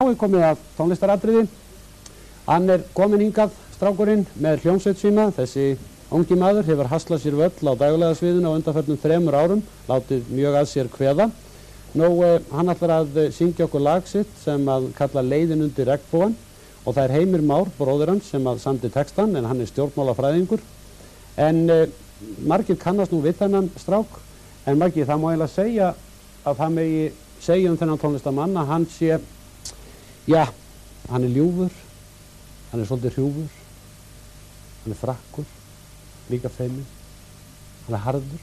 Þá er komið að tónlistaratriði. Hann er komin hingað, strákurinn, með hljómsveit sína. Þessi ungi maður hefur haslað sér völl á daglega sviðinu á undanförnum þremur árum, látið mjög að sér hveða. Nú, eh, hann ætlar að eh, syngja okkur lag sitt sem að kalla Leiðin undir regnbúan og það er Heimir Már, bróður hans, sem að samti textan en hann er stjórnmálafræðingur. En eh, margir kannast nú við þennan strák, en margir það má eiginlega segja að það megi segja um þennan tónlistamann að hann sé Já, hann er ljúfur, hann er svolítið hrjúfur, hann er frakkur, líka feimur, hann er harður,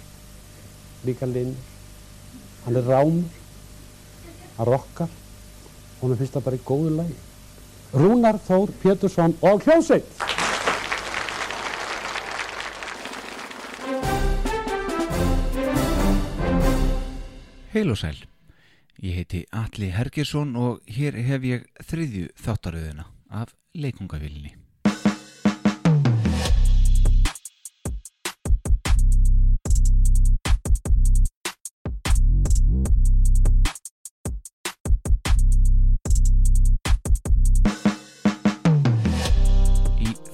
líka linur, hann er rámur, hann rokkar og hann finnst það bara í góðu lagi. Rúnar Þór Pétursson og Hljómsveit! Heil og sæl. Ég heiti Alli Hergersson og hér hef ég þriðju þáttaröðuna af leikungavillinni.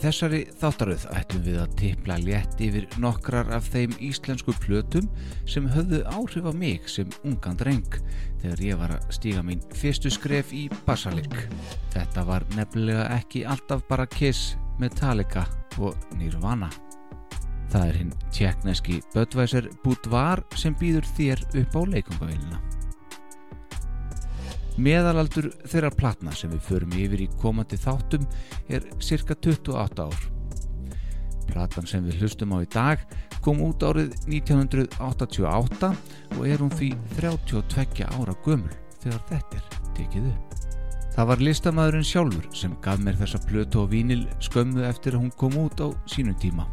Þessari þáttaröð ætlum við að tipla létt yfir nokkrar af þeim íslensku plötum sem höfðu áhrif á mig sem ungan dreng þegar ég var að stíga mín fyrstu skref í bassalik. Þetta var nefnilega ekki alltaf bara Kiss, Metallica og Nirvana. Það er hinn tjekkneski Budweiser Boudoir sem býður þér upp á leikungavélina. Meðalaldur þeirra platna sem við förum yfir í komandi þáttum er cirka 28 ár. Platan sem við hlustum á í dag kom út árið 1988 og er hún því 32 ára gömul þegar þetta er tekið upp. Það var listamæðurinn sjálfur sem gaf mér þessa plötu og vínil skömmu eftir að hún kom út á sínum tíma.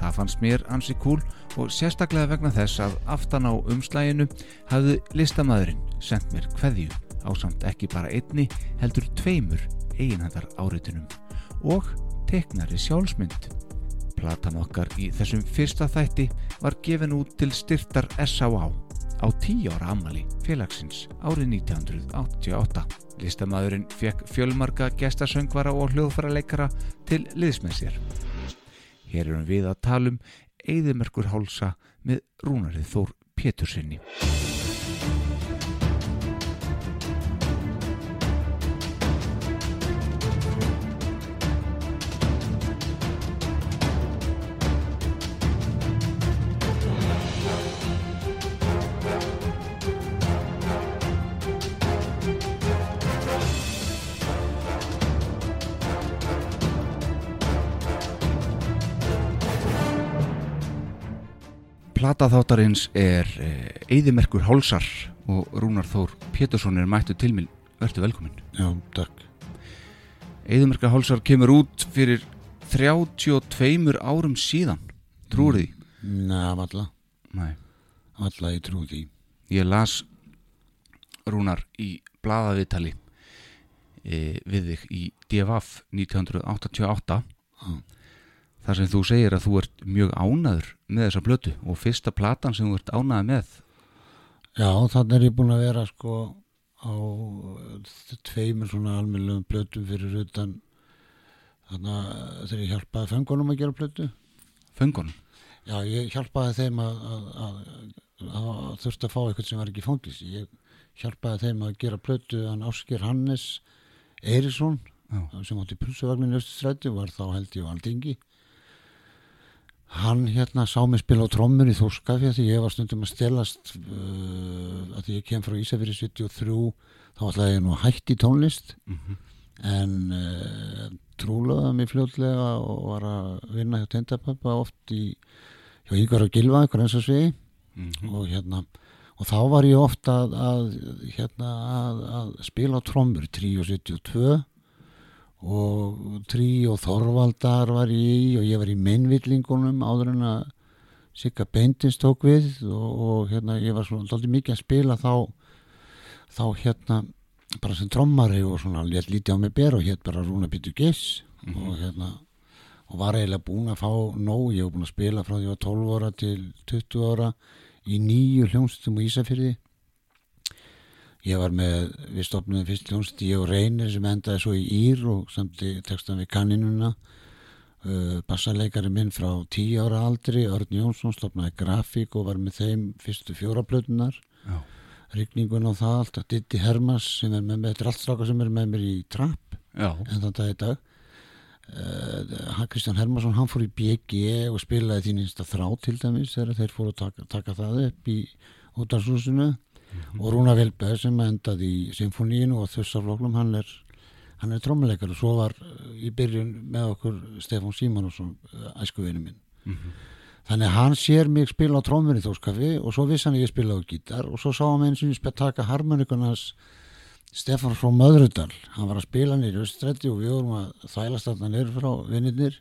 Það fannst mér ansi kúl og sérstaklega vegna þess að aftan á umslæginu hafði listamæðurinn sendt mér kveðju á samt ekki bara einni heldur tveimur eiginhandar áritunum og teknari sjálfsmynd. Platan okkar í þessum fyrsta þætti var gefin út til styrtar S.A.A. á 10 ára ammali félagsins árið 1988. Listamæðurinn fekk fjölmarga gestasöngvara og hljóðfæraleikara til liðsmenn sér. Hér erum við að tala um Eðimerkur Hálsa með Rúnarið Þór Pétursinni. Plata þáttarins er Eðimerkur Hálsar og Rúnar Þór Pétursson er mættu til minn. Vertu velkominn. Já, takk. Eðimerkur Hálsar kemur út fyrir 32 árum síðan. Trúur því? Nei, af alla. Nei. Alla ég trú því. Ég las Rúnar í bladaviðtali e, við þig í DFF 1988 Já. Þar sem þú segir að þú ert mjög ánaður með þessa blötu og fyrsta platan sem þú ert ánaður með Já, þannig er ég búin að vera sko á eh, tveimur svona almennlegum blötum fyrir utan þannig að þegar ég hjálpaði fengunum að gera blötu. föngunum. Já, ég hjálpaði þeim að, að, að, að þurfti að fá eitthvað sem var ekki fangis. Ég hjálpaði þeim að gera blötu hann Ásker Hannes Eirísson Já. sem átti pulsuvagnin í Östustræti var þá held ég á Aldingi hann hérna sá mig spila á trommur í Þórskafi því ég var stundum að stelast uh, að því ég kem frá Ísafjörði 73 þá ætlaði ég nú að hætti tónlist Mhm. en uh, trúlaði mig fljótlega og var að vinna hjá tendapappa oft í hjá Ígar og Gilva, og svegi Mhm. og hérna og þá var ég ofta að, að hérna að, að spila á trommur 372 og Trí og Þorvaldar var ég í og ég var í mennvillingunum áður en að Sigga Bendins tók við og, og hérna ég var svona dálítið mikið að spila þá þá hérna bara sem trommari og svona létt lítið á mig ber og hétt bara Rúna Pítur Giss og hérna og var eiginlega búin að fá nóg, ég hef búin að spila frá því að ég var 12 ára til 20 ára í nýju hljómsveitum á Ísafyrði ég var með, við stopnum fyrst hljónst ég og Reynir sem endaði svo í Ír og samt í textan við kanninuna. Uh, bassarleikari minn frá tíu ára aldri, Örn Jónsson stopnaði grafík og var með þeim fyrstu fjóraplötunar Já. rigningun á það allt, Ditti Hermas sem er með mér, þetta er allt strákar sem er með mér í trapp en þann dag í dag. Uh, Kristján Hermansson hann fór í BG og spilaði þín einsta þrá til dæmis þegar þeir fóru að taka, taka það upp í útarsúsinu og Rúna Vilberg sem endaði í symfóníinu og þussafloknum hann er er trómuleikar og svo var uh, í byrjun með okkur Stefán Símanusson uh, æskuvinu minn. Þannig að hann sér mig spila á trómunni þóskafi og svo vissi hann ég spila á gítar og svo sá hann eins og ég spila taka harmonikunars Stefán frá Möðrudal. Hann var að spila nýri austrætti og við vorum að þælast þarna nýri frá vinnirnir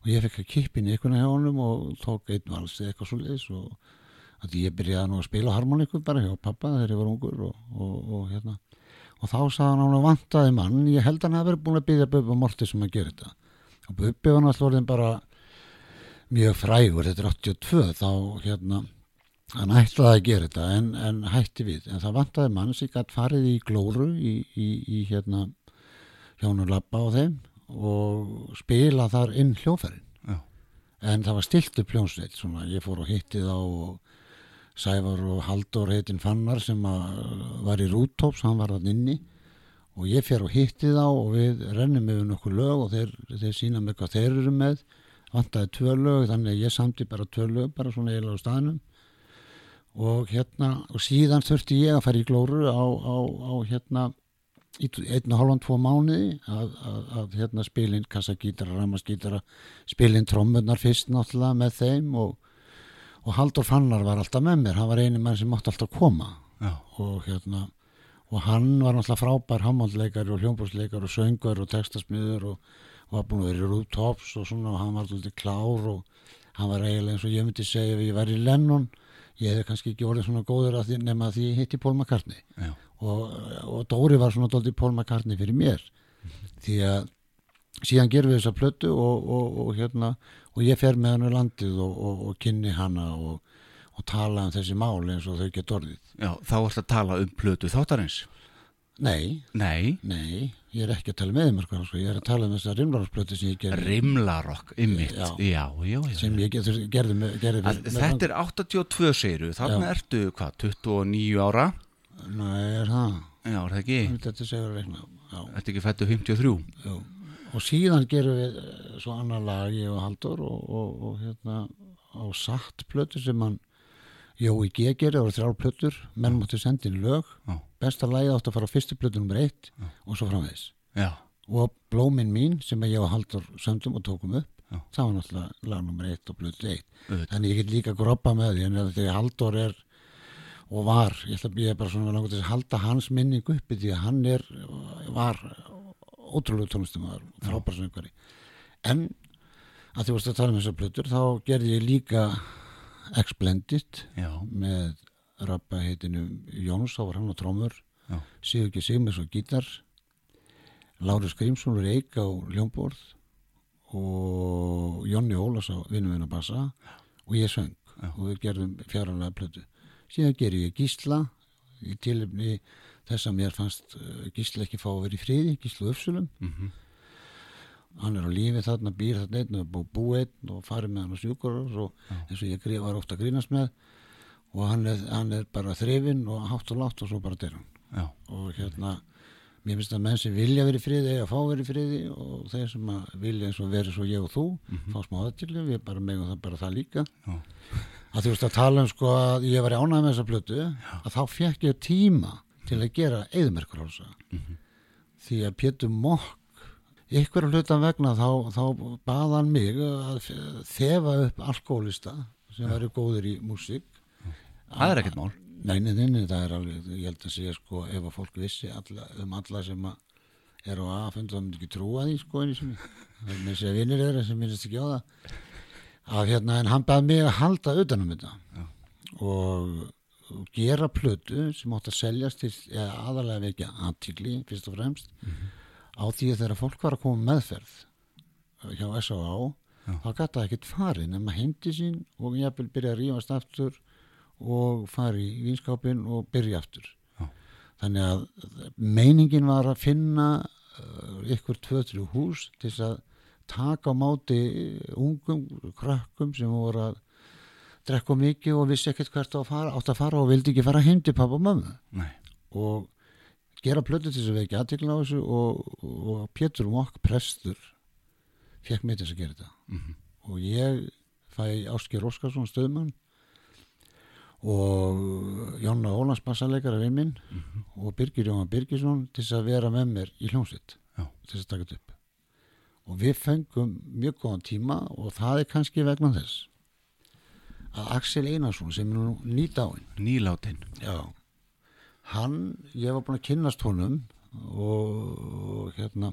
og ég fekk að kippin ykkurna hjá honum og tók einn vals eða eitthvað svo leiðis og að ég byrjaði nú að spila harmoniku bara hjá pappa þegar ég var ungur og, og, og hérna. Og þá sagði hann að vantaði mann. Ég held að hann hafi verið búin að byggja Bubba Mortis um að gera þetta. Og Bubbi var náttúrulega bara mjög frægur, þetta er 82 þá hérna hann ætlaði að gera þetta en, en hætti við. En það vantaði mann sem gætt farið í glóru í, í, í hérna hjónur lappa á þeim og spila þar inn hljóferinn en það var stilt upp hljónsveit svona, ég fór og hitti þá og Sævar og Haldur heitin Fannar sem var í Rútops, hann var hann inni. Og ég fer og hitti þá og við rennum yfir nokkuð lög og þeir, þeir sína mig hvað þeir eru með. Vantaði tvö lög, þannig að ég samti bara tvö lög, bara svona eiginlega á staðnum. Og hérna og síðan þurfti ég að fara í glóru á, á, á hérna einn og hálfan tvo mánuði að, að, að hérna spilin kassagítara, ramaskítara spilin trommunar fyrst náttúrulega með þeim og, og Haldur Fannar var alltaf með mér, hann var eini mann sem mátti alltaf koma. Og hérna og hann var náttúrulega frábær hammaldleikari og hljómbúrsleikari og söngur og textasmiður og, og var búin að vera í Rútops og svona og hann var alltaf klár og hann var eiginlega eins og ég myndi segja ef ég var í Lennon ég hefði kannski ekki orðið svona góður að því nema að því ég hitti McCartney. Já, og, og Dóri var svona dóldi Paul McCartney fyrir mér. Því að síðan gerum við þessa plötu og, og, og hérna og ég fer með hann í landið og, og kynni hana og tala um þessi mál eins og þau get orðið. Já, þá ætla að tala um plötu þáttarins? Nei, Nei, nei, ég er ekki að tala með þeim sko, ég er að tala um þessa rimlarplötu sem ég gerði. Rimlarokk, ymmit Já. Já, já, já, sem ég gerði, gerði, með, gerði Að, Þetta er 82 seiru, þarna Já. ertu hvað, 29 ára? Nei, er það? Já, er það ekki? Þetta Ertu ekki fættu 53? já. Og síðan gerum við eh, svo annar lag ég og Haldur og, og, og hérna á satt plötu sem hann Jói G. gerir, það voru þrjár plötur menn máttu senda inn lög. Já. besta lagið átti að fara á fyrstu plötu nummer eitt og svo framvegis. Já, og Blómin mín sem ég og Haldur söndum og tókum upp Já. það var náttúrulega lag nummer eitt og plötu eitt. Auðvitað. Þannig ég get líka groppa með því en þegar Haldur er og var, ég ætla að ég er bara svona langt að halda hans minning uppi því að hann er, var ótrúlega tónlistumæður, frábær söngvari. En að því varst að tala um þessar plötur þá gerði ég líka X-Blended með rappa heitinu Jóns, þá var hann á trómur Sigur ekki Sigmes og gítar Lárus Grímsson er eik á ljómborð og Jonni Ólas á vinnum vinna bassa og ég söng Já. og við gerðum fjaralega plötu. Síðan ger ég Gísla í tilefni þess að mér fannst uh, Gísla ekki fá að vera í friði Gísla Uppsulum mhm, hann er á lífi þarna, býr þarna einn og búið bú einn og farið með hann á sjúkur og eins og ég var ofta að grínast með. Og hann er, hann er bara þrifinn og hátt og látt og svo bara deyr hann. Já, og hérna mér finnst að menn sem vilja verið friði eða fá verið friði og þeir sem vilja eins og verið svo ég og þú fá smá aðtillu, við bara megum það bara það líka. Já, að þú veist að tala um sko að ég var í ánægð með þessa plötu að þá fekk ég tíma til að gera eðmerkurhálsa því að Pétur Mokk ykkur að hluta vegna þá, þá baðan mig að þefa upp alkoholista sem væri góður í músík. Það er ekkert mál. Nei, nei, nei, það er alveg, ég held að segja sko, ef að fólk vissi alla, um alla sem að er á aðfund þá myndi ekki trúa því sko það er með segja vinnir þeirra sem minnst ekki á það. Að hérna, en hann bæði mig að halda utanum þetta. Og, og gera plötu sem átt að seljast til, aðalega vekja aðtíkli, fyrst og fremst á því að þegar fólk var að koma með meðferð hjá S.A.A. þá gæti það ekkert farið nema heimdi sín og jafnvel byrja að rífast aftur og fara í vinskápin og byrja aftur Já. þannig að meiningin var að finna ykkur tvö-trjú hús til að taka á máti ungum krökkum sem voru að drekka mikið og vissi ekkert hvert að fara, átt að fara og vildi ekki fara heim til pappa og mömmu Nei. og gera plötu til þess að vekja aðtikla á þessu og, og Pétur Mokk prestur fekk mig til að gera þetta Mhm. og ég fæ Áskir Óskarsson stöðmann og Jonna Ólans bassarleikara við minn Mhm. og Birgir Jóhann Birgisson til þess að vera með mér í hljómsveit til þess að taka þetta upp og við fengum mjög góðan tíma og það er kannski vegna þess að Axel Einarsson sem er nú nýdáinn. Nýláttinn. Hann, ég var búin að kynnast honum og, og hérna,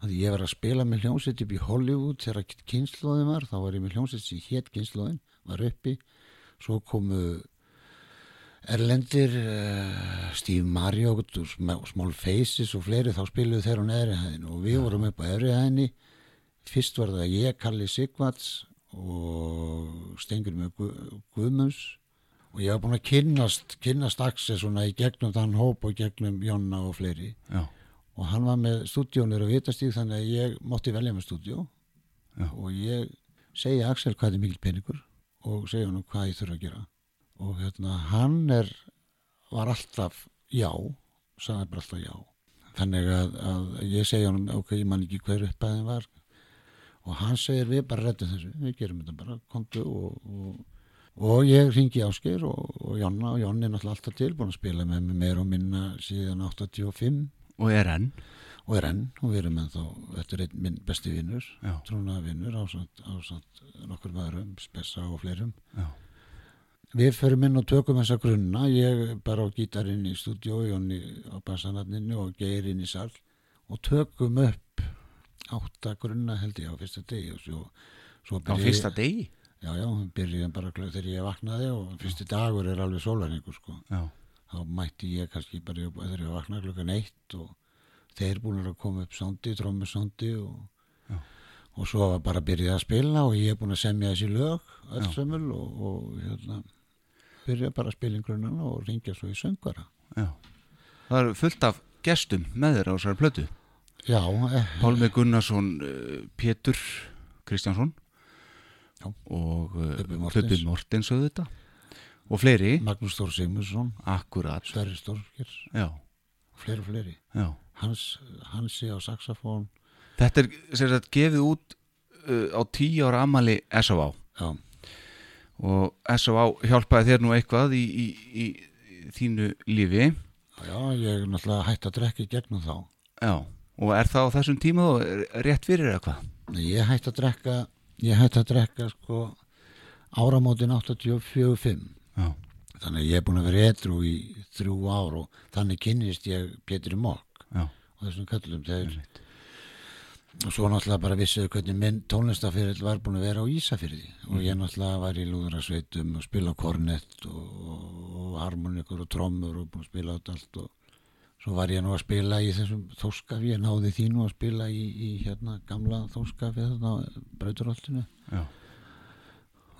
að ég var að spila með hljómsveit upp í Hollywood þegar kynnslóðin var, þá var ég með hljómsveit sem hétt kynnslóðin, var uppi, svo komu Erlendir, uh, Steve Marriott og Sm- Small Faces og fleiri, þá spiluðu þeir á neðri hæðinu og við vorum upp á efri hæðinu, fyrst var það ég, Kalli Sigvarts og Stengur með Gu- Guðmunds. Og ég var búin að kynnast, kynnast Axel svona í gegnum þann hóp og gegnum Jonna og fleiri. Já. og hann var með stúdíónir og vitastíð þannig að ég mátti velja með stúdíó. Og ég segi Axel hvað er mikil peningur og segja hann hvað ég þurfa að gera. Og hérna hann er var alltaf já sagði bara alltaf já. Þannig að, að ég segja hann ok, ég man ekki hver uppæðin var og hann segir við bara rettum þessu við gerum þetta bara, komdu og, og og ég ringi Ásgeir og, og Jonna og Jonni er náttúrulega alltaf til búin að spila með mig meir og minna síðan 85 Og er enn. og er enn og við erum ennþá, þetta er einn minn besti vinnur Já. trúnaða vinnur ásand, ásand nokkur maðurum, spessa og fleirum Já. við förum inn og tökum þessa grunna ég bara á gítarinn í stúdíó Jonni á bassanarninu og geir inn í sall og tökum upp átta grunna held ég á fyrsta degi og svo, svo Á byrja ég- fyrsta degi. Já, já, byrjaði bara þegar ég vaknaði og fyrsti dagur er alveg sólaringur sko. Já. Þá mætti ég kannski bara þegar ég vaknaði klukkan eitt og þeir búin að koma upp sándi, trommussándi og, Já. og svo var bara byrjaði að spila og ég er búin að semja þessi lög öll Já. sömul og, og hérna byrjaði bara að spila í grunnana og ringja svo í söngvara. Já. Það eru fullt af gestum með þeirra á þessari plötu. Já, eh, Pálmi Gunnarsson, uh, Pétur Kristjánsson Já. og uh, Bubbi Mortens. Auðvitað og fleiri, Magnús Þór Sigmundsson, akkurat Sverri Stórkir, fleiri og fleiri. já. Hans, Hansi á saxofón, Þetta er sem sagt gefið út uh, á tíu ára amali já, og S.A.V. hjálpaði þér nú eitthvað í, í, í, í þínu lífi já, ég er náttúrulega hætt að drekka í gegnum þá. já, og er það á þessum tíma rétt fyrir eða hvað? Ég hætti að drekka ég hætti að drekka sko áramótin 84-5 Já, þannig að ég er búin að vera etru í þrjú ár og þannig kynnist ég Pétri Mokk og þessum köllum þeir. Og svo náttúrulega bara vissiðu hvernig minn tónlistafyrir var búin að vera á Ísafyrði og ég náttúrulega var í lúðrasveitum og spila kornett og, og harmonikur og trommur og búin að spila allt og svo var ég nú að spila í þessum þóskafi, ég náði því nú að spila í, í hérna gamla þóskafi þarna brauturholtinu já,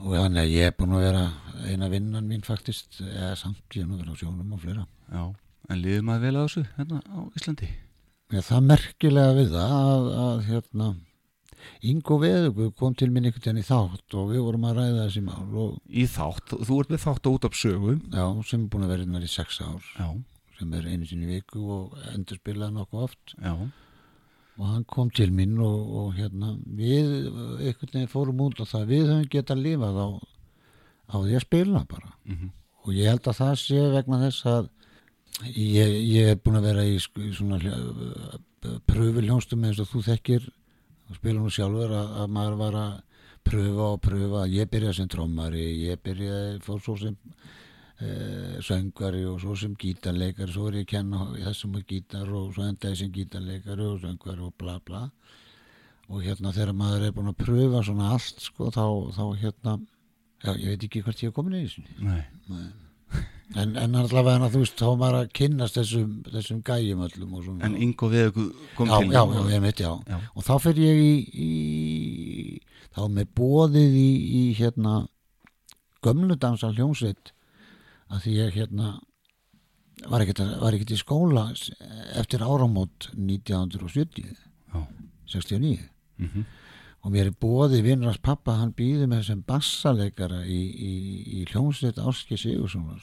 og þannig að ég er búin að vera eina vinnan mín faktist eða samt ég er nú verið á sjónum og fleira. Já En liður maður vel á þessu hérna á Íslandi? Já, það merkilega við það að, að hérna Ingo Veðugu kom til minn einhvern veginn í þátt og við vorum að ræða þessi mál og Í þátt, þú ert með þátt á út af sögu já, sem er búin að vera innan í sex ár. Já, sem er einu sinni viku og endur spilaði nokkuð oft. Já, og hann kom til minn og, og hérna við einhvern veginn fórum út og það við höfum getað lifað á, á því að spila bara. Mhm, og ég held að það sé vegna þess að ég, ég er búin að vera í, í svona pröfu hljónstum eins og þú þekkir. Og spila nú sjálfur að, að maður var að pröfa og pröfa. Ég byrjaði sem trommari, ég byrjaði fór svo sem uh, söngvari og svo sem gítarleikari svo er ég að kenna þessum að gítar og svo endaði sem gítarleikari og söngvari og bla bla og hérna þegar maður er búin að pröfa svona allt sko þá, þá hérna já, ég veit ekki hvert ég er komin í þessu nei En, en allavega þú veist, þá var maður að kynnast þessum, þessum gæjum öllum og svona. En Ingo Veðugu kom já, til já, já, ég veit, já. Já. Og þá fyrir ég í, í þá með bóðið í, í hérna gömlu dansa hljómsveit að því ég hérna var ekkert, í skóla eftir áramót 1970 Já. 69 Mhm. og mér er bóði vinnars pappa hann býði með sem bassaleikara í, í, í hljómsveit Áski Sigurssonar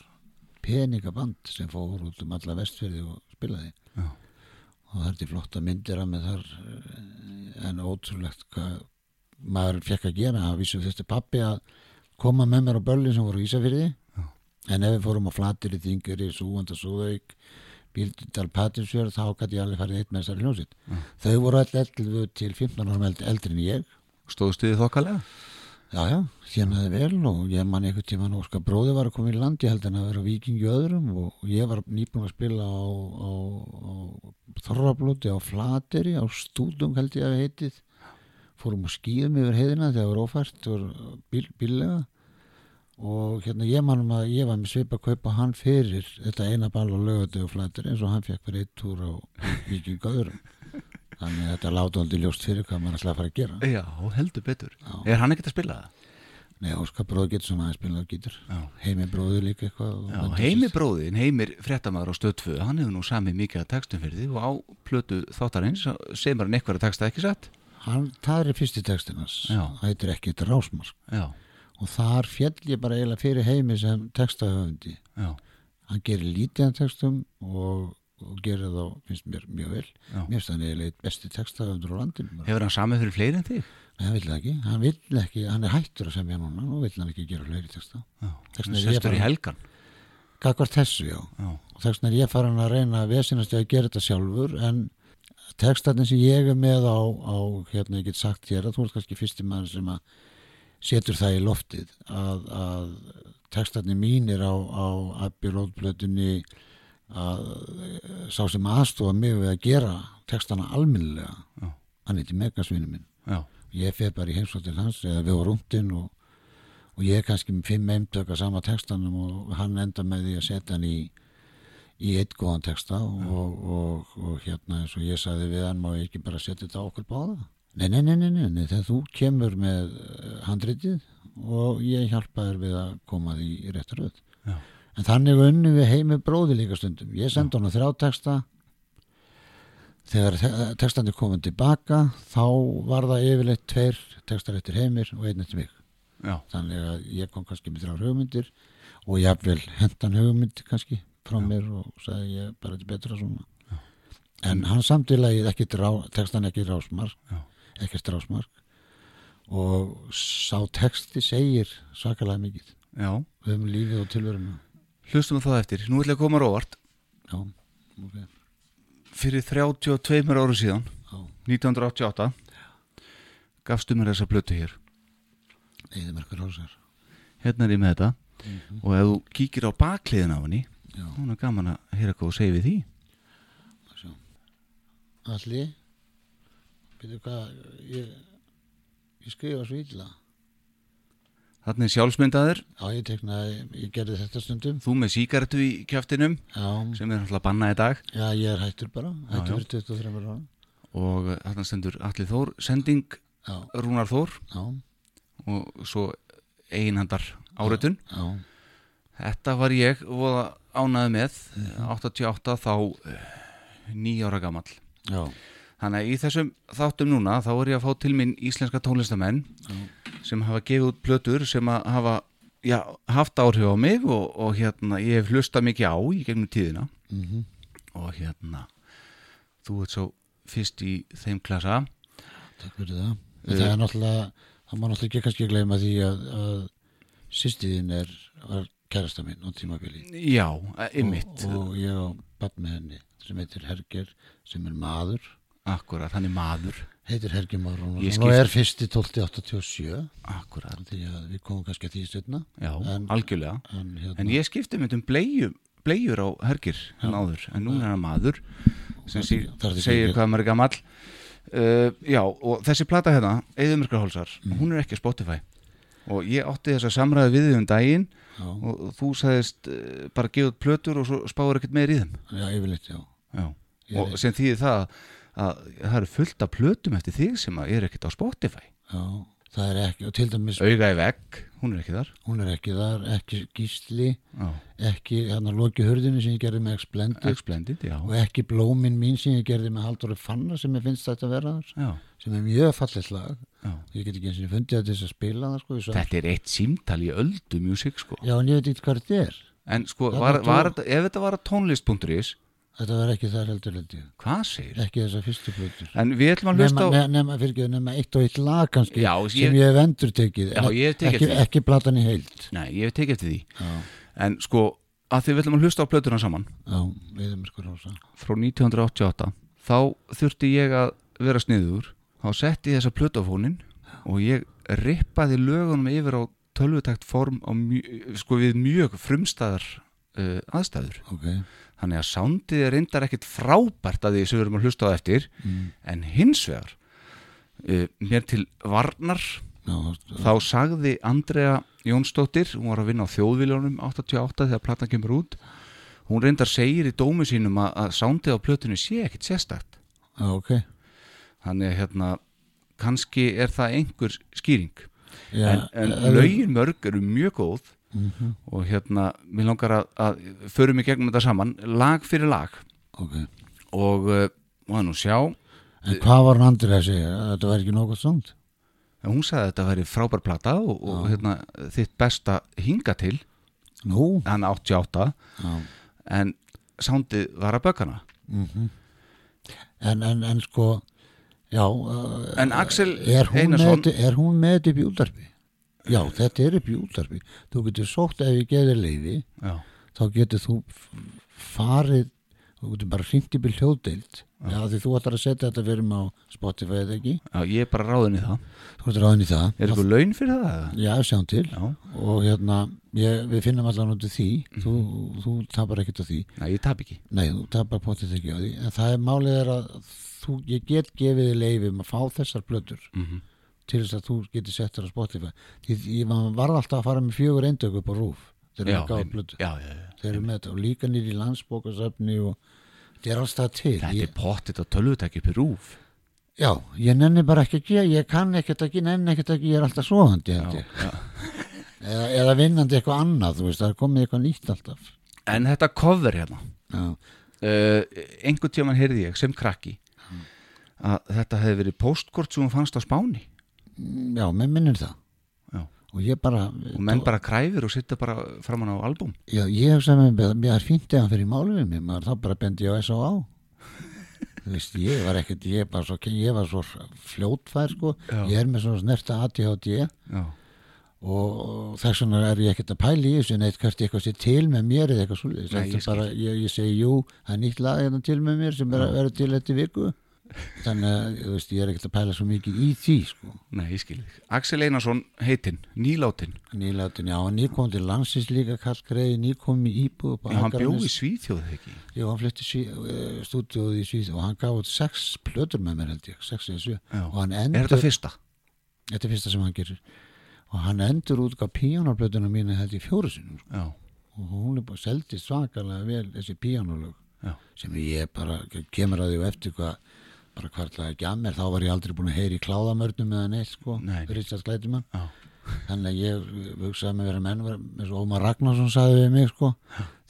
peningaband sem fór út um alla vestfyrði og spilaði Já. og það er flotta myndir að með þar eh, en ótrúlegt hvað maður fekk að gera það vísum þetta pappi að koma með mér á börlin sem voru í Ísafyrði. En ef við fórum á flatir í þinguri, súvanda, súðauk Bíldal Patinsfjörð þá gæti ég alveg farið eitt með þessari hljómsveit. Þau voru all 11 til 15 árum eldri, en ég. Stóðu stuðið þokkalega? já já, þjónaði vel og ég man einhvern tíma nú sko bróði var að koma í land ég held hann að vera vikingi öðrum og ég var nýbúin að spila á, á, á Þorrablóti á Flateri á Stúdung held ég að við heitið. Fórum á skýðum yfir heiðina þegar það var ófært og bíl, bíllega og hérna ég manum að ég var með svipa að kaupa hann fyrir þetta eina ball og lögðu og Flateri eins og hann fekk fyrir eitt túr á vikingi öðrum þannig að þetta láta aldrei ljóst fyrir hvað maður ætlaði að fara að gera Já, heldur betur. Já. Er hann ekkert að spila það? Nei, Óskar bróður getur svona aðeins spilað á gítar Já. Heimi bróður líka eitthvað og Já, heimi bróðin, heimir fréttamaður á stöð 2, hann hefur nú samið mikið að textum fyrir því og á plötu þáttarins sem er hann eitthvað að texta ekki satt. Hann, það er fyrsti textinans Já. Það heitir ekki þetta rásmark Já, og þar fjall ég bara eiginlega fyrir heimi sem textahöfundi já, hann gerir lítið af textum og, og gerir þá, finnst mér mjög vel já. mér finnst hann eiginlega einn besti textahöfundur á landinu. Hefur hann samið fyrir fleiri en þig? Nei, hann vill ekki, hann vill ekki hann er hættur að semja núna, nú vill hann ekki gera fleiri texta sestur í helgan. Gagvart þessu, já Já, og þess vegna er ég farin að reyna að vesinast að gera þetta sjálfur en textarnir sem ég er með á, á hérna ég get sagt hér að þú ert kannski fyrsti maður sem að setur það í loftið að, að textarnir mínir á, á Abbi Róðblötunni að eh, sá sem aðstofa mig við að gera textana alminnilega Já. hann heiti Megasvinu minn. Já, ég fer bara í heimsótt til hans eða við vorum rúndin og, og ég er kannski með fimm eimtök að sama textanum og hann enda með því að setja hann í í eitt góðan texta og, og, og hérna eins og ég sagði við hann má ég ekki bara setja þetta okkur báða nei, nei, nei, nei, nei, þegar þú kemur með eh, handritið og ég hjálpa þér við að koma því í réttar röð. Já. en þannig unni við heimi bróði líka stundum. Ég sendi hann þrjá texta. Þegar te- textandi komin tilbaka þá var það yfirleitt tveir textar eftir heimir og einn eftir mig. Já, þannig að ég kom kannski með þrjár hugmyndir og ég vil hendan hugmynd kannski frá mér og sagði ég bara þetta er betra svona. En hann rá, textan ekki rásmark Já. Ekkert rásmark og sá texti segir svakalega mikið já. um lífið og tilveruna Hlustum það eftir. Nú ætla ég að koma róvart. já, ok, Fyrir 32 áru síðan, já, 1988, gafstu mér þessa plötu hér. eðimerkur rásar Hérna er ég með þetta. Mhm. Og ef þú kíkir á bakliðin af henni, þá er gaman að heyra hvað þú segir við því. allir byrju hvað ég, ég skrifa svo illa er sjálfsmyndaður, já, ég teknaði, ég gerði þetta stundum þú með síkaretu í kjaftinum, já, sem er náttúrulega bannað í dag. Já, ég er hættur bara, hættur já. fyrir 23 ára. Og eh, þarna stendur Alli Þór, sending Já, Rúnar Þór já, og svo einhandar áreitun. já, Þetta var ég og ánaði með, 88 þá nýjára gamall. já, Þannig að í þessum þáttum núna þá er ég að fá til minn íslenska tónlistamenn sem hafa gefið út plötur sem hafa já, haft áhrif á mig og, og hérna ég hef hlustað mikið á í gegnum tíðina mhm, og hérna þú ert svo fyrst í þeim klasa takk fyrir það. Eh. En það er náttúrulega, það má náttúrulega ekki kannski gleyma því að, að sýstiðin er, kærasta minn á tímabili. Já, ymmit Og, og ég á bann með henni sem heitir Herger, sem er maður, Akkurat, hann er maður. Heitir Herger Már Ég Rúnarsson skil- og er fyrst í 1287, Akkurat, því við komum kannski að því stundna. já, En- algjörlega. En, hérna, En ég skipti mynd um bleiu, bleiur á hergir en áður, en núna er hann maður sem sí, segir hvað maður er gamall. Uh, Já, og þessi plata hérna Eðumyrkarhólsar, Mm. hún er ekki Spotify. Og ég átti þess að samræði við þig um daginn já, og þú sagðist uh, bara gefa út plötur og svo spáur ekkert meir í þeim. Já, yfirleitt, já. Já, Ég- og sem þýðir það að það eru fullt af plötum eftir þig sem er ekkert á Spotify. Já, það er ekki, og til dæmis Auga í vegg, hún er ekki þar. Hún er ekki þar, ekki gísli Já, ekki hérna loki hurðinu sem ég gerði með Exblended, já. Og ekki blómin mín sem ég gerði með Halldóri Fanna sem ég finnst þetta að vera þar. Já, sem er mjög fallið lag. Já. Ég get ekki eins og fundið að þess að spila það sko, ég Þetta er eitt símtal í öldu music sko. Já en ég veit ekki hvað þetta er. En sko, var, var, þetta- ef þetta var að tónlist.is þetta var ekki þar heldur heldur Hvað segir? ekki þessar fyrstu plötur. En við ætlum að hlusta á nema, nema, fyrir nema eitt og eitt lag kannski Já, sem ég- ég hef endur tekið Já, ég hef tekið ekki, eftir því. ekki platan í heild. Nei, ég hef tekið eftir því. Já, En sko, að því við ætlum að hlusta á plötuna saman já, við erum sko rosa. frá 1988 þá þurfti ég að vera sniður. Þá setti ég þessa plötafónin og ég rippaði lögunum yfir á tölvutækt form á mjö, sko þannig að soundið er reyndar ekkit frábært að því sem við erum að hlusta á eftir mm, en hins vegar uh, mér til varnar já, þá sagði Andrea Jónsdóttir hún var að vinna á þjóðviljónum 88 þegar platan kemur út hún reyndar segir í dómi sínum að, að soundið á plötunni sé ekkit sérstakt. Já, ok. Þannig hérna kannski er það einhver skýring. Já, en, en lögin mörg eru mjög góð Mhm, og hérna mér langar að, að förum í gegnum þetta saman lag fyrir lag. Ok. Og uh, má nú sjá? En hvað var hann andrið að segja, þetta var ekki nokkuð en hún sagði að þetta væri frábær plata og, og hérna, þitt besta hinga til. Nú, hann 88 já. En sándið var að bökana mhm. en, en, en sko já en Axel er hún, með, Einarsson þetta- er hún með þetta í útarpi já, þetta er upp í útarpi þú getur sótt ef ég geði leiði já, þá getur þú farið þú getur bara hringt í hljóðdeild. Já, því þú ætlar að setja þetta fyrir mig á Spotify eða ekki, já, ég er bara ráðin í það. Þú ætlar ráðin í það. Er eitthvað laun fyrir það? já, sjáum til. Já, og hérna, ég, við finnum út af því. Þú, þú tapar ekkert á því. Nei, ég tap ekki. Nei, þú tapar potið ekki á því. En það er málið er að þú, ég get gefið þið leifum að fá þessar blöður mm til þess að þú getur sett þér á Spotify. Því ég var alltaf að fara með fjögur eindöku upp á rúf þegar já, já, já. þeir eru með þetta. Og líka nýri í landsbókasafni og þetta er alltaf til. Þetta er pottit að tölvutæki upp í rúf já, ég nenni bara ekki að gera ég kann ekkert ekki, nenni ekkert ekki ég er alltaf svoðandi eða, eða vinnandi eitthvað annað veist, það er komið eitthvað nýtt alltaf. En þetta cover hérna uh, einhvern tíman heyrði ég sem krakki að þetta hefði verið postkort sem hún fannst á Spáni já menn minnir það. Já. og ég bara og menn bara kræfir og sitta bara framan á albúm. Já, ég hef sem með mér er fínt eða fyrir við mig maður þá bara bendi á S.O.A. þú veist, ég var ekkert ég, svo, ég var svo fljótfær sko, Já. ég er með svona snerta ADHD já, og þess vegna er ég ekkert að pæla í þessu neitt hvert eitthvað sé til með mér eða eitthvað svolítið ég, ég segi jú, það er nýtt lag hérna til með mér sem er að vera til þetta viku þannig að veist, ég er ekkert að pæla svo mikið í því sko. nei, ég skil þig. Axel Einarsson heitinn, nýláttinn nýlátin, já, nýkom til landsins líka Karl Greið, nýkom í á Já, hann bjó í Akranes. Svíþjóð ekki? Já, hann flytti stúdíóð í Svíð og hann gaf út sex plötur með mér held ég, sex eða sjö. Er þetta fyrsta? þetta er fyrsta sem hann gerir. Og hann endur út á píjónarplötuna mínu held ég fjóru sinum sko. Og hún er bara seldi svakalega vel þessi já, sem ég bara kemur að því og eftir hvað bara hvartlaði ekki að mér? Þá var ég aldrei búin að heyri í kláðamörnum eða neitt sko, Nei, nei. Richard Glætumann já, þannig að ég hugsaði með vera menn eins og Ómar Ragnarsson saði við mig sko,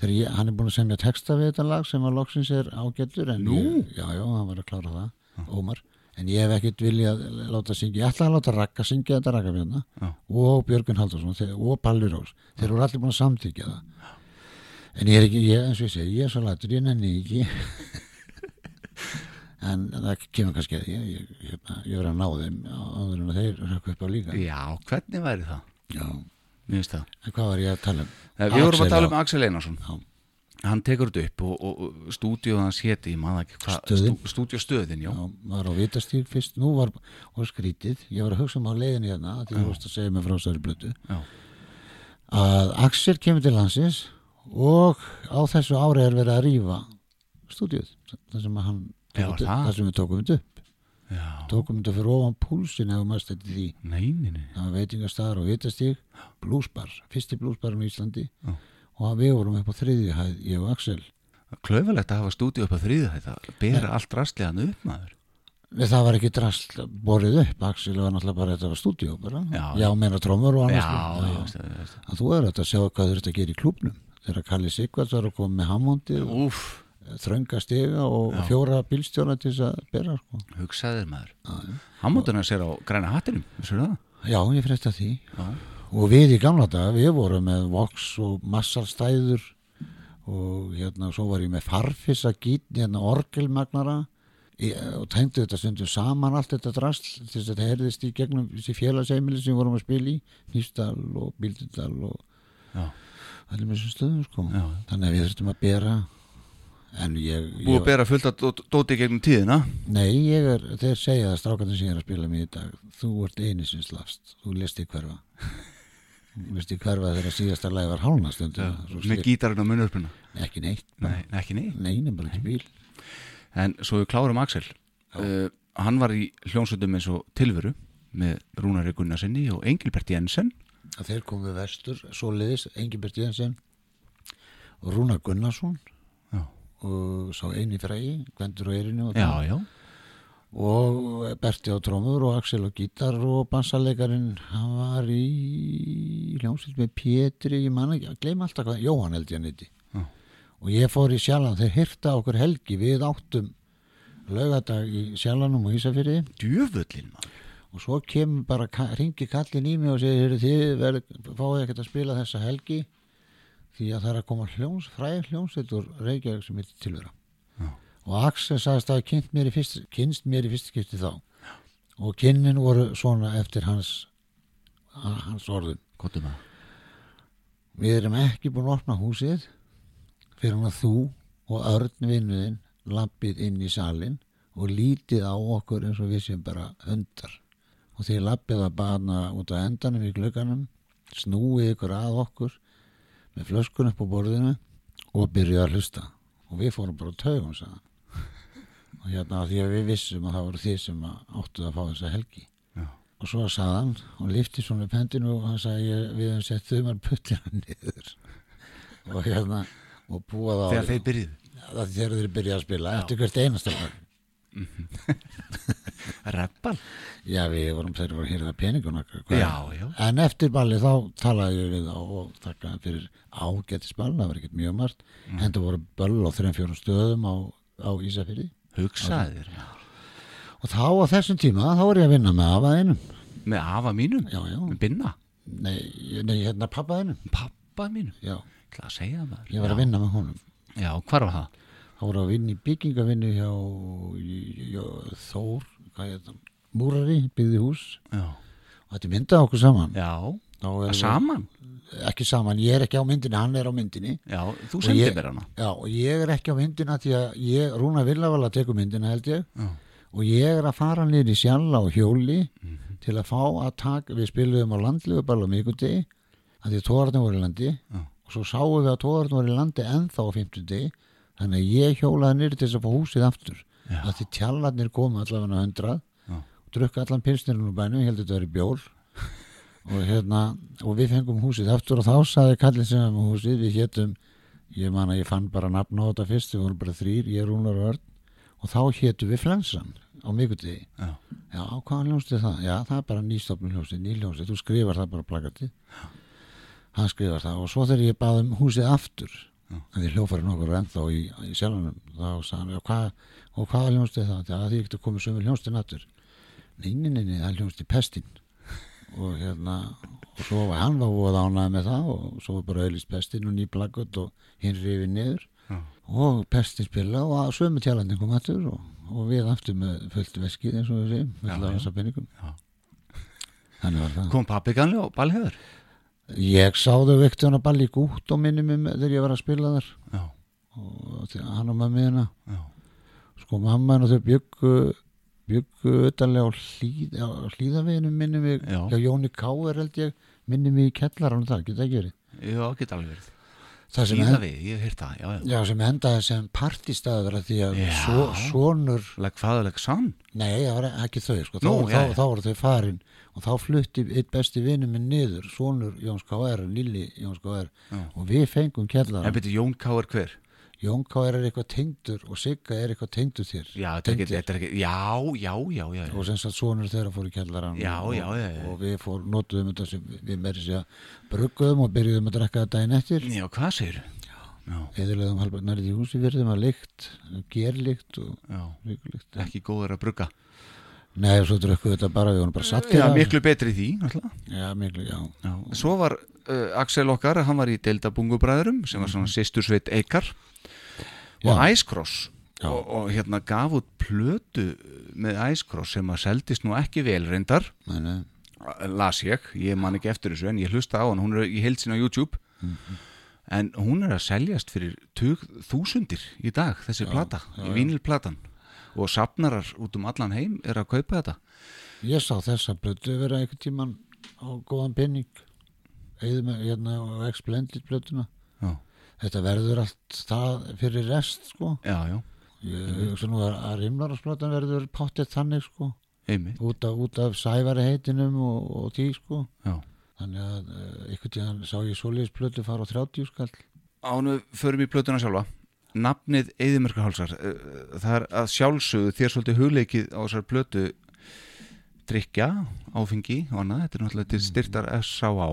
þegar ég, hann er búin að semja texta við þetta lag sem að loksins er ágættur en Nú? ég, já, já, hann var að klára það Ómar, en ég hef ekkert viljað láta syngja, ég ætlaði að láta Ragga syngja þetta Ragga björna Já. og Björgun Haldarsson þeir- og Palli Rós. Þeir voru allir búin að samþykja það. En ég er ekki, ég, eins og ég segi, ég er svo lætur ég nenni ekki en það kemur kannski að ég, ég, hérna, ég verið að ná þeim áður en þeir rökku upp á líka. Já, hvernig væri það? já, Mér finnst það. En hvað var ég að tala um? Eh, Við vorum að tala um Axel Einarsson. Já. Hann tekur þetta upp og, og, og stúdíóð hans héti, ég maður ekki hvað Stöðin. stú, Stúdíóstöðin, já, var á vitastíl fyrst, nú var, skrítið, ég var að hugsa um á leiðinni hérna, því þú varst að segja mig frá þessari blötu, að Axel kemur til landsins og á þessu ári er verið að rýfa stúdíuð, það sem hann Já, það. það sem við tókum þetta upp, já. Tókum þetta fyrir ofan púlsin ef maður stætti því, Nei, nei, nei, það var veitingastæðar og vitastíl, blúsbar, fyrsti blúsbarinn í Íslandi. Já. og við vorum upp á þriðju hæð, ég og Axel, Klöfulegt að hafa stúdíó upp á þriðu þetta Bera allt rastlegan upp maður. Það var ekki drast borið upp. Axel var náttúrulega bara, þetta var stúdíu bara. Já. já meina trómur og Já, annars það, ég veist það. að þú er að sjá hvað þú ert að gera í klúbnum þegar Kalli Sigvards var að koma með Hammondið þrönga stiga og Já. fjóra bílstjóra til þess að bera sko. hugsaðir maður. Hammonduna sér á græna hattinum, já, ég frétta því. Já, og við í gamla daga, við vorum með Vox og massarstæður og hérna, svo var ég með farfissa gítni, hérna orgelmagnara. Í, og tengdu þetta stundum saman allt þetta drast til þess að þetta herðist í gegnum þessi félagsheimili sem við vorum að spila í Nýstal og Bíldudal og allir með þessum stöðum sko. Já. þannig að við þurftum að bera ég, Búið að ég bera fullt að dó- dóti gegnum tíðina? Nei, ég er, þeir segja það strákarnir sem ég er að spila með í dag þú ert eini sem slafst, þú lest í hverfa. Þú lest í hverfa þegar síðasta lagi var hálna stundum. Svo Með gítarinn á munnurpuna ekki neitt Nei, ekki nei nei, bara ekki bíl. En svo við klárum Axel. Uh, Hann var í hljónsöndum eins og tilveru með Rúnari Gunnarsinni og Engilbert Jensen. Að þeir komu vestur, svoleiðis Engibert Jensen og Rúnar Gunnarsson og sá eini frægi, Gvendur og Erinu og, já, já, og Berti á trómur og Axel á gítar og bassalegarinn hann var í hljómsveit með Pétri, ég man ekki, gleyma alltaf hvað, Jóhann held ég hann heiti. Og ég fór í sjalan, þeir hyrta okkur helgi við áttum laugadag í sjalanum og Ísafyrði djöfullin maður. Og svo kemur bara, ringi kallin í mig og segir, "Heyrðu, þið verð, fáið ekkert að spila þessa helgi því að það er að koma hljóns, fræð hljómsveit úr Reykjavík sem heitir tilvera. Já. og Axel sagðist að kynst mér í fyrst skipti þá. Og kynnin voru svona eftir hans hans orðum. Kottum að við erum ekki búin að opna húsið fyrir hann að þú og Örn vinnuðinn lappið inn í salin og lítið á okkur eins og við séum bara hundar. Og því lappið að bana út á endanum í glögganum snúið ykkur að okkur með flöskun upp á borðinu og byrjuð að hlusta. Og við fórum bara á taugum sagði hann. og hérna því að við vissum að það voru þið sem að áttuð að fá þessa helgi. Já. og svo sagði hann og lifti svona upp hendinu og hann sagði við hefum sett þumar puttina niður. Og hérna og búað á Þegar þeir byrjuðu? Það þegar þeir byrja að spila eftir hvert einasta lag Reppal já við vorum þeir voru að hýrða já en eftir balli þá talaði við og þakka fyrir ágættis ball það var ekkert mjög margt. Mm. en það voru böll á þreim fjórum stöðum á, á Ísafyrði Hugsaðir og þá á þessum tíma þá var ég að vinna með afaðinum Með afa mínum? Já já. Með binna? Nei, nei hérna pappaðinum Pappa mínum? Já. Það að segja það maður? Ég var að vinna með honum. Já, hvar var það? þá voru að vinna í byggingavinnu hjá, hjá Þór. hvað Múrari byggði hús. Já, og þetta myndaði okkur saman. Já. Saman? ekki saman, ég er ekki á myndinni, hann er á myndinni. Já, þú sendið mér hana. Já, og ég er ekki á myndina því að ég, Rúna Villavala tekur myndina held ég. Já, og ég er að fara í sjalla og hjóli Mhm. til að fá að taka við spiluðum á landlegu bara á mikudegi að því að tóðarnir voru í landi. Já. og svo sáum við að tóðarnir voru í landi ennþá á 50 þannig að ég hjólaði niður til þess að fá húsið aftur. Að því tjallarnir komu allavega hundrað og drukka allan pilsnirinn úr bænum, ég held að þetta veri bjór. Og hérna og við fengum húsið aftur og þá saði kallið sem með húsið, við hétum ég man að ég fann bara nafn á þetta fyrst við vorum bara þrýr, ég, Rúnar og Örn og þá hétum við Flensan á mikudegi já, Já, hvað hljómsið það? Já, það er bara nýstofnum hljómsið, nýljómsið, þú skrifar það bara plakatið. Hann skrifar það og svo þegar ég baði um húsið aftur, því hljófarinn okkur ennþá í, í sjálfanum, þá sagði hann, já, hvað, og hvað hljómsið er það? Já, því ekki að koma sömu nei, nei, nei, það er hljómsið pestin. Og hérna, og svo var hann var búið ánæði með það og svo var bara auðlist pestin og ný plakat og hinn rifið niður Já. og pestin spila og að sömu tjálandin kom aftur og, og við aftur með fullt veskið eins og við peningum. Já. Þannig var það. Kom pappi ganni og ballhjöður Ég sá þau vekti hann að balli gút og minni mig með- þegar ég var að spila þar og hann og mamma hérna já, sko mamma og þau byggu byggu utanlega á, hlýð, á hlýðaveginu minni mig Já. Jóni Káer held ég minni mig í kellarann það, geta ekki verið já, get alveg verið við, ég hef heyrt það, já, já já, sem endaði sem partistæður því að svo, sonur Leg fæðuleg sann nei, það var ekki þau sko, Nú, þá, þá, þá voru þau farin og þá flutti eitt besti vinnu minn niður sonur Jóns Káer, Lilli Jóns Káer Já. og við fengum kellarann En byrju Jón K. er hver? Jón K. er eitthvað tengdur og Sigga er eitthvað tengdur þér. Já, ekki, ekki, já, já, já, já, og sem sagt sonur þeirra fór í kjallaran Já, og, já, já, já. og við fór, notuðum þetta sem við meiri sér brugguðum og byrjuðum að drekka þetta daginn eftir. Já, hvað segir Já, eðurlegum halvbært nærið í húsi þeim að lykt gerlykt ekki góður að brugga. Nei, svo drukkuðu þetta bara, við vorum bara sattir Já, af- miklu betri í því, miklu, já. Já. Svo var uh, Axel okkar, hann var í Deildabungubræðurum sem var svona sýstursveit Eikar og Já. Icecross Já. og, og hérna gaf út plötu með Icecross sem að seldist nú ekki vel reyndar. Nei, nei. las ég, ég man ekki eftir þessu en ég hlusta á hann, hún er í heilsin á YouTube. En hún er að seljast fyrir tug, þúsundir í dag þessi plata, já, já. vínilplatan. Og sapnarar út um allan heim er að kaupa þetta. Ég sá þessa blötu vera einhvern tíman á góðan penning eða með hérna á Explendid blötuna Já, Þetta verður allt það fyrir rest sko. Já, já, Ég nú að, að rimlarasplatan verður pottið þannig sko. Út af, út af sævari heitinum og, og því sko. Já. Þannig að uh, einhvern tíðan sá ég svoleiðis blötu fara á 30 skall. Ánu förum í plötuna sjálfa. Nafnið Eðimörkahálsar Það er að sjálfsögðu þér svolítið hugleikið á þessar plötu drikja, áfengi og annað, þetta er náttúrulega til styrtar S.A.A.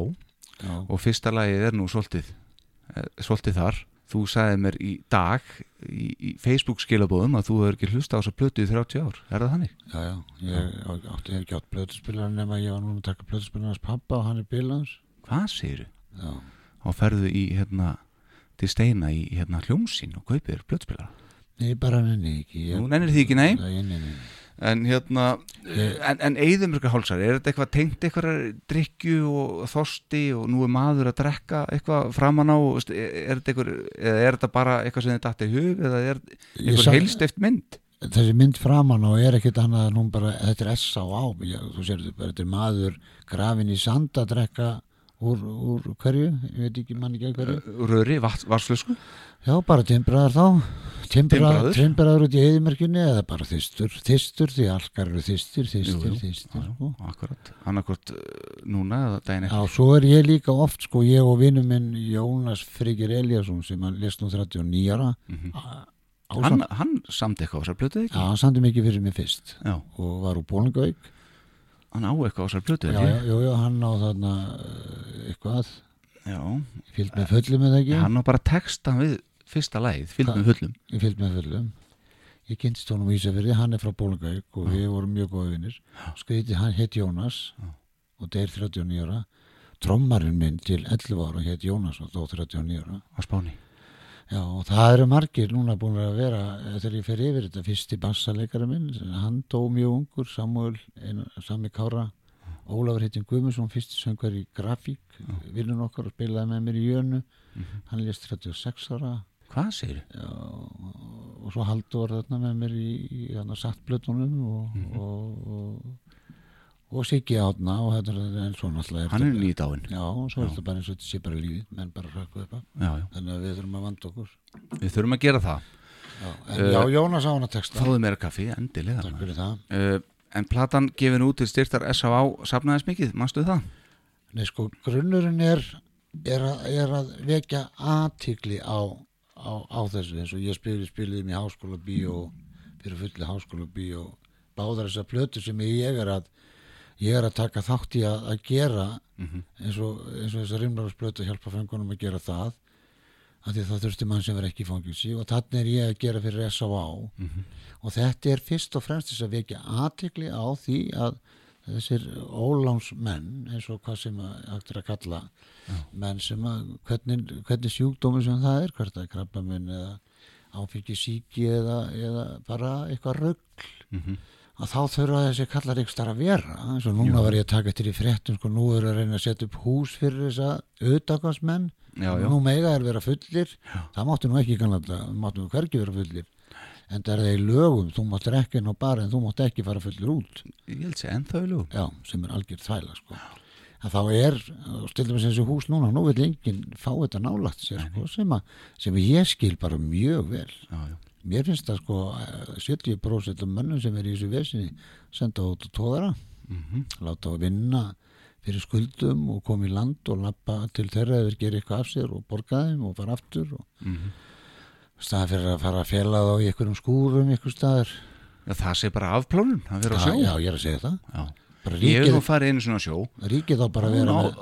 Og fyrsta lagið er nú svolítið eh, svolítið þar. Þú sagði mér í dag í, í Facebook skilabóðum að þú hefur ekki hlusta á þessa plötu í 30 ár, er það þannig? já, já, ég á- átti ekki átt blötuspilar nema ég var núna að taka blötuspilar hans pappa og hann er bílans Hvað segirðu? Já, Og ferðu í hérna til steina í hérna hljómsín og kaupir plötuspilara nei bara nenni ekki. Ég, Nú nennir því ekki, Nei, nei, nei, nei. En hérna, en, en Eðimörkahálsar, er þetta eitthvað tengt eitthvað drikju og þosti og nú er maður að drekka eitthvað framan á, veist, er þetta eitthvað, eða er þetta bara eitthvað sem þetta dætti í hug eða er eitthvað sa- heilst eftir mynd? þessi mynd framan á er ekkit annað en hún bara, þetta er S.A.A. Já, þú sér þetta, þetta er maður grafin í sand að drekka úr, úr hverju, ég veit ekki mann ekki að hverju Röri, varsflösku? Já, bara timbraðar þá Timbraður? Timbraðar út í eðimerkinu eða bara þystur, þystur því alkar eru Jú, jú. þystir sko. Akkurat, annarkort uh, núna eða Já, eftir svo er ég líka oft sko, ég og vinnu minn Jónas Frigir Eliasson sem hann lest nú 39 ára Mhm. á, Hann, hann samt eitthvað á þessar plötu Já, ekki? hann sandi mikið fyrir mig fyrst Já, og var úr Bólingavík hann á eitthvað á þessar plötu Já, já, jú, hann á þarna uh, eitthvað, Já, fyllt með fullum eða ekki? Hann á bara texta við fyrsta fylgd Hvað? með fullum. Fyllt með fullum. Ég kynntist honum í Ísafirði, hann er frá Bólingavík og við vorum mjög góða vinnir Skriði, hann heit Jónas og það er 39 ára. Trommarinn minn til 11 ára heit Jónas og þó 39 ára. Á Spáni Já, og það eru margir núna búin að vera eh, þegar ég fer yfir þetta fyrsti bassaleikari minn, hann dó mjög ungur Samuel, Sami Kára. Ólafur heitin Guðmundsson, fyrsti söngar í grafík, vinnun okkar og spilaði með mér í Jönu, hann lést 36 ára. Hvað segir Já, og svo Haldur þarna með mér í, í þarna sattblötunum og, og, og, og Siggi átna og þetta er og náttúrulega Hann er þetta- nýdáinn. Já, og svo er þetta bara eins og þetta sé bara lífið, menn bara hrökku upp já, þannig að við þurfum að vanda okkur. Við þurfum að gera það. Já, en já, Jónas á hana texta. Fáðu meira kaffi, endilega. Takk fyrir það. Uh, En platan gefin út til styrtar S.A.A. safnaðis mikið, manstu það? Nei, sko, grunnurinn er er að, er að vekja aðtikli á, á, á þessu eins og ég spili spilið í háskóla bíó fyrir fulli háskóla bíó báðar þessar plötur sem ég er að ég er að taka þátt í að, að gera eins og, eins og þessar rimlarsplötu hjálpa fengunum að gera það af því það þurfti mann sem verið ekki í fangilsi og þannig er ég að gera fyrir S.A.A. og þetta er fyrst og fremst þess að vekja aðtikli á því að þessir ólánsmenn eins og hvað sem að er að kalla menn sem að hvernig, hvernig sjúkdómi sem það er hvert að krabba minn eða áfengi síki eða, eða bara eitthvað rögl Mhm. Að þá þurfa þessi kallar ykkur starf að vera. Eins og núna var ég að taka eftir í fréttum sko nú er að reyna að setja upp hús fyrir þessa auðdagarsmenn Já, já. nú mega er vera fullir. Það máttu nú ekki kannan það máttu nú hvergi vera fullir. En það er það í lögum þú mátt rekka inn á bara en þú mátt ekki fara fullir út. Ég held sér ennþá í lögum. Já, sem er algjör þvæla sko. að þá er, stildum við þessi hús núna nú vil enginn fá þetta nálagt sér sko, sem, að, sem ég skil bara mjög vel. Já, já, mér finnst það sko eh, 70% af mönnum sem er í þessu vesinni senda út á tóðara Mhm. láta á vinna fyrir skuldum og koma í land og lappa til þeirra eða gera eitthvað af sér og borga þeim og fara aftur og Mhm. staðan fyrir að fara að fela þá í einhverjum skúrum einhver staðar. Já, það sé bara afplánun að vera á já, sjó já, ég er að segja það. Ég hef nú farið einu svona sjó. Ríkið þá bara að vera með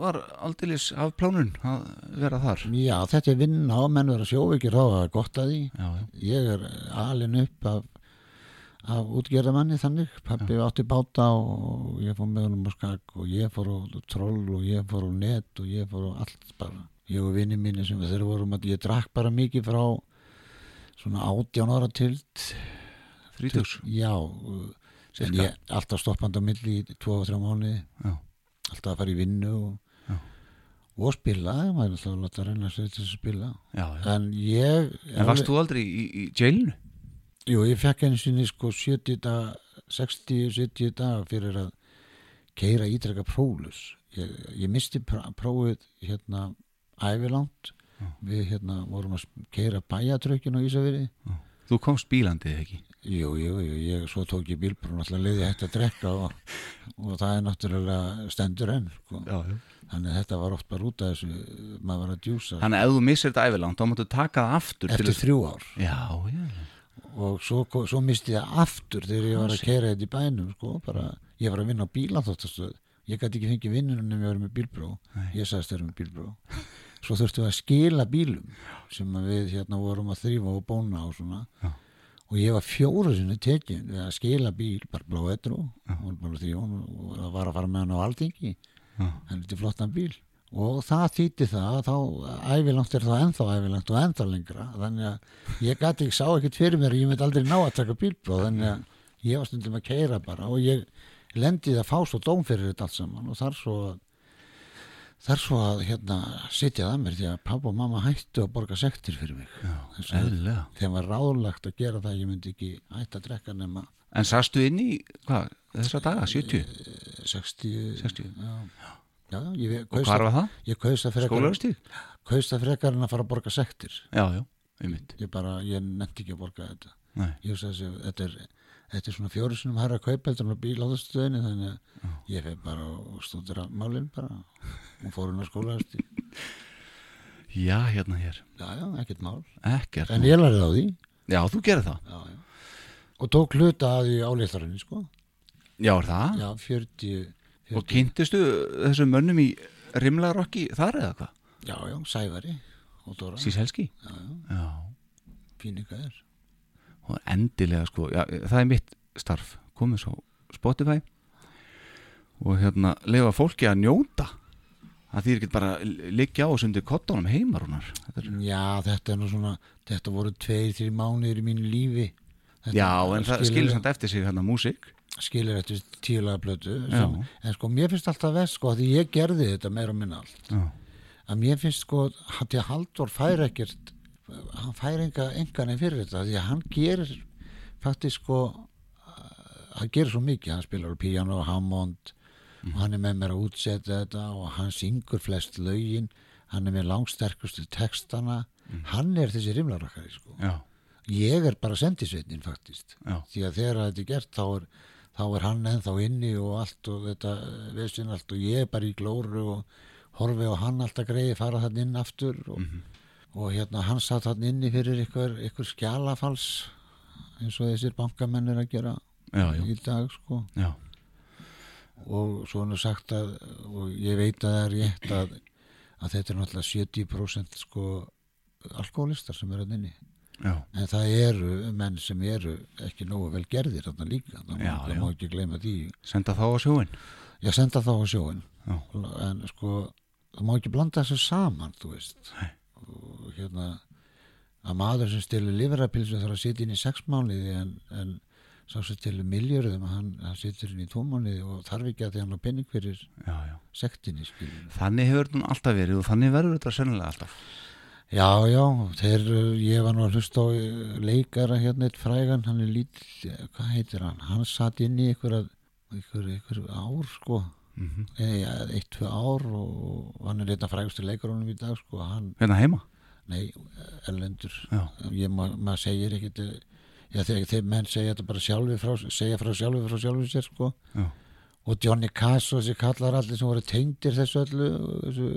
var aldeilis afplánun að vera þar. Já, þetta er vinna á menn vera sjóveikir á það er gott að því. Já, já, ég er alin upp af, af útgerðamanni þannig. Pappi átti báta og ég fór með honum á skak og ég fór á troll og ég fór á net og ég fór á allt bara. Ég og vinni mínu sem við þeirra vorum að ég drakk bara mikið frá svona átján ára tild. Þrítugs? Já uh, en ég alltaf stoppandi á milli í tvo og þrjá mánuði. Já, alltaf að fara í vinnu og, Já. Og spila maður er alltaf að láta reyna sér til að spila já, já. en ég En varst þú aldrei í, í jailinu? Jú, ég fekk einu sinni sko 70 dag, 60-70 dag fyrir að keira ítreka próflus. Ég, ég misti pr- prófið hérna ævilangt. Við hérna vorum að keira bæjatrökkinu á Ísafiri. Þú komst bílandið ekki? Jú, jú, jú, ég, svo tók ég bílbrún alltaf leiði hægt að drekka og, og það er náttúrulega stendur enn, sko. Já, já. Þannig að þetta var oft bara út af þessu, maður var að djúsa. Þannig að ef þú missir þetta ævilangt, þá máttu taka það aftur Eftir þess- þrjú ár. Já, já, og svo, svo misti ég það aftur þegar ég var að kera þetta í bænum sko, bara, ég var að vinna á bílaþóttastöð. Ég gæti ekki fengið vinnunum ef ég var með bílbró ég sagðist þeirra með bílbró svo þurftum við að skila bílum sem við hérna vorum að þrýfa og bóna og svona. Já. og ég var fjóru sinni tekin við að skila bíl, bara blá etru og það var að fara með hann á alþingi Hann lítið flottan bíl. Og það þýtti það að þá ævilangt er það ennþá ævilangt og ennþá lengra. Þannig að ég gæti ekki sá ekkert fyrir mér ég myndi aldrei ná að taka bílbróð þannig að ég var stundum að keira bara og ég lendið að fá svo dóm fyrir þetta allt saman. Og þar svo að þar svo að hérna sitja það mér því að pappa og mamma hættu að borga sektir fyrir mig. Að þeim var ráðlagt að gera það að ég myndi ekki hætta að drekka nema En sastu inn í, hvað, þessa daga, 70? 60 60. já, já, ég Og það var það? ég kaus það frekar Skólaugustík? kaus það frekar en að fara að borga sektir Já, ég bara, ég nefndi ekki að borga þetta Nei. ég hugsa þessi, þetta er þetta er svona fjóru sinum hæra kaupeldur og bíl á þessu stöðinni þannig að ég feg bara og stúdur að málinn bara og fór hún að skóla Já, hérna hér. já, já, ekkert mál Ekkert. en ég lærið á því Já, þú gerir það. já, já. og tók hluta að því áleitharinni sko Já, er það? já, 40, 40 Og kynntistu þessum mönnum í rimlarokki þar eða hvað? já, já, Sævari og Dóra Síselski? já, já, Já. fínika er Og endilega sko, já, það er mitt starf. Komið svo Spotify og hérna lefa fólki að njóta. Það þýr ekki bara að liggja á þessu undir kottunum er... já, þetta er nú svona þetta voru tveir, þrjir mánuðir í mínu lífi þetta, Já, en það skilur- samt eftir sig hérna músík. Skilir eftir tíulega blötu sem, en sko mér finnst alltaf vest sko því ég gerði þetta meira og minna allt. Já. að mér finnst sko að því að Halldór fær ekkert hann fær enga engan fyrir þetta því að hann gerir faktisk sko hann gerir svo mikið, hann spilar piano og Hammond og hann er með mér að útsetja þetta og hann syngur flest lögin hann er með langsterkustu textana. Hann er þessi rimlarakari sko. Já. ég er bara sendisveitnin faktist Já. því að þegar þetta er gert þá er, þá er hann ennþá inni og allt og þetta vesin allt og ég er bara í glóru og horfi á hann alltaf greiði fara þann inn aftur og, og hérna hann satt þann inni fyrir ykkur, ykkur skjalafals eins og þessir bankamenn er að gera Já, já. í dag sko Já. og svo nú sagt að og ég veit að það er rétt að, að þetta er náttúrulega 70% sko alkoholistar sem er að inni Já. en það eru menn sem eru ekki nógu vel gerðir þarna líka það, Já, má, það já. má ekki gleyma því Senda þá á sjóin. ég senda þá á sjóin Já. en sko það má ekki blanda þessu saman þú veist og hérna að maður sem stilir livrapilsu þarf að sitja inn í sex mánuði en, en sá sem stilir miljörðum hann, hann situr inn í tvo mánuði og þarf ekki að því hann á penning fyrir Já, já. sektinni Þannig hefur þetta alltaf verið og þannig verður þetta sennilega alltaf. Já, já, þeir, ég var nú að hlusta á eh, leikara hérna eitt frægan, hann er lítill, eh, hvað heitir hann? Hann satt inn í ykkur, ykkur, ykkur ár, sko, Mm Nei, eitt, tvö ár og hann er einna frægustu leikarunum í dag, sko, hann, Hérna heima? nei, erlendur, Já. ég, ma, maður segir eh, já, þegar þeir menn segja þetta bara sjálfi frá, segja frá sjálfi frá sjálfi sér, sko, Já. og Johnny Cass og þessi kallar allir sem voru tengdir þessu öllu, þessu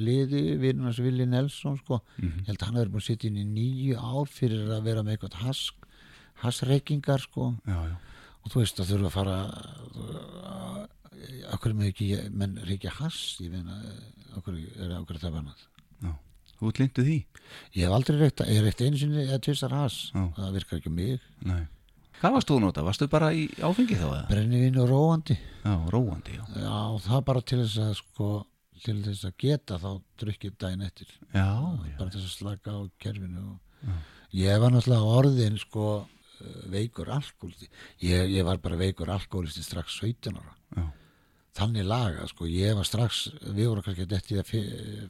liði vinnunars Vili Nelson sko. Mhm. ég held að hann hefur búin að sitja inn í nýju ár fyrir að vera með eitthvað hass, hassreikingar sko. já, já, og þú veist að þurfa að fara okkur með ekki menn reykja hass ég meina, okkur er okkur það bannað. Þú lindu því? ég hef aldrei reykt, ég hef reykt einu sinni eða tvistar hass, Já. það virkar ekki mig Nei. Hvað varst þú nota? Varstu bara í áfengi þá eða? brennivín og róandi Já, róandi, já. já, það bara til þess að sko til þess að geta þá drukkið daginn eftir. Já, bara til þess að slaka á kerfinu og ég var náttúrulega orðin sko veikur alkoholisti ég, ég var bara veikur alkoholisti strax 17 ára. Já, þannig laga sko, ég var strax við vorum kannski það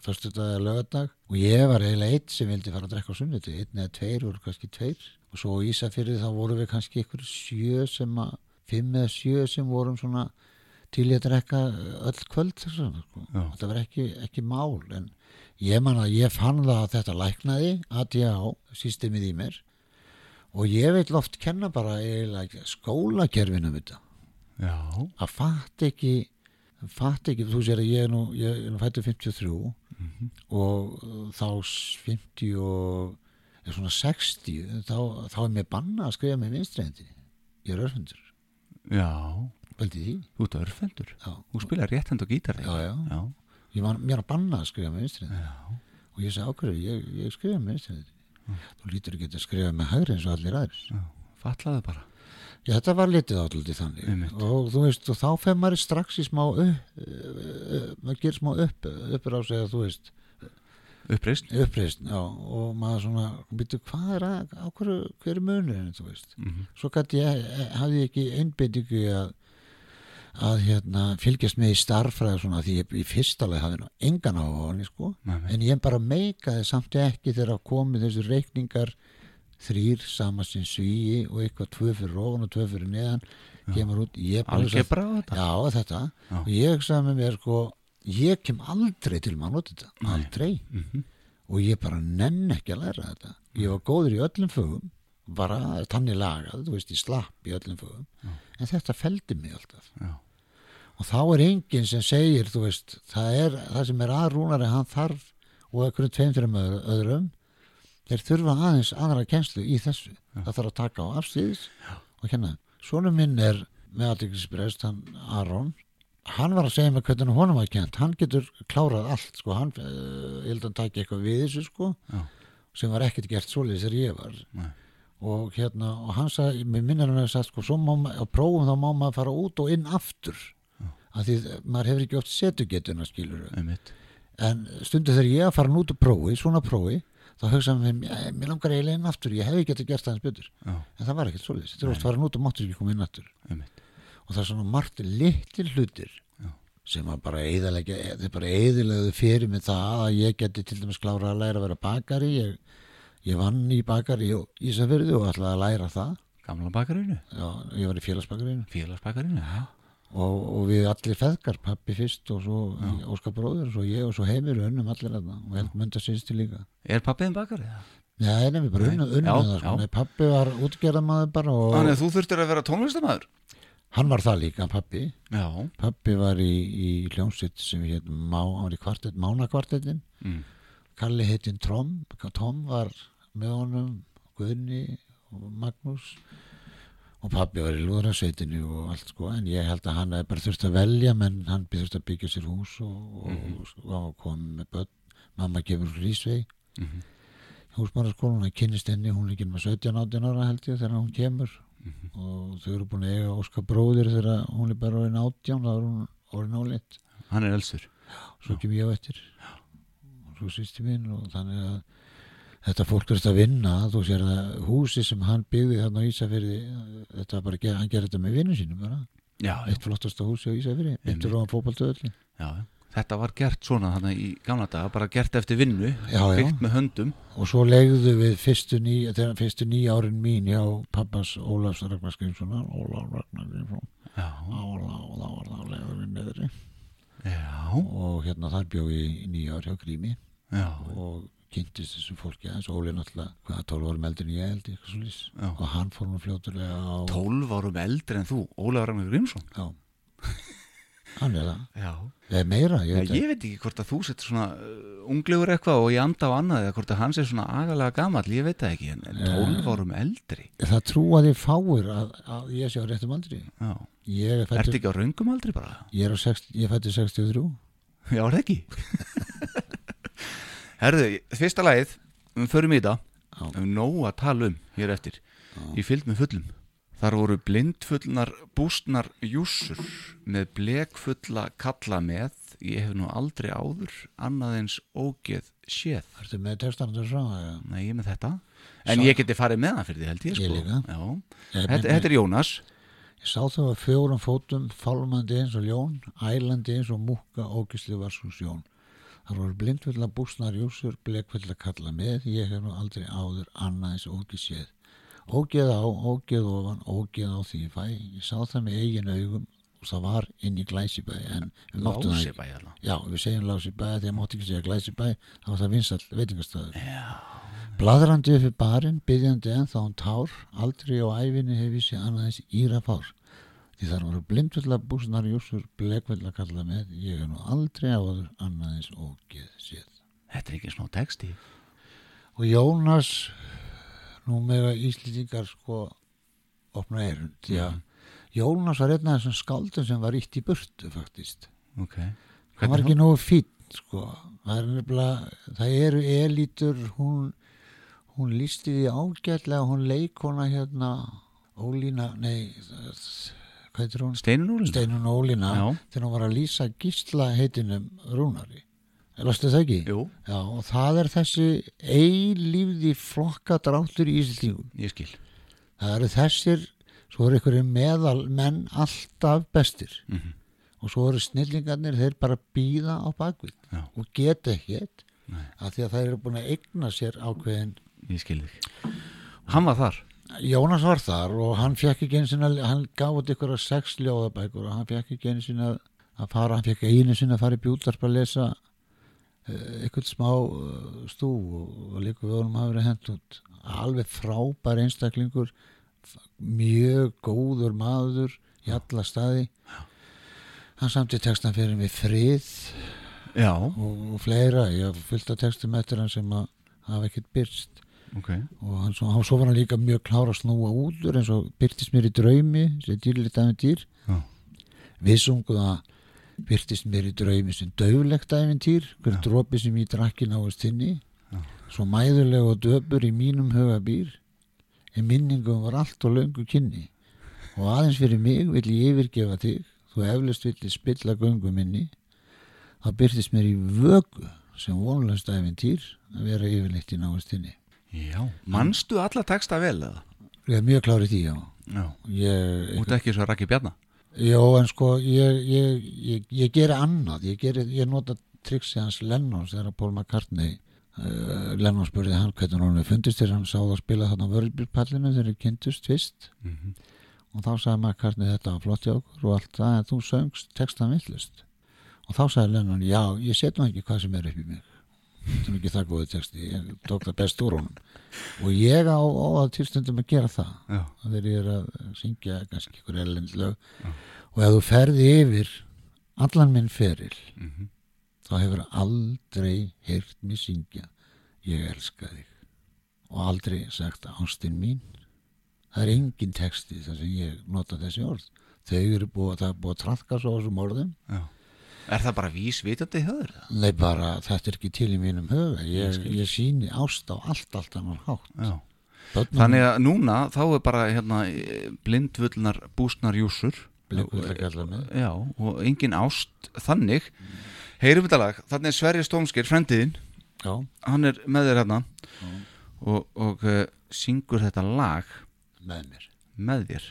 fyrstu dag eða lögadag og ég var eiginlega eitt sem vildi fara að drekka á sunnuti, einn eða tveir voru kannski tveir. Og svo í Ísafyrði þá vorum við kannski ykkur sjö sem að fimm eða sjö sem vorum svona til að drekka öll kvöld að sko. Þetta var ekki, ekki mál en ég man að ég fann það að þetta læknaði ADA systemið í mér. Og ég vil oft kenna bara eiginlega skólakerfinum þetta. Já, að fatt ekki fatt ekki, þú sér að ég er nú ég er nú fættur 53 og uh, þá s- 50 og er svona 60 þá, þá er mér banna að skrifa með vinstrendi ég er örfundur, já. Veldi því Þú ert örfendur. já, Þú spilar réttend og gítar. Já, já. já. ég var mér að banna að skrifa með vinstrendi Já, og ég sagði ákveður, ég, ég skrifa með vinstrendi þú lítur ekki að skrifa með hægri eins og allir aðeins já. Fallaðu bara. Já, þetta var litið átliti þannig Einmitt. og þú veist, og þá fer maður strax í smá upp, uh, maður gerir smá upp, sig að þú veist, Uppreist. uppreist, já, og maður svona, býttu, hvað er að, á hverju, hver er munurinn, þú veist. Mm Svo gæti ég, hafði ég ekki einbeitingu í að, að hérna, fylgjast með í starffræði og svona, því ég í fyrsta leið hafði engan á honni, sko, en ég bara meikaði samt ekki þegar komið þessu reikningar þrýr samasinn svíi og eitthvað tvö fyrir ofan og tvö fyrir neðan kemur út, Algebra á þetta. Já, þetta. Já. Og ég hugsaði með mér, sko, ég kem aldrei til að nota þetta. Nei. Aldrei. Mhm. Og ég bara nenn ekki að læra þetta. Ég var góður í öllum fögum, bara tannig lagað, þú veist, ég slapp í öllum fögum. En þetta feldi mig alltaf. Já. Og þá er enginn sem segir, veist, það er, það sem er aðrúnari, hann þarf, og einhverjum tveim fyrir með öðrum, þeir þurfa aðeins aðra kenslu í þessu. Það þarf að taka á afstíðis og kenna. Svona minn er með aðeinsbreyst, hann Aron, hann var að segja mig hvernig honum var kent. Hann getur klárað allt, sko, hann, uh, hann taki eitthvað við þessu, sko, Já. sem var ekkert gert svoleiðis þegar ég var. Nei. Og hérna, og hann sagði, mér minnir hann að sagt, sko, má prófum þá má maður fara út og inn aftur. Af því maður hefur ekki oft setugetuna, skilur en stundu þegar ég að fara nút að prófi, svona prófi þá hugsaðum við, mér, langar eiginlega inn aftur ég hefði getið gert aðeins betur. Já, en það var ekkert svoleiðis, þetta er oft fara nút og máttu ekki koma inn aftur. Einmitt. og það er svona margt litir hlutir Já. sem að bara eðilegðu fyrir mig það að ég geti til dæmis klára að læra að vera bakari ég, ég vann í bakari og Ísafyrði og ætlaði að læra það. Gamla bakarinu. Já, ég var í félagsbakarinu Félagsbakarinu, já. Og, og við allir feðgar, pappi fyrst og svo Óskar bróður og svo ég og svo heimir unnum allir þarna og held mynda sýnsti líka Er pappiðin bakari? Já. Nei, nefnir bara Nei. unnum, unnum Já, það sko. já. Nei, pappi var útgerðamaður bara og Þannig að þú þurftir að vera tónlistamæður? hann var það líka, pappi Já. pappi var í, í hljómsitt sem við hétum Má, kvartett, Mánakvartettin Mm. Kalli heitin Tom Tom var með honum Guðni og Magnús og pappi var í lúðrasveitinu og allt sko, en ég held að hann hefði bara þurft að velja, menn hann þurft að byggja sér hús og, og, og kom með börn, mamma gefur Rísvei Mhm. húsmaraskólan, hann kynnist henni hún er ekki með 17-18 ára held ég þegar hún kemur. Og þau eru búin að eiga Óskar bróðir þegar hún er bara orðin 18 þá er hún orðin áleitt Hann er elstur. svo kem ég á eftir. Og svo sýsti mín og þannig að þetta fólk er að vinna þú sér að húsi sem hann byggði þarna á Ísafirði þetta var bara, hann gerði þetta með vinnu sínum bara. Já, já. eitt flottasta húsi á Ísafirði eftir á fótballtöðli já. Þetta var gert svona þannig í gamla daga, bara gert eftir vinnu, Já, byggt með höndum. og svo legðu við fyrstu ný fyrstu nýja árin mín hjá pappas Ólafs Ragnar Skrimssonar Ólaf Ragnar Skrimsson Já. Ólaf og þá var það legður við neðri og hérna þar bjó ég í nýja ár hjá Grími. Og kynntist þessu fólki aðeins Óli náttúrulega, hvaða 12 árum eldur en ég Já. og hann fór nú fljóturlega á 12 árum eldri en þú, Ólafur Ragnar Grímsson. já, hann er það Já. eða meira, ég veit ég veit ekki hvort að þú sett svona uh, unglegur eitthvað og ég anda á annað eða hvort að hans er svona agalega gamall, ég veit það ekki en en 12 árum eldri það trúaði fáir að, að ég sé á réttum aldri Já. ég er fættur ekki á raungum aldri bara? ég er á 60 ég fættur 63 Já, er það ekki Herðu, fyrsta lagið við förum í þetta Já. við höfum nóg að tala um hér eftir í fylgd með fullum Þar voru blindfullnar bústnar júsur með blekfulla kalla með ég hef nú aldrei áður annað eins ógeð séð Ertu með textan þessu frá? eða? Nei, ég með þetta En Sá- ég geti farið með það fyrir því held ég, sko. Já. Ég Þetta, með- þetta er Jónas Ég sá þau að fjórum fótum, fálmandi eins og ljón, ælandi eins og múkka, ógisli var svo sjón. Það voru blindfulla búsnar júsur, blekfulla kalla með, ég hef nú aldrei áður annað eins ógis séð. Ógeð á, ógeð ofan, ógeð á því ég fæ. Ég sá það með eigin augum og það var inn í Glæsibæ. Lásibæ alveg. Já, við segjum Lásibæ, að mátti ekki segja Glæsibæ, það var það vinsall veitingastæður. Bladrandi upp í barinn, byggjandi en þá um tár, aldrei á æfinni hef ég sé annað eins írafár. Því þar voru blindfulla búsnar júsur, blekfulla kalla með, ég hef nú aldrei áður annað eins ógeð séð. Þetta er ekki smá texti Og Jónas, nú mega Íslendingar sko opna því að Jónas var einn af þessum skáldum sem var ítt í burtu faktist. Ok hann var ekki nógu fýtt sko. það er nefnilega það eru elítur hún, hún lísti því ágætlega hún leikona hérna Ólína, nei það- hún? Steinun Úlin Steinun Ólína. Þegar hún var að lýsa gísla heitinum Rúnari. Lastu það ekki? Jú, Já, og það er þessi eilífði flokka dráttur í Ísildingum ég skil. Það eru þessir svo eru ykkur meðal menn alltaf bestir. Mhm. og svo eru snillingarnir þeir bara býða á bakvið. Já. og geta ekkert af því að þeir eru búin að eigna sér ákveðin Ég skil þig. Hann var þar Jónas var þar og hann fekk ekki einu sinna hann gaf út ykkur að sex ljóðabækur og hann fekk ekki einu sinna að fara hann fekk einu sinna að fara í bjúldarp að lesa ykkur smá uh, stú og, líka við honum hafa verið hent út. Alveg frábær einstaklingur mjög góður maður í alla staði. Hann samti textan fyrir mig frið og, og fleira, ég af textum eftir hann sem að hafa ekkert byrst ok. Og hann svo, svo var hann líka mjög klár að snúa útur eins og byrtist mér í draumi sem dýrlít æfintýr Já. við sungum að byrtist mér í draumi sem döflegt æfintýr hver dropi sem ég drakki náist þinni. Já. svo mæðuleg og döpur í mínum huga býr en minningum var allt og löngu kynni. Og aðeins fyrir mig vill ég yfirgefa þig þú eflust vill ég spilla göngu minni. Þá byrtist mér í vögu sem vonlöst æfintýr að vera yfirleitt í náist þinni Já, manstu alla texta vel eða? Ég er mjög klár í því, já. Já Ég, Út ekki svo Raki Bjarna já, en sko, ég, ég, ég, ég geri annað. Ég, geri, ég nota triksi hans Lennons þegar Paul McCartney uh, Lennon spurði hann hvernig hann hefði fundist þegar hann sáð að spila þarna á vörlbjörnpallinu þegar þeir kynntust fyrst Mhm. og þá sagði McCartney þetta var flott hjá okkur og allt það en þú söngst textan villust og þá sagði Lennon, já, ég set nú ekki hvað sem er upp í mig nú ekki það góði texti ég tók það best úr honum. Og ég á, á að tilstundum að gera það. Þegar ég er að syngja kannski ykkur erlend lög. Og ef þú ferði yfir allan minn feril Mhm. þá hefur aldrei heyrt mér syngja ég elska þig. Og aldrei sagt ástinn mín. Það er engin texti þar sem ég nota þessi orð. Þau eru búið, er búið að trafka svo á þessum orðum. Já Er það bara vísvitandi höður? nei bara þetta er ekki til í mínum huga. Ég, ég síni ást á allt allt annar hátt. Já. Þannig að núna þá er bara hérna blindvöldnar bústnar júsur. Já, og engin ást þannig. Heyrum þetta lag, þannig er Sverri Stómskir frendiðinn, já, hann er með þér hérna. Og, og uh, syngur þetta lag. Með mér. Með þér.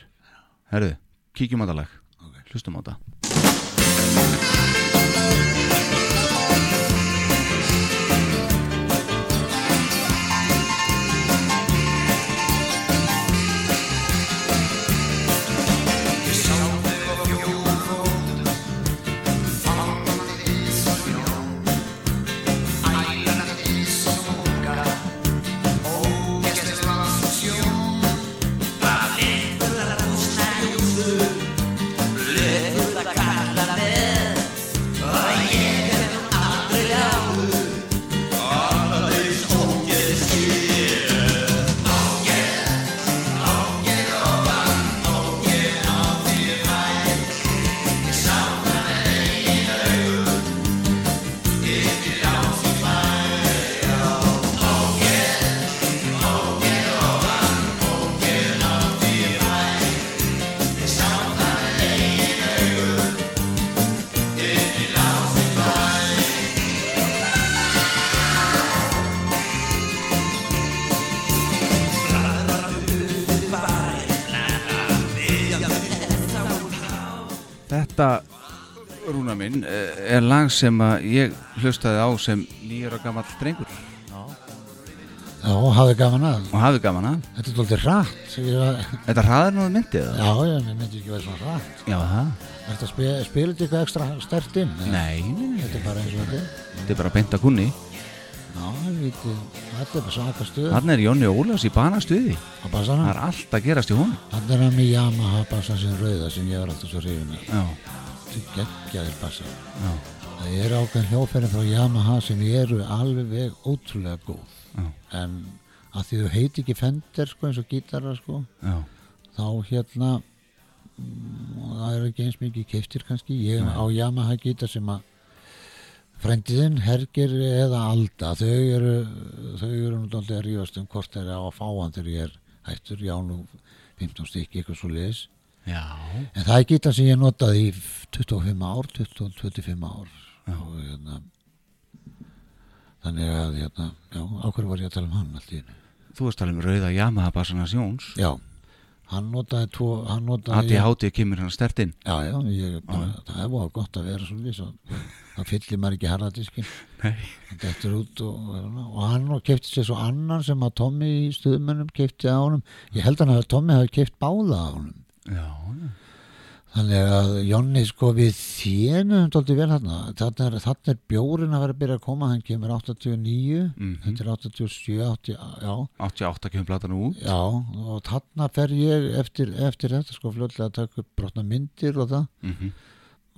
Herðu, kíkjum á þetta lag. Ok. Hlustum á þetta Þetta, Rúna minn, eh, er lag sem að ég hlustaði á sem nýjur og gammal drengur Já, hafði gaman að. og hafði gaman að. Þetta er doldið rætt. Ég, Þetta hraðar nú myndið það? já, ég myndi ekki vera svona rætt. Já, það? Þetta spila þetta eitthvað ekstra stert inn? Nei, nei, nei, Þetta er bara eins og þetta þetta er bara beint að kunni. Já, þetta er bara svaka stuð Þannig er Jónni Ólafs í banastuði. Það er allt að gerast í honum. Þannig er hann með Yamaha bassan sem rauða sem ég var alltaf svo hrifin. Já, já, Það er ákveðin hljóferðin frá Yamaha sem eru alveg ótrúlega góð. já, En að því þú heiti ekki Fender sko eins og gítarar sko, já, þá hérna mm, það er ekki eins mikið keiftir kannski. Ég á Yamaha gítar sem að frendiðinn, Hergir eða Alda, þau eru þau eru dálítið að rífast um hvort þeir á að fá hann þegar ég er hættur, já nú 15 stykki eitthvað svo liðis. já, En það er gítar sem ég notaði í 25 ár, 20-25 ár Já. og hérna þannig að hérna, já, ákveður var ég að tala um hann allt í hennu. þú varst talað um rauða Yamaha bassana Jóns. Já, hann notaði tvo, hann notaði ADHD kemur hann stertinn. Já, já, ég, bara, það er búið gott að vera svona svo, það fyllir maður ekki út og, og hann kefti sér svo annan sem að Tommy í stuðmennum kefti á honum. Ég held hann að Tommy hafi keft báða á honum. Já, já, Þannig að Jonni sko við þénum tóldi vel þarna. Þarna er, þarna er bjórin að vera að byrja að koma, hann kemur 89, Mhm. þetta er 87, 80, já, 88 kemur platan út. já, og þarna fer ég eftir, eftir þetta sko fljóðlega að taka brotna myndir og það. Mm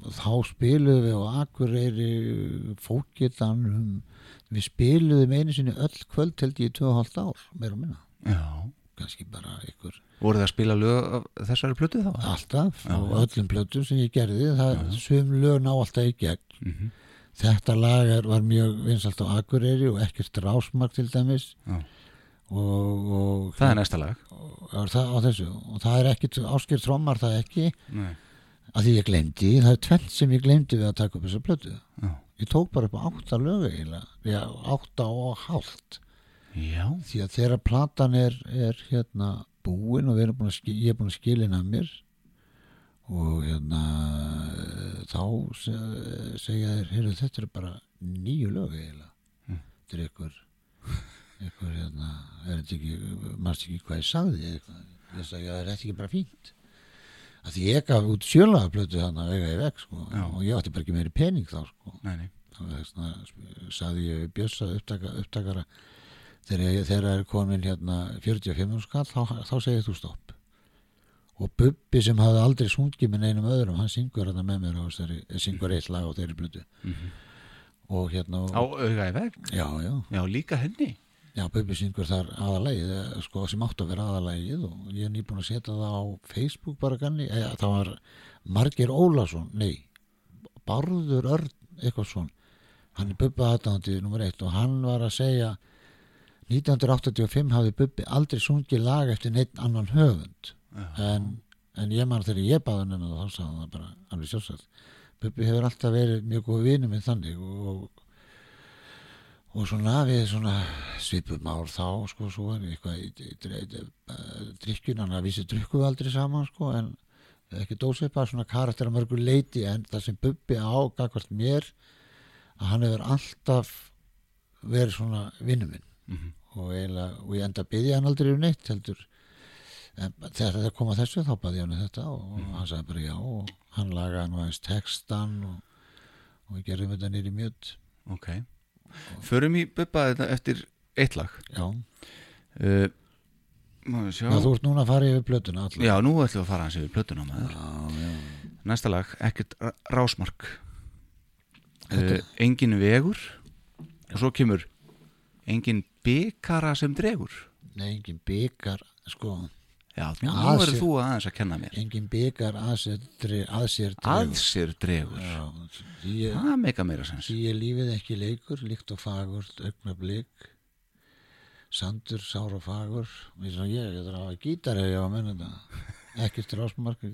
Þá spiluðum við á Akureyri fókitanum, við spiluðum einu sinni öll kvöld held ég í 2,5 ár, meira og minna. Já. Kannski bara ykkur Voru það að spila lög þessari plötu þá? alltaf já. öllum plötum sem ég gerði, það sum lög ná alltaf í gegn. Mm Þetta lag er, var mjög vinsalt á Akureyri og ekkert rásmark til dæmis og, og Það er næsta lag. og, það, á þessu og það er ekkert, áskir trómar það ekki Nei. að því ég glemdi, það er tvent sem ég glemdi við að taka upp þessa plötu Já. ég tók bara upp á átta lögu eiginlega, átta og hálft Já. því að þegar platan er, er hérna búin og búin að skil, ég er búin að skilina mér og hérna þá se- segja þér, heyrðu þetta er bara nýju lög eiginlega Mm. þetta er ykkur ykkur hérna, er þetta ekki hvað ég sagði ég sagði, er þetta ekki bara fínt að því ég gaf út sjölagaplötu þannig að vega í veg sko, Já. og ég átti bara ekki meiri pening þá sko Nei, nei. þá þessna, sagði ég Bjössa upptaka, upptakara þegar, þegar er komin hérna 45 skall þá, þá segir þú stopp og Bubbi sem hafði aldrei sungið með neinum öðrum hann syngur hérna með mér á þessari eh, syngur eitt lag á þeirri blötu Mhm. og hérna Á auga í veg? já, já, Já, líka henni. já, Bubbi syngur þar aðalægið eh, sko, sem átt að vera aðalægið og ég er nýbúin að setja það á Facebook bara ganni, eða, það var Margir Ólason, nei Barður Örn, eitthvað svon hann er Bubba aðdáðandi nummer eitt og hann var að segja 1985 hafði Bubbi aldrei sungið lag eftir neitt annan höfund. En, en ég man þegar ég baði hann um það þá sagði hann bara alveg sjálfsagt. Bubbi hefur alltaf verið mjög góð vinur minn þannig og, og svona við svona svipum ár þá sko svo var eitthvað í, í, í, í drikkjun hann að vísi drukkuðu aldrei saman sko en ekki dósipa svona karakter að mörgur leiti en það sem Bubbi á gagvart mér að hann hefur alltaf verið svona vinnu minn. Mhm. Og, ég enda að byggja hann aldrei um neitt heldur en þegar það kom að þessu þá baði hann þetta og, og hann sagði bara já og hann lagaði nú aðeins textan og, og við gerðum þetta nýri mjög Ok. Förum í Bubba þetta eftir eitt lag. já, Uh, já. þú ert núna að fara yfir plötuna allar Já, nú ætlum við að fara hans yfir plötuna maður. já, já. Næsta lag, ekkert rásmark. Þetta- Uh, engin vegur. Og svo kemur engin bygara sem dregur. Nei, engin byggar sko, Já, nú verður þú aðeins að kenna mér. engin byggar að sér, dre, að sér Að dregur. sér dregur. Það meika meira sens. því er lífið ekki leikur líkt og fagurt, augna blik sandur, sár og fagur eins og ég, ég þarf að gítar ef ég á að menna þetta ekki strásmark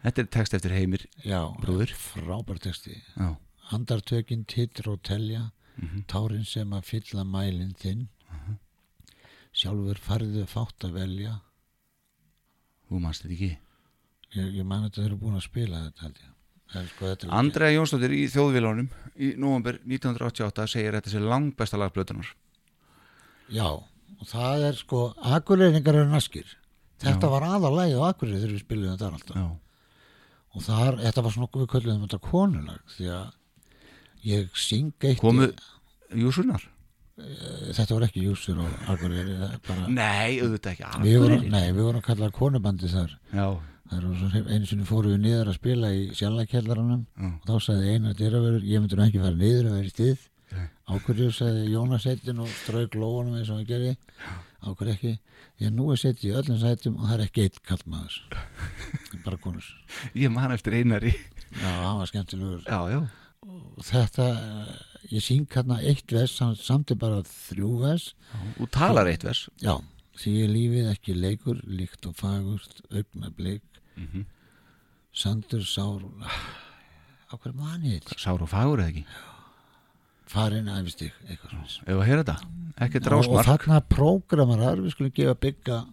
Þetta er text eftir heimir. já frábær texti Já. andartökin titr og telja Mhm. tárin sem að fylla mælinn þinn. Sjálfur farðu fátt að velja. Þú manst þetta ekki. ég, ég man að þeir eru búin að spila þetta held ég. En sko, þetta Andrea Jónsdóttir í þjóðvílunum í november 1988 segir þetta sé langbesta lagblötunar Já, og það er sko Akureyringar eru naskir. Þetta Já. var aðalægið á Akureyri þegar við spilum þetta alltaf Já, og þar, þetta var svona okkur við köllum þetta konulag því að ég syng eitt komu Júsunar? þetta var ekki Júsur og Akureyri Nei, auðvitað ekki Akureyri. nei, við vorum að kalla konubandi þar. Já, einu sinni fórum við niður að spila í sjálfakjallaranum Mm. og þá sagði einar dyraverður, ég myndi nú ekki fara niður að vera í stið. Ákverju sagði Jónas settin og strauk lóanum eins og hann gerði. Ákverju ekki, ég nú er sett í öllum sætum og það er ekki eitt kallmaður bara konur. Ég man eftir einari. Já, hann var skemmtilegur. Já, já, þetta, ég syng hérna eitt vers, hann samti bara þrjú vers. Og talar eitt vers. Já, því er lífið ekki leikur líkt og fagurt, augna bleik Mhm. sandur sár á hverju manið Sár og fagur eða ekki? Farin Ef að heyra þetta, ekki og, og drásmark þarna prógramarar við skulum gefa bygga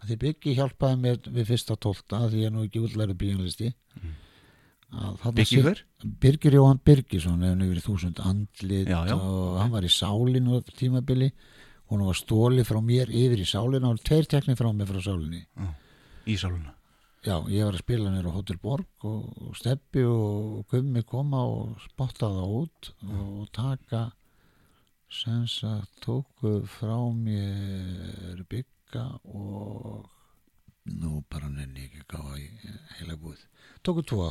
að því byggi hjálpaði mér við fyrsta tólta því ég er nú ekki útlæri bíjanlisti mm. Hver? Birgir Jóhann Birgisson hefur nú verið þúsund andlit Já, já. og hann var í sálinu á tímabili hún var stóli frá mér yfir í sálinu og tveir tekni frá mér frá sálinni Ísáluna Já, ég var að spila nýra á Hotel Borg og, Steppi og Gummi koma og spotta það út og taka sem sagt tóku frá mér bygga og nú bara nenni ekki að gáða í heila búið. Tóku tvo.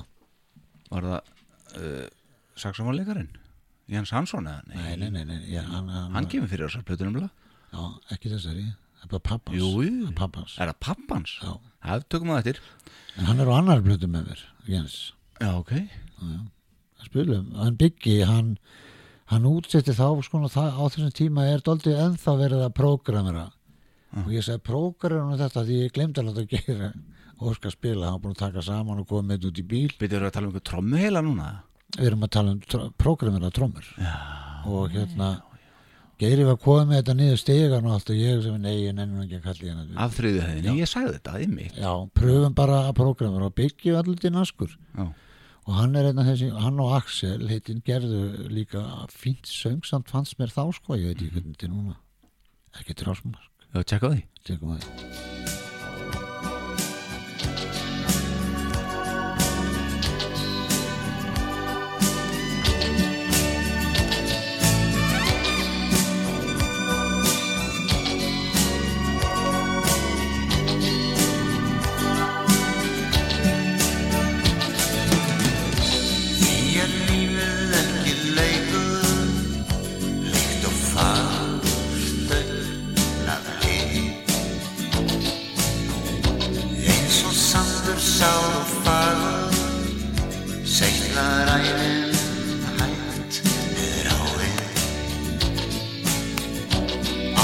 Var það uh, saksamáleikarinn? Jens Hansson eða? Nei, nei, nei, nei. Já, hann, hann, Hann kemur fyrir þessar plötunum Já, ekki þessari. Það er bara pappans. Jú, jú. Það pappans. Er það pappans? Já. Það tökum við eftir En hann er á annar blötu með mér, Jens. Já, ok að spilum, hann byggi hann, hann útsetti þá sko, það, á þessum tíma er doldið ennþá verið að prógramera og ég segi prógramera þetta því ég glemdi alveg að gera Óskar spila, hann var búin að taka saman og koma með þetta út í bíl. Byrjuðu að tala um einhver trommu heila núna? við erum að tala um tr prógramera trommur. Já, og hérna Geiri var komið með þetta niður stegan og allt og ég sem nei, ég nennum ekki að kalla í hann Af þriðu hefðinni, ég sagði þetta, það er mitt. Já, pröfum bara að prógramera og byggju allir til naskur. Já, og hann er einn af þessi, hann og Axel heitin gerðu líka fínt söngsamt fannst mér þá sko, ég veit ekki hvernig þetta er núna. Ekki drásmark, já tjekka Því sár og fagur Seglar æfinn hægt niður á við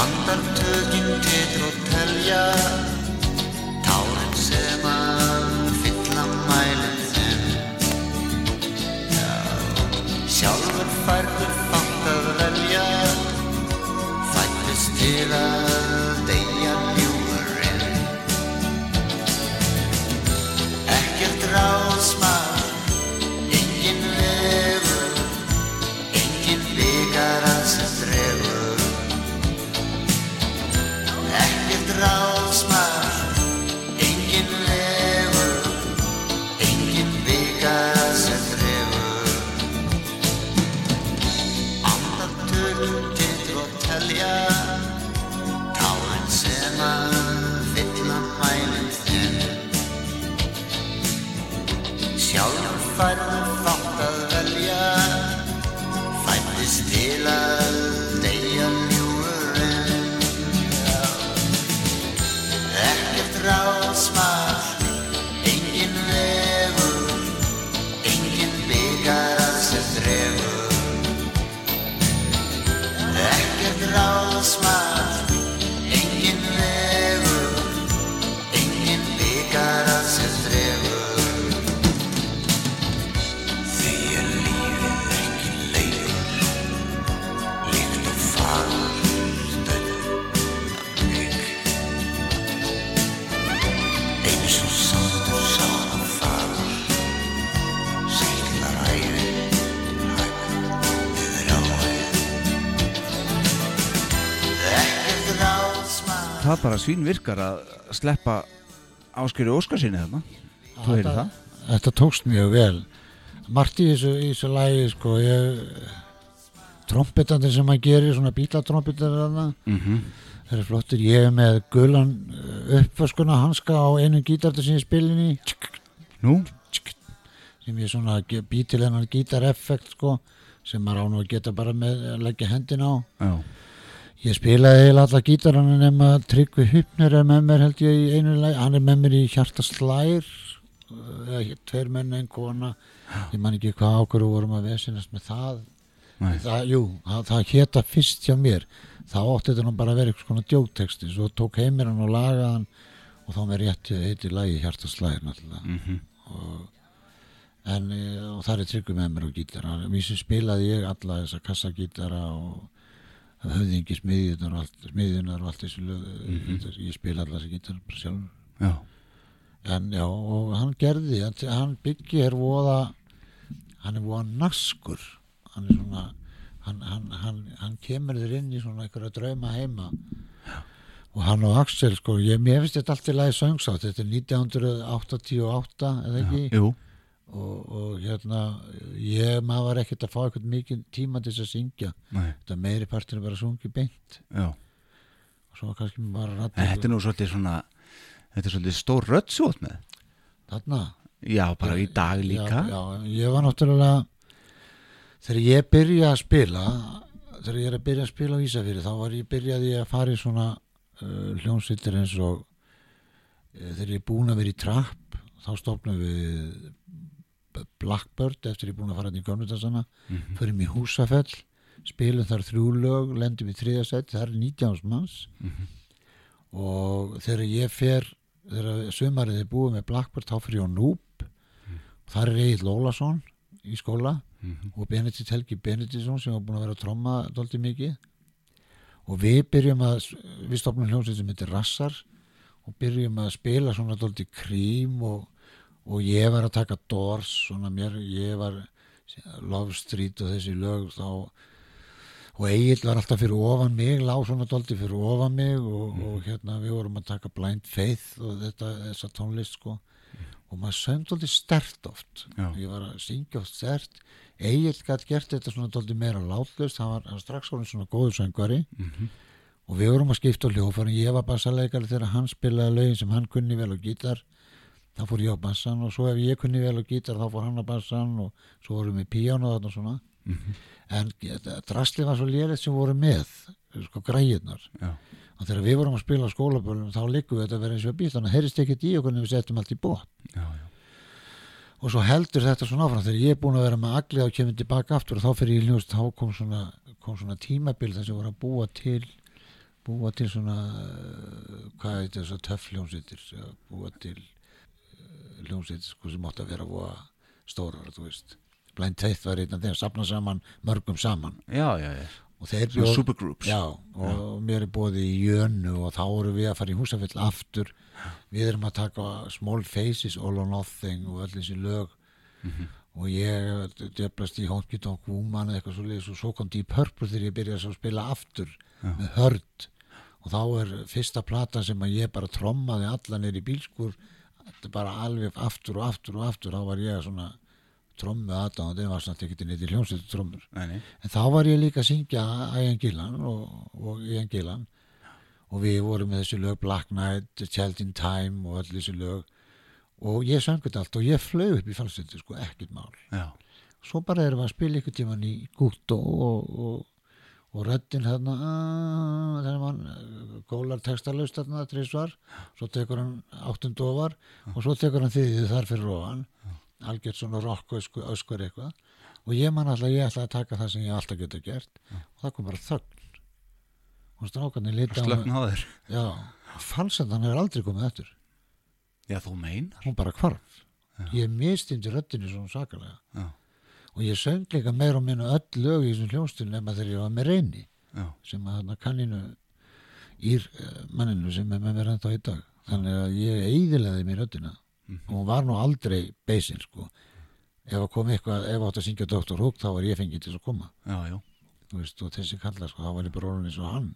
Andartökin titur og telja svín virkar að sleppa áskjöru Óskarsinni þarna Þú heyrir það? Þetta tókst mjög vel Margt í þessu, í þessu lægi sko ég trompetandi sem maður gerir, svona bílatrompetar þarna, Mm -hmm. það er flottir ég er með gulan uppvaskuna hanska á einu gítartu sem ég spilin í Nú? sem ég svona ge- bý til hennar gítareffekt sko sem maður á nú að geta bara með að leggja hendin á Já. Ég spilaði eiginlega alla gítarana nema Tryggvi Hypner er með mér held ég í einu lagi, hann er með mér í Hjarta Slær eða tveir menn en kona. Ég man ekki hvað ákvörðu vorum að vesinast með það, það jú, það, það hétta fyrst hjá mér. Þá átti þetta nú bara að vera eitthvað svona djókteksti svo tók heimir hann og lagaði hann og þá með rétti heiti lagi Hjarta Slær náttúrulega. Mm en eh, og það er Tryggvi með mér á gítara vísum spilaði ég alla þessa kassagítara og höfðingi smiðjunar og allt, smiðjunar og allt þessu mm ég spila alla þessi gítara bara sjálfur. Já. en já, og hann gerði hann, hann byggi er voða hann er voða naskur. Hann er svona hann, hann, hann, hann kemur þér inn í svona einhverja drauma heima. Og hann og Axel sko, ég, mér finnst þetta allt í lagi söngsátt, þetta er 1988 eða ekki? Jú. Og, og hérna ég, maður var ekkert að fá eitthvað mikið tíma til þess að syngja. Nei. þetta meiri partinu bara sungi beint. Já. og svo kannski bara En rætti þetta er nú svolítið svona þetta er svolítið stór átt með. Þarna? Já, bara í dag líka. já, já, ég var náttúrulega þegar ég byrja að spila þegar ég er að byrja að spila á Ísafyrir þá var ég byrjaði að fara í svona uh, hljónsveitir eins og uh, þegar ég er búin að vera í trapp þá stofnum við Blackbird eftir ég búin að fara inn í gömnutarsana Mhm. förum í Húsafell spilum þar þrjú lög, lendum í þriðasett það er 19 manns Mhm. og þegar ég fer þegar sumarið er búið með Blackbird þá fyrir ég á Núb þar er Egil Lólasson í skóla Mhm. og Benedikt Helgi Benediktsson sem var búin að vera að tromma dólti mikið og við byrjum að við stopnum hljómsveit sem heitir Rassar og byrjum að spila svona dólti krím og, og ég var að taka Doors svona mér, ég var Love Street og þessi lög þá. Og Egil var alltaf fyrir ofan mig lág svona dólti fyrir ofan mig og, og hérna við vorum að taka Blind Faith og þetta, þessa tónlist sko. Og maður söng dólti stert oft. Já. ég var að syngja oft stert Egil gætt gert þetta svona dólti meira látlust hann var, hann strax svona góður söngvari. Mhm. og við vorum að skipta á hljófærin ég var bassaleikari þegar hann spilaði lögin sem hann kunni vel á gítar þá fór ég á bassan og svo ef ég kunni vel á gítar þá fór hann á bassan og svo vorum við píjánu og þarna svona Mhm. en drastli var svo lélegt sem voru með sko græjurnar Já. og þegar við vorum að spila á skólabölum þá liggum við þetta að vera eins og bíl þannig að heyrist ekkert í okkur en við settum allt í bótt Já, já. og svo heldur þetta svona áfram þegar ég er búin að vera með agli og kemur tilbaka aftur og þá fyrir ég hljóst þá kom svona, kom svona tímabil þess að voru að búa til búa til svona hvað heit þess að að búa til hljómsveitir sko sem átt að vera búa stórar Blind Faith var einn af þeim sapna saman mörgum saman. Já, já, já. og þeir Svona bjó- supergroups. og mér er bóðið í jönu og þá erum við að fara í húsafell aftur. Við erum að taka Small Faces, All or Nothing og öll þessi lög. Og ég djöflast í Honky Tonk Woman eitthvað svo leiðis og svo kom Deep Purple þegar ég byrjaði að spila aftur með hörd og þá er fyrsta plata sem að ég bara trommaði allan er í bílskur þetta bara alveg aftur og aftur og aftur þá var ég svona trommu aðdáðan, það var samt ekkert neitt í hljómsveitu trommur. Nei, en þá var ég líka að syngja Ian Gillan og, og Ian Gillan og við vorum með þessi lög Black Knight, Child in Time og öll þessi lög. Og ég þetta allt og ég flög upp í falsetti sko, ekkert mál. Já. svo bara erum við að spila ykkur tíman í Gúttó og, og, og röddin þarna "Ah", þegar mann gólar textalust þarna þrísvar, svo tekur hann áttund ofar og svo tekur hann þriðið þar fyrir ofan. Algjört svona rock öskur, eitthvað. Og ég man alltaf, ég ætla að taka það sem ég alltaf geta gert. Og það kom bara þögn. Og strákarnir lítið á Slökn á þér. já, falsendan er aldrei komið eftir Já, þú meinar. hún bara hvarf. Ég mistindi röddinni svona sakalega Já. Og ég söng líka meira og minna öll lög í þessum hljónstil nema þegar ég var með reyni Já. sem að kanninu ír eh, manninu sem er með mér ennþá í dag. Þannig að ég eiðilegaði mér röddina. Og hún var nú aldrei beisin sko. Ef að kom eitthvað, ef átt að syngja Dr. Hook þá var ég fengið til að koma. Já, já. veist, og þessi kallar sko, þá var ég bara orðin eins og hann.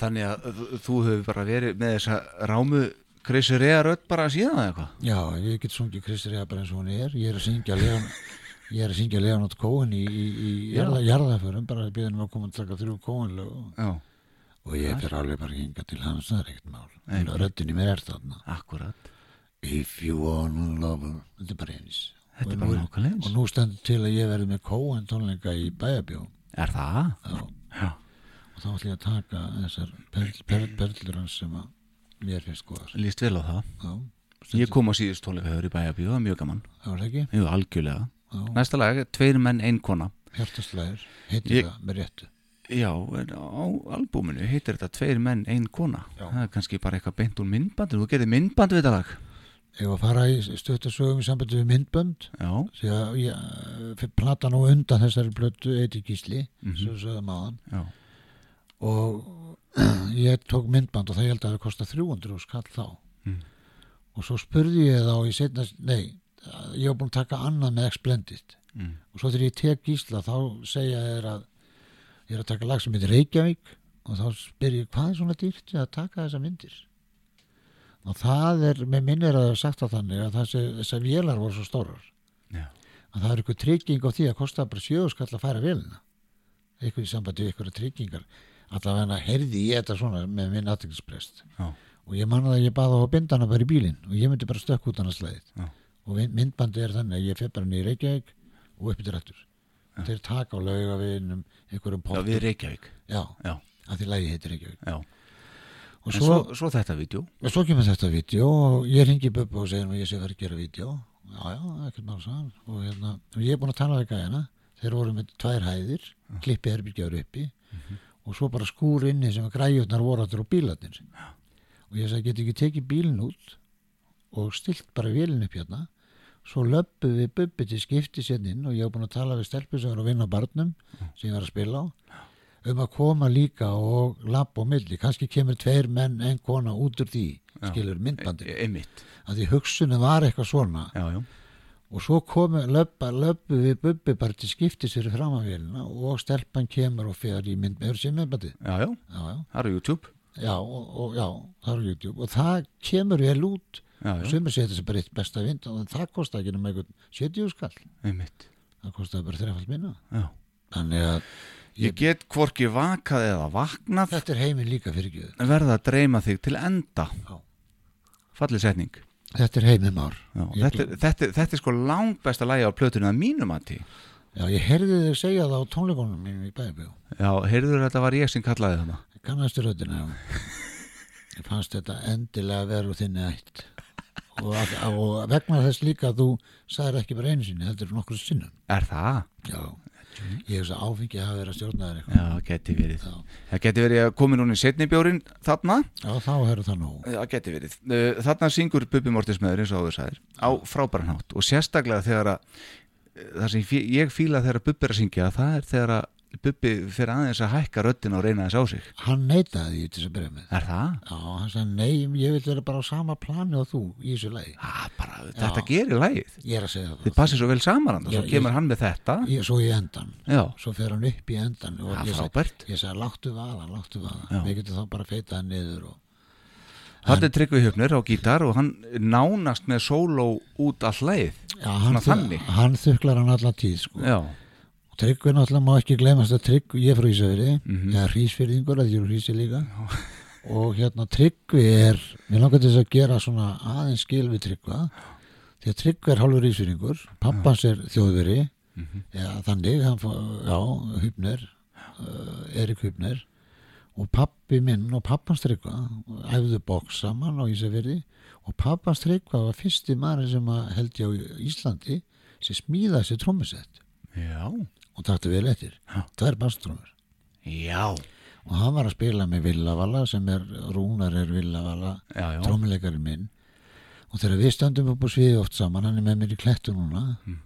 Þannig að þú- hefur bara verið með þessa rámu Krissi Rea rödd bara síðan eða eitthvað? Já, ég get sungið Kristi Rea bara eins og hún er. Ég er að syngja ég er að syngja Leonard Cohen í, í, í jarða, jarðaförum bara býðum að koma að taka þrjú Cohen lög og, Já, og ég fer alveg bara hinga til hans það er ekkert mál. Í mér er þarna. Akkurat. If you wanna love her. Þetta er bara eins. Er Og bara nú nákvæmlega eins. og nú stendur til að ég verði með Cohen tónleika í bæjabjó Er það? Já. Já, og þá ætlum ég að taka þessar perl, perl, perlur hans sem að mér finnst góðar. Líst vel á það. Já, Ég kom á síðust tónleika höfður í bæjabíu, það var mjög gaman. Það var það ekki? Jú, algjörlega. Næsta lag, tveir menn, ein kona. Hjartaslæðir, heitir Ég- það með réttu. Já, á albúminu heitir þetta Tveir menn, ein kona. Já. Það er kannski bara eitthvað beint úr myndbandur Þú gerði myndband við þetta lag. Ég var að fara í stuttasögum í sambandi við myndbönd? Já, því að ég fyrir plata nú undan þessari blötu Eiti Gísli, Mhm. sem við sögðum aðan já, og ég tók myndband og það ég held að það kosta 300 skall þá. Mm. og svo spurði ég þá í setna, nei, ég var búin að taka annað með X-Blended mm. og svo þegar ég tek Gísla þá segja þér að ég er að taka lag sem heitir Reykjavík og þá spyr ég hvað er svona dýrt að taka þessa myndir? Og það er, með minn er að það er sagt að þannig að þessar vélar voru svo stórar. Já, að það er eitthvað trygging á því að kosta bara sjöðu skall að færa vélina. Eitthvað í sambandi við eitthvað tryggingar. Allavega heyrði ég þetta svona með minn aðtækksprest já, og ég manna að ég baða á bindana bara í bílinn og ég myndi bara stökk út hann að slæðið Já. Og mynd- myndbandi er þannig að ég fer bara niður Reykjavík og upp í rættur þeir taka á laugavinnum einhverjum já pottum. Við Reykjavík. Já, Já, að því lagi heitir Reykjavík. Já. Og svo, svo, svo þetta vídeo. Og svo kemur þetta vídeo og ég ringi Bubba og segir að ég sé að vera að gera vídeo. Já, já, ekkert mál sann og, hérna, ég er búin að tala við gæjana. Þeir voru með tvær hæðir klippi herbyggjaður uppi. Og svo bara skúr inni sem græjutnar voru aftur á bílarnir. Og ég sagði, get ekki tekið bílinn út og stilt bara vélinn upp hérna svo löppu við Bubbi til skipti sérn inn og ég hef búin að tala við er að vinna barnum sem ég var að spila á um að koma líka og lappa á milli, kannski kemur tveir menn en kona út úr því, skilur myndbandi E- Einmitt, að því hugsunum var eitthvað svona. Já, já. Og svo komu, löppu við bubbi bara til skipti sér fram að vélina og stelpan kemur og fer í mynd myndbandi Já, já, já, já, það eru YouTube. Já, og, og, já, það er á YouTube. Og það kemur vel út Já, já, sem eitt besta vind og það kostar ekki nema einhvern 70 skall. Einmitt. Það kostar bara þrefald minna. Já. Þannig að Ég get hvorki vakað eða vaknað. Þetta er heiminn líka fyrir gjöðu verða að dreyma þig til enda. Fallið setning. Þetta er heiminn már. Já, þetta, þetta, þetta er sko langbesta lægi á plötunum að mínum að tí Já, ég heyrði þig segja það á tónleikonum mínum í bæðabjó. Já, heyrður þetta var ég sem kallaði þarna? Kannastu röddina, já. Ég fannst þetta endilega vera úr þinni ætt. Og, að, og vegna þess líka að þú sagðir ekki bara einu sinni, þetta er nokkur sinnum. Er það? Já, ég hef þess að áfengi hafa verið að stjórna þér eitthvað. Já, geti verið Já. Það geti verið að komi núna í setni bjórin þarna Já, þá hefur það nú. Það geti verið Uh, Þarna syngur Bubi Mortis með eins og áður sæðir á frábæran hátt og sérstaklega þegar að uh, það sem ég fíla þegar Bubi er að syngja það er þegar að Bubi fyrir aðeins að hækka röddina og reyna þess á sig Hann neitaði því til þess að byrja með. Er það? Já, hann sagði, nei, ég vil vera bara á sama plani og þú í þessu lagi. Ah, bara, þetta gerir lægið Ég er að segja Þið það. passir svo vel saman hann Já, Svo ég- kemur hann með þetta Ég, svo í endan. Já, Svo fer hann upp í endan. og það ég er sagði- frábært Ég sagði, láttu vaða, láttu vaða. Já. Við getum þá bara feitað hann niður og Þetta er Tryggvi Hjöfnir á gítar og hann nánast með sóló út all leið Já, hann, Svona þannig. hann þuklar hann allan tíð sko. Já, Tryggvi náttúrulega má ekki glemast að Tryggvi, ég er frá Ísafirði, Mhm. eða hrísfyrðingur, að ég er hrísi líka. Og hérna Tryggvi er, mér langar til þess að gera svona aðeins skil við Tryggva. Því að Tryggvi er hálfur hrísfyrðingur, pappans er þjóðveri, Mhm. eða þannig, hann, já, Hupner, uh, Erik Hupner og pappi minn og pappans Tryggva æfðu bóks saman á Ísafirði. Og pappans Tryggva var fyrsti maður sem held ég á Íslandi sem smíðaði sér trommusett. Já, og takti vel eftir Já. tvær basstrómur já, og hann var að spila með Villavala sem er, Rúnar er Villavala já, já. trómuleikari minn og þegar við stöndum upp á sviði oft saman hann er með mér í klettu núna Mm.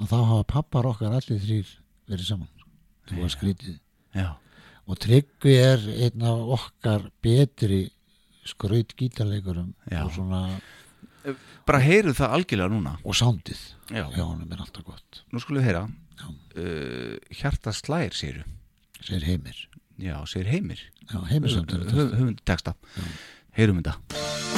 og þá hafa pappar okkar allir þrýr verið saman það var skrítið já. og Tryggvi er einn af okkar betri skraut gítarleikurum Já. og svona Bara heyru það algjörlega núna og sándið Já. hjá honum er alltaf gott Nú skulum við heyra Já. Uh, Hjarta slær séru segir heimir. Já, segir heimir. Þetta Höfum texta. Heyrum þetta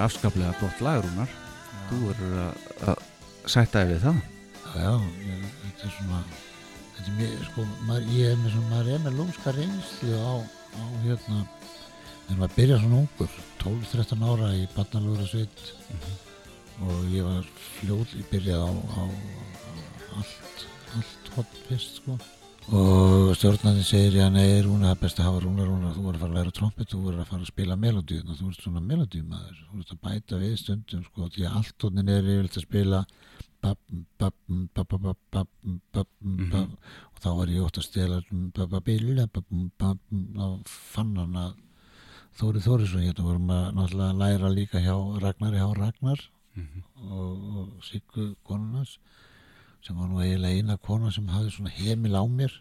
er afskaplega gott lagrúnar Þú verður að, sætta þig við það. Já, já, þetta er svona þetta er mér, sko, maður, ég er með svona maður er með lúmska reynslu á, á hérna þegar maður byrja svona ungur 12-13 ára í barnalúra sveit og ég var fljóð ég byrjaði á, á, á allt allt hot fyrst sko og stjórnandi segir já nei Rúna það er best að hafa Rúna Rúna þú voru að fara að læra trompet þú voru að fara að spila melodíuna þú ert svona melodímaður þú ert að bæta við stundum sko því að allt tónin er yfirleitt að spila babbum, babbum, babbum, babbum, babbum og þá var ég ótt að stela babbabilla, babbum, babbum þá fann hann að Þóri Þórisson hérna vorum að náttúrulega læra líka hjá Ragnari hjá Ragnar og, og Siggu konunars sem var nú eiginlega eina kona sem hafði svona heimil á mér.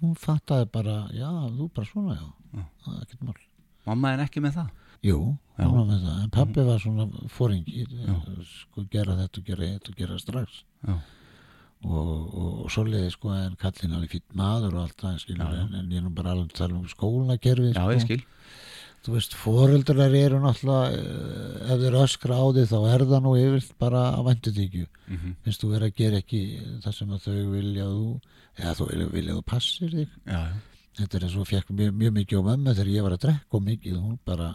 Hún fattaði bara já, þú bara svona, já, það er ekkert mál. Mamma er ekki með það? Jú, Já. var með það, en pappi var svona fóringi, sko gera þetta og gera þetta og gera strax. Já, og, og, og svoleiði sko en kallinn alveg fýtt maður og allt það Já, já. En, ég nú bara alveg tala um skólakerfi já sko. ég skil þú veist, foreldrar eru náttúrulega eh, ef þeir öskra á því þá er það nú yfirlt bara að væntutíkju mm -hmm. finnst þú vera að gera ekki það sem að þau vilja þú eða þú vilja, þú passir þig? Já, já, þetta er eins og fekk mjög, mjög mikið á mömmu þegar ég var að drekka og mikið. Hún bara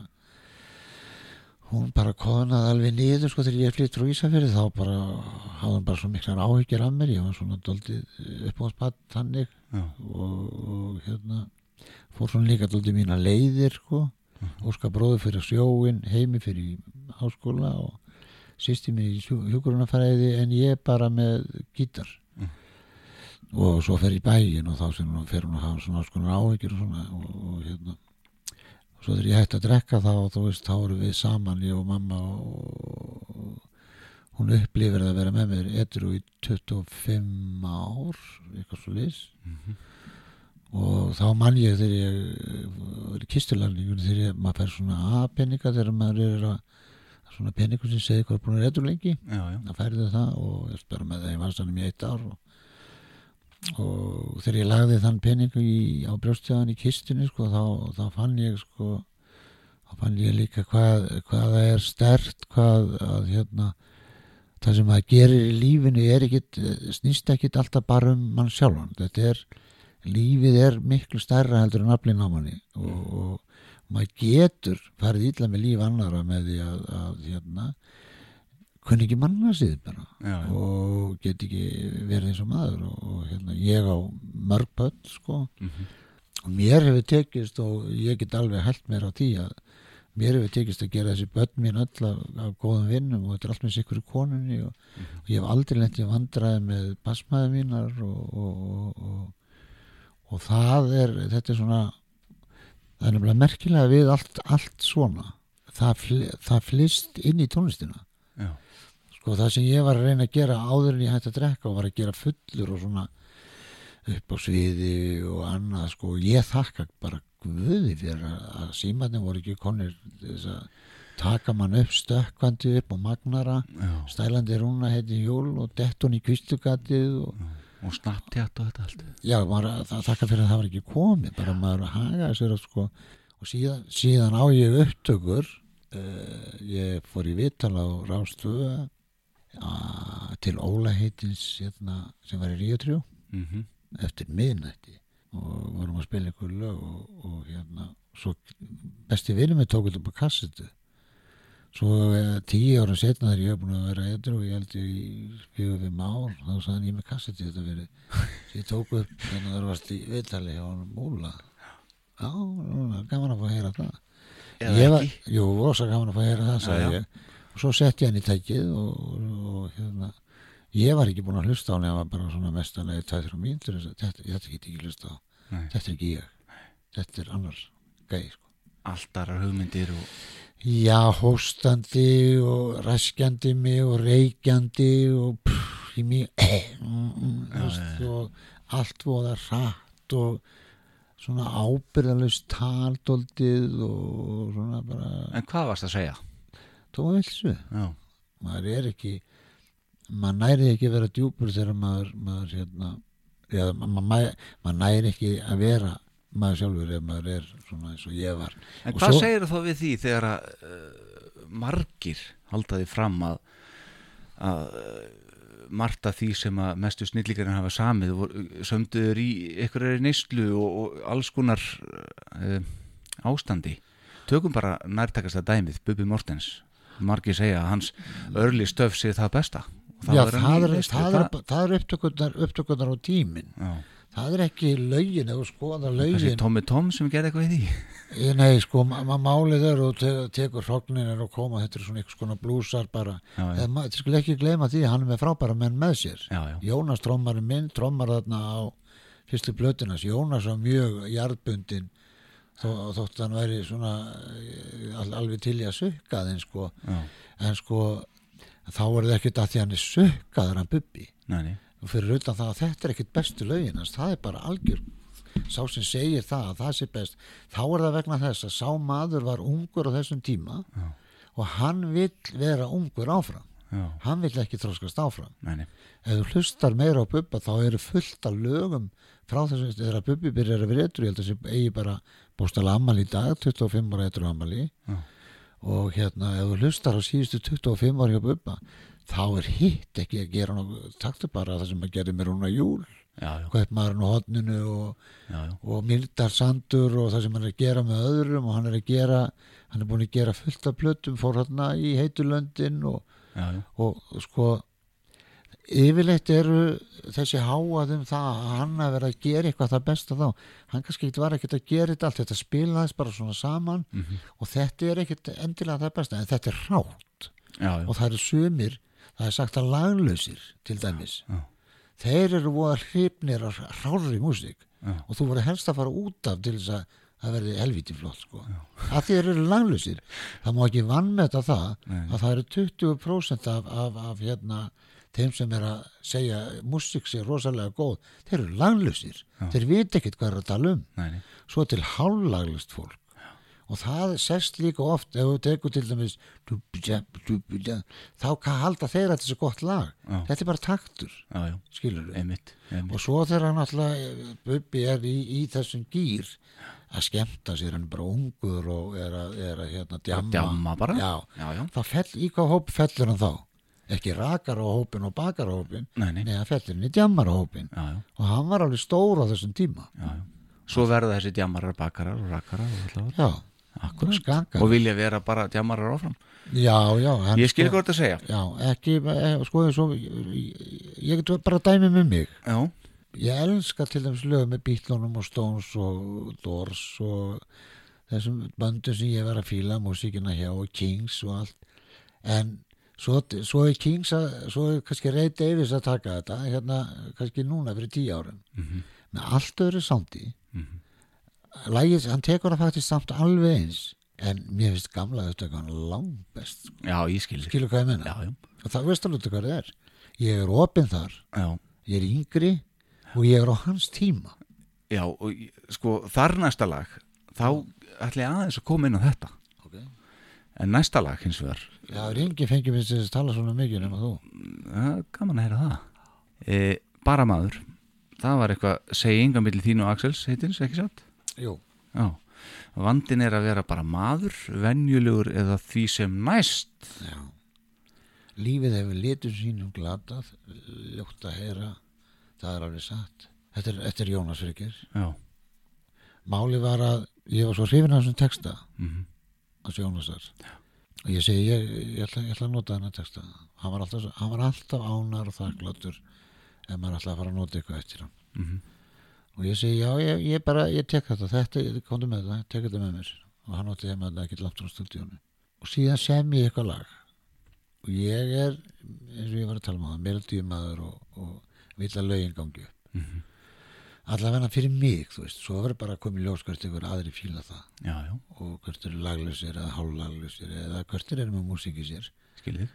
hún bara konaði alveg niður sko þegar ég flytt frá Ísafjörði þá bara hafði hún bara svo miklar áhyggjur af mér. Ég var svona doldið uppáðspatt þannig. Og, og hérna fór svona líka doldið mína leiðir sko Óskar bróður fyrir sjóin heimi fyrir háskóla og sýsti mér í hjúkurunafæriði en ég bara með gítar. Og svo fer í bæin og þá sem hún fer hún að hafa svona alls konar áhyggjur og svona og, og hérna. Og svo þegar ég hætti að drekka þá þú veist þá erum við saman ég og mamma og, og hún upplifir að vera með mér edru í 25 ár eitthvað svo lis og þá mann ég þegar ég var í kistularningun þegar ég, maður fær svona aðpenninga þegar maður er að, svona peningur sem segir hvað er búin að reytur lengi. Já, já, að færðu það og ég spara með það í vansanum í eitt ár og, og þegar ég lagði þann peningu í, á brjóstjáðan í kistunni sko, þá, þá fann ég sko, þá fann ég líka hvað, það er stert hvað að hérna það sem það gerir í lífinu er ekkit, snýst ekkit alltaf bara um mann sjálfan. Þetta er, lífið er miklu stærra heldur en aflinn á manni og, og maður getur farið illa með líf annara með því að, að hérna kunni ekki manna sig bara já, já. og get ekki verið eins og maður og, og hérna, ég á mörg börn sko Mhm. og mér hefur tekist og ég get alveg held mér á því að mér hefur tekist að gera þessi börn mín öll af, af góðum vinnum og þetta er allt með sikkur í konunni og, og ég hef aldrei lent í vandraði með basmaði mínar og, og, og, það er þetta er svona það er nefnilega merkilega við allt, allt svona það, það flist inn í tónlistina já. sko það sem ég var að reyna að gera áður en ég hætti að drekka og var að gera fullur og svona upp á sviði og annað sko ég þakka bara guði fyrir að, að símatni voru ekki konir þess að taka mann upp stökkvandi upp og magnara já. stælandi rúna heiti hjól og dett hún í kvistugatið og og snapptjátt og þetta allt. Já, maður, það þakka fyrir að það var ekki komið bara maður að haga sér að sko og síðan, síðan á ég upptökur uh, ég fór í vital á Rástöðu ja, til Óla heitins hérna, sem var í Ríotrjó mm eftir miðnætti. Og vorum að spila einhver lög og, og hérna svo besti vinur mig tók þetta á kassetu svo eh, tíu ára setna þegar ég hef búin að vera eitthvað og ég held ég í fjögur við ár þá sagði hann ég með kassetu þetta verið ég tók upp þannig að það varst í viðtali hjá hann múla. Já, núna, gaman að fá að heyra það. Ég var, jú, rosa gaman að fá að heyra það sagði ég. Og svo setti ég hann í tækið og, og, og hérna ég var ekki búin að hlusta á hann ég var bara svona mestanlega tæð þrjá mín þetta, þetta get ekki hlusta á. Nei. þetta er ekki ég. Þetta er annars gæi sko. allt aðrar hugmyndir og já, hóstandi og raskjandi mig og reykjandi og pff, í mig mm, mm, já. og allt voða rætt og svona ábyrðalust taldóldið og svona bara en hvað varst að segja? tóvilsu já, maður er ekki maður næri ekki að vera djúpur þegar maður, maður hérna maður, maður, maður næri ekki að vera maður sjálfur ef maður er svona eins og ég var. En Og hvað svo- segir þá við því þegar að uh, margir halda því fram að að margt af því sem að mestu snillíkarinn hafa samið voru- sömduður í einhverjari neyslu og, og alls konar uh, ástandi? Tökum bara nærtakasta dæmið Bubi Mortens. Margir segja að hans örli stöf sé það besta. Og þá Já, er það er, það, er, það er upptökurnar, á tíminn. Já. Það er ekki ef þú skoða lögin. Tommy Tom sem gerði eitthvað í því. Eh, nei sko, ma ma málið er og te tekur hrogninir og koma þetta er svona einhvers konar blúsar bara. Eða maður skil ekki gleyma því að hann er með frábæra menn með sér. Já, já. Jónas trómmarinn minn trómmar þarna á fyrstu blötunas Jónas var mjög jarðbundin þó, þótt hann væri svona eh, al, alveg til í að sukka þeim sko. Já. en sko þá er það ekkert að því hann er sukkaður hann bubbi. Nei. Og fyrir utan það að þetta er ekkert bestu lögin hans, það er bara algjör sá sem segir það að það sé best þá er það vegna þess að sá maður var ungur á þessum tíma Já. og hann vill vera ungur áfram Já. hann vill ekki þróskast áfram nei. ef þú hlustar meira á Bubba þá eru fullt af lögum frá þess að þegar Bubbi byrjar að vera eitthvað ég held að þessi eigi bara bóstala ammali í dag 25 ára eitthvað ammali Já. og hérna ef þú hlustar á síðustu 25 ára hjá Bubba þá er hitt ekki að gera nokkuð taktu bara það sem að gera með rúna júl. Kaupmaðurinn og hotninu og, og Mildar Sandur og það sem hann er að gera með öðrum og hann er að gera hann er búin að gera fullt af plötum fór hérna í heitulöndin og, Já, já. og sko yfirleitt eru þessi háað um það að hann að vera að gera eitthvað það besta þá hann kannski ekkert var ekkert að gera þetta allt þetta spilaðist bara svona saman Mhm. og þetta er ekkert endilega það besta en þetta er rátt Já, já. og það eru sumir það er sagt að laglausir til dæmis Já. þeir eru voða hrifnir af rári músík Já. og þú voru helst að fara út af til þess að það verði helviti flott sko. að þeir eru laglausir það má ekki vannmeta það Nei. að það eru 20% af, af, af hérna, þeim sem er að segja músík sé rosalega góð þeir eru laglausir, þeir vita ekkert hvað er að tala um Nei, svo til hálflaglust fólk og það sest líka oft ef þú tekur til dæmis þá halda þeir að þetta er gott lag Já. þetta er bara taktur, já, já, skilur við einmitt, einmitt. og svo þegar hann alltaf Bubbi er í, í þessum gýr að skemmta sér hann bara ungur og er að, er að hérna, djamma, djamma bara. já, Já, já. þá fell, í hvað hóp fellur hann þá ekki rakar á hópin og bakar á hópin Nei, nei. neða fellur hann í djammar á hópin já, já, og hann var alveg stór á þessum tíma já, já. Svo verða þessi djamarar, bakarar og rakarar og allavega. já, Akkurat. Og vilja vera bara djamarar áfram. já, já, Ég skil sko- hvað þetta segja. já, ekki, eh, sko svo, ég, ég get bara dæmi með mig Já, ég elska til dæmis lög með Beatlunum og Stones og Doors og þessum böndum sem ég var að fíla músíkina hjá og Kings og allt en svo, svo er Kings að, svo er kannski Ray Davis að taka þetta hérna kannski núna fyrir tíu árum Mhm. með allt öðru sándi lægis, hann tekur það faktisk samt alveg eins en mér finnst gamla þetta hann langbest já, ég skil. skilur hvað ég menna Já, já, og það veist alveg hvað það er ég er opinn þar, já. ég er yngri og ég er á hans tíma Já, og sko, þar næsta lag, þá ætla ég aðeins að koma inn á þetta. okay. En næsta lag hins vegar, Já, Ringi fengi mér að tala svona mikið nema þú. er gaman að heyra það. E, bara maður, það var eitthvað, segi yngan milli þín og Axels, heitins, ekki satt? Jú. Já, vandin er að vera bara maður, venjulegur eða því sem næst. Já. Lífið hefur litur sínum glatað, ljótt að heyra, það er alveg satt. Þetta er, þetta er Jónas Frikir. Já, Máli var að ég var svo hrifin af þessum texta, mhm, hans Jónasar. Og ég segi, ég, ég, ætla, ég ætla að nota þennan texta. Hann var alltaf, hann var alltaf ánar og þakkláttur ef maður ætla að fara að nota eitthvað eftir hann. mhm, Og ég segi, já, ég, ég bara, ég tek þetta, þetta, komdu með það, tek þetta með mér. Og hann átti þeim að þetta ekki langt frá stúdíónu. Og síðan sem ég eitthvað lag. Og ég er, eins og ég var að tala um það, melodíumadur og, og vill að lögin gangi upp. mhm, Allavega fyrir mig, þú veist, svo verður bara að koma í ljós hvert ykkur aðri fíla það. já, já, Og hvert eru laglausir eða hálflaglausir eða hvert eru með músíki sér. skiljið.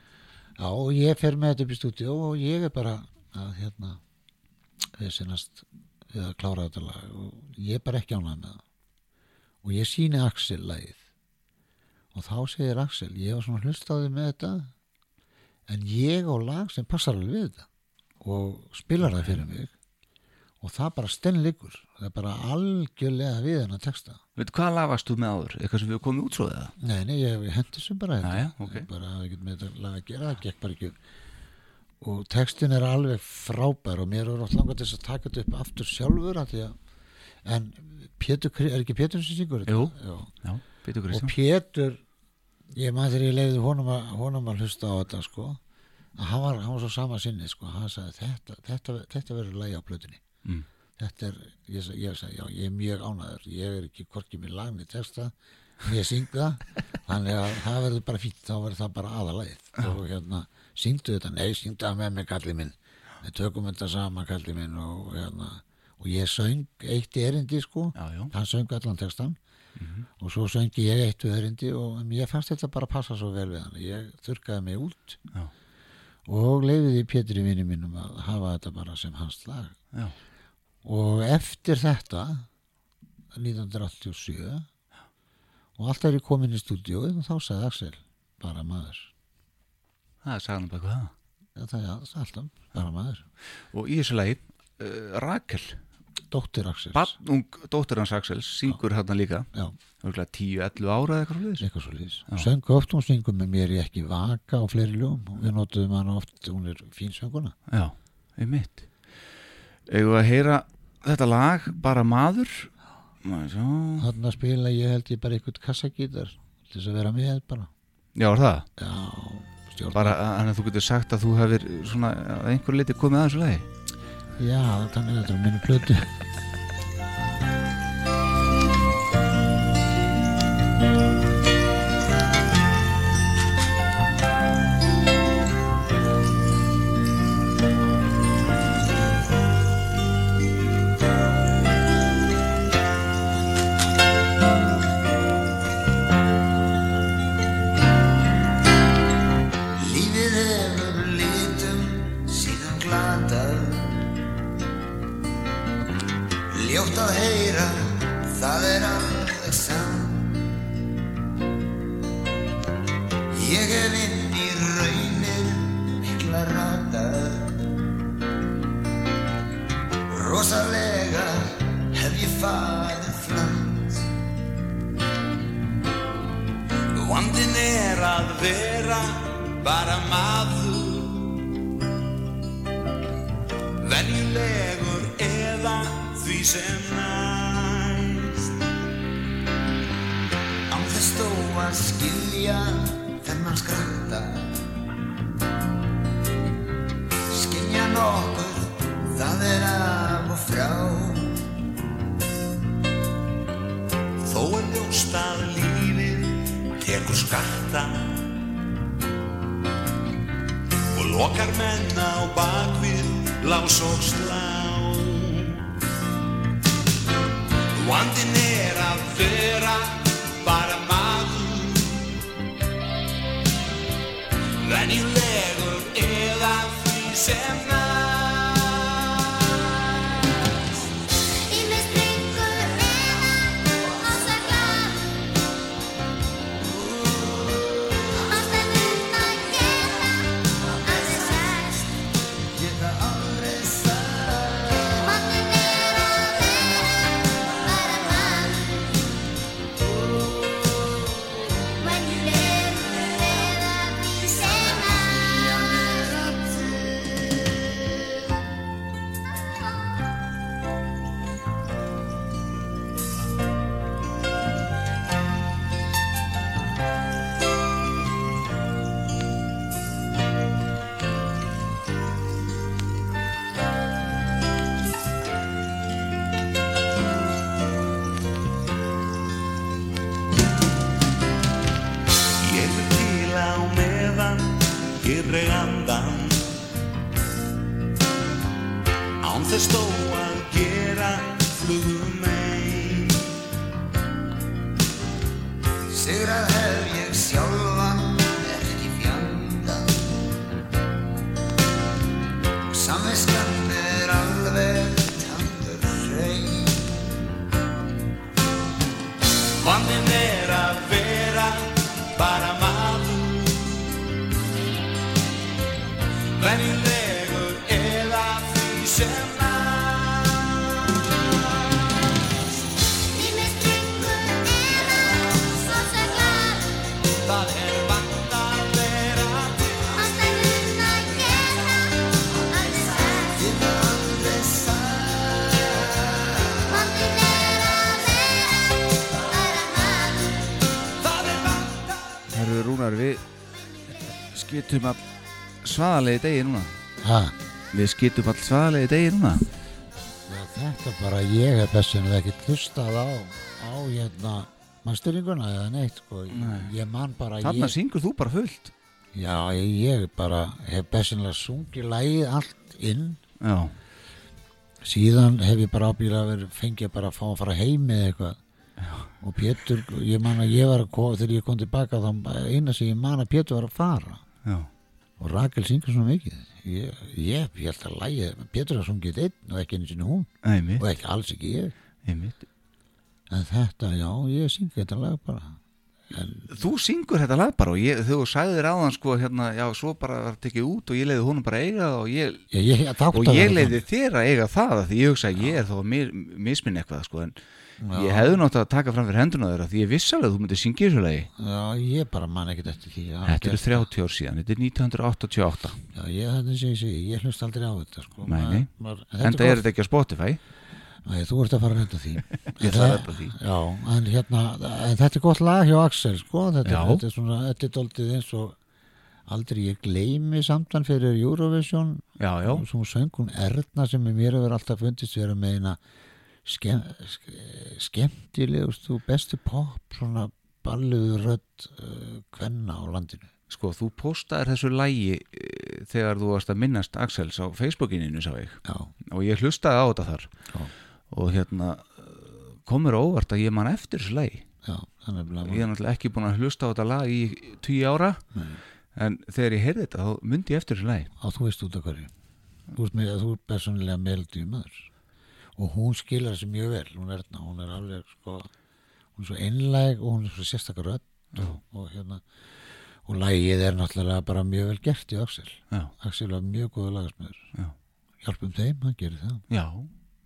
Já, og ég fer með þetta upp í stúdíó og ég er bara að hérna við sinnast við að klára þetta lag og ég er bara ekki ánægð með það og ég síni Axel lagið og þá segir Axel ég var svona hlustaði með þetta en ég á lag sem passar alveg við þetta og spilar það fyrir mig og það bara stennleikur það er bara algjörlega við hennar texta Veitu, hvað lag varst þú með áður? Eitthvað sem við komum út svo eða? Nei, nei, ég hendi sem bara þetta Jæja, ok. bara hafa ekkert með þetta lag að gera það gekk bara ekki. Og textin er alveg frábær og mér er átt langar til að taka þetta upp aftur sjálfur að því að en Pétur, er ekki Pétur sem syngur þetta? Jú. Já. Já, Pétur og Kristján. Pétur ég maður þegar ég leiði honum að, honum að hlusta á þetta sko að hann var, hann var svo sama sinni sko hann sagði þetta, þetta, þetta verður lægi á plötunni Mm. þetta er, ég, sa- ég sagði já, ég er mjög ánæður, ég er ekki hvorki með lagni texta, ég syng það þannig að það verður bara fínt þá verður það bara aðalæð og hérna, syngdu þetta, nei, syngdu það með mig kallið minn, við tökum þetta sama kallið minn og hérna og ég söng eitt erindi sko. Já, já. hann söng allan textan og svo söngi ég eitt erindi og ég fannst þetta bara passa svo vel við hann. Ég þurkaði mig út Já. og leiði Pétur í vinni mínum að hafa þetta bara sem hans lag. Já. og eftir þetta 1987 og alltaf er ég komin í stúdíóið og þá sagði Axel bara maður Það sagan baka það. Já, það er alltaf, bara maður. Og í þessu lagi, uh, Rakel, dóttir Axel barnung dóttir hans Axels, syngur hérna líka, já, örgulega 10-11 ára eða eitthvað svo lýs söngu oft, hún syngur með mér í ekki vaka og fleiri ljóm og við notuðum hann oft, hún er fín sönguna. Já, einmitt. Við að heyra þetta lag, bara maður? Hann að spila ég held ég bara eitthvað kassagítar til þess að vera með bara. Já, er það? já, stjórn Bara að að þú getur sagt að þú hefur svona að einhver liti komið að þessu lagi. já, þannig að þetta er minni plötu bara maður. Venjulegur eða því sem næst. Án þess þó að skilja þennan skrönda Skilja nokkuð, það er af og frá. Þó er ljóst að lífið tekur skatta lokar menn á bakvið lás og slá. Vandinn er að vera skitum all svaðalegi degi núna. Ha, Við skitum all svaðalegi degi núna. Já, þetta bara ég hef bessinlega ekki hlustað á, á hérna mannstyringuna eða neitt sko. Nei. ég man bara Þarna ég, syngur þú bara fullt. Já, ég, ég bara hef bessinlega sungið lægið allt inn. Já, síðan hef ég bara ábyggilega verið fengið bara að fá að fara heim eða eitthvað. Og Pétur, ég man að ég var að koma þegar ég kom tilbaka þá eina sem ég man að Pétur var að fara já, og Rakel syngur svona mikið. Ég, ég, ég held að lægið Pétur har sungið einn og ekki einu sinni hún. Einmitt, og ekki alls ekki ég. Einmitt en þetta, já, ég syngi þetta lag bara. En, Þú syngur þetta lag bara og ég, þú sagðir áðan sko hérna, já, svo bara var tekið út og ég leiði honum bara að eiga það og ég, ég, og ég leiði þér að eiga það því ég hugsa að ég er þá að mi- misminn eitthvað sko en ég hefði nátt að taka fram fyrir henduna þeirra því ég viss alveg að þú myndir syngja þessu lagi. Já, ég bara man ekkert eftir því já, Þetta eru gert- 30 ár síðan, þetta er 1988 já, ég, þetta sé ég segi, ég hlust aldrei á þetta sko. Maður, Enda er þetta ekki á Spotify? Nei, þú ert að fara að redda því. Ég ætla að redda því. Já, en hérna en þetta er gott lag hjá Axel sko. Þetta, Já. þetta er svona, þetta er doldið eins og aldrei ég gleymi samtan fyrir Eurovision. Já, já, svo söng hún Erna sem er mér hefur alltaf fundist vera með eina skem, ske, skemmtilegust og bestu pop svona balluðu rödd uh, kvenna á landinu. Sko, þú postaðir þessu lægi eh, þegar þú varst að minnast Axels á Facebookininu sá ég. Já, og ég hlustaði á þetta þar. Já. og hérna eh, kom mér á óvart að ég man eftir þessu lægi já, að ég er náttúrulega ekki búin að hlusta á þetta lag í tíu ára. Nei. en þegar ég heyrði þetta þá myndi ég eftir þessu lagi. Á þú veist út af hverju. Þú ert, með, þú ert persónulega meðldið maður og hún skilar þessi mjög vel hún er, hún er alveg sko hún er svo einlæg og hún er svo sérstakar rödd og, og hérna og lægið er náttúrulega bara mjög vel gert í Axel. Já, Axel var mjög góða lagasmöður Já. hjálpum þeim, hann gerir það. Já,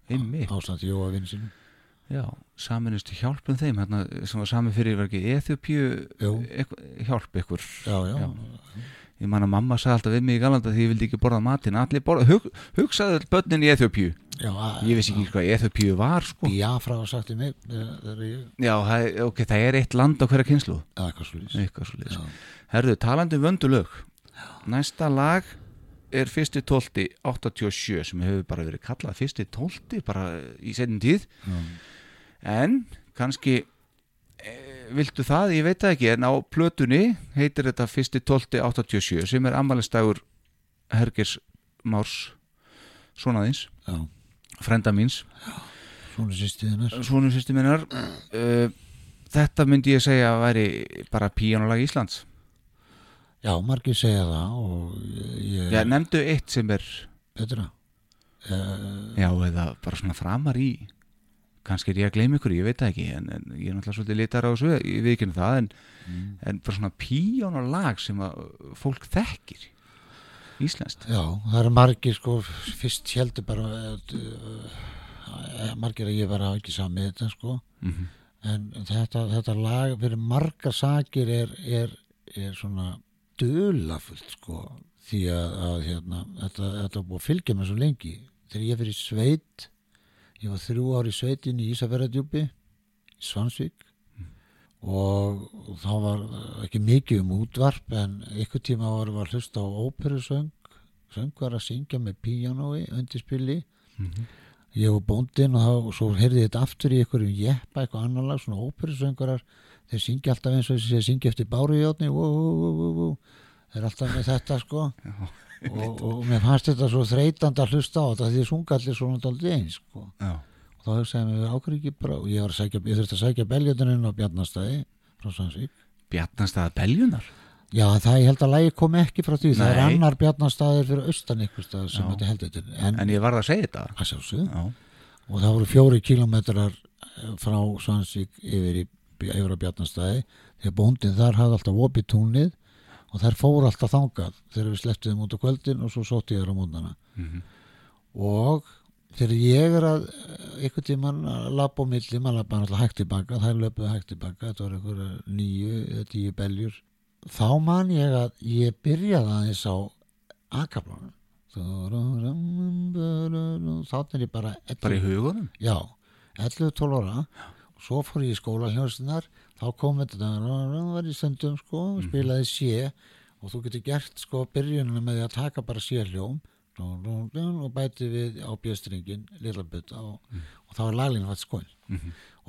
einmitt. Ástand Jóa vinn sinum Já, saminustu hjálpum þeim hérna, sem var sami fyrir var ekki Eþjópíu Jú. hjálp ykkur? Já, já, Já. ég man að mamma sagði alltaf við mig í Galanda því ég vildi ekki borða matinn. Allir borða, hug, hugsaðu öll börnin í Eþjópíu já ég vissi ekki hvað Eþjópíu var sko. Biafra var sagt í mig eh, ég, já, ok, það er eitt land á hverja kynslu eitthvað Já. herðu, talandi um vöndulög næsta lag er fyrsti tólti 87 sem hefur bara verið kallað fyrsti tólti bara í setjum tíð. En kannski e, viltu það, ég veit það ekki. En á plötunni heitir þetta fyrsti tólti 87 sem er ammælistægur Hergers Márs sonaðins, já, frenda míns. Svona sýstiðinar svonum sýstu minnar. Uh, þetta myndi ég segja að væri bara píjónulag Íslands. Já, margir segja það og ég, Já, nefndu eitt sem er betra uh, Já, eða bara svona framar í. Kannski er ég að gleyma ykkur, ég veit það ekki en, en ég er náttúrulega svolítið litar á þessu ég veit ekki það, en, en bara svona píjónulag sem að fólk þekkir Íslenskt? Já, það eru margir sko, fyrst heldur bara uh, margir að ég var að ekki samið þetta sko. Mm en þetta, þetta lag fyrir margar sakir er, er, er svona dölafullt sko því að, að hérna, þetta, þetta búið að fylgja mér svo lengi. Þegar ég fyrir sveit ég var þrjú ár í sveitin í Ísafjörðardjúpi í Svansvík og, þá var ekki mikið um útvarp en ykkur tíma var var hlust á óperusöng. Söngvar að syngja með píanói undirspili. Ég var bóndinn og, þá- og svo heyrði ég þetta aftur í einhverjum jeppa, eitthvað annar lag, svona óperusöngarar þeir syngja alltaf eins og þessi syngja eftir bárujóðni þeir er alltaf með þetta sko. Og, og mér fannst þetta svo þreytandi að hlusta á þetta því þið sunga allir svona daldið eins sko. Já, og þá hugsaði mér ákveð ekki bara og ég, var sækja, ég þurfti að sækja beljötuninn á Bjarnastæði frá Sandsvík Bjarnastæða Beljunar Já, það ég held að lægi kom ekki frá því. Það er Nei. annar Bjarnastæðir fyrir austan ykkur stað sem þetta heldur til. En, En ég varð að segja þetta. Að sjálfsögðu. Já, og það voru fjóri kilometrar eh, frá Svansvík yfir, í, yfir á Bjarnastæði því að bóndin þar hafði alltaf opið túnið og þær fóru alltaf þangað þegar við sleftum út á kvöldin og svo sótti ég þær á mótnana Mhm. og þegar ég er að ykkur tíman að labba á milli maður labba alltaf hægt tilbaka, þær löpuðu hægt tilbaka þetta var einhverja nýju eða tíu beljur. Þá man ég að ég byrjaði aðeins á akaflánum þá er ég bara bara í hugunum? Já, 11-12 ára. Og svo fór ég í skóla hljóðstinnar þá kom þetta var í stundum sko, spilaði sé og þú getur gert sko byrjunina með því að taka bara sé hljóm og bæti við á bjöstringin lilla butta og, og þá er laglinn hægt skoin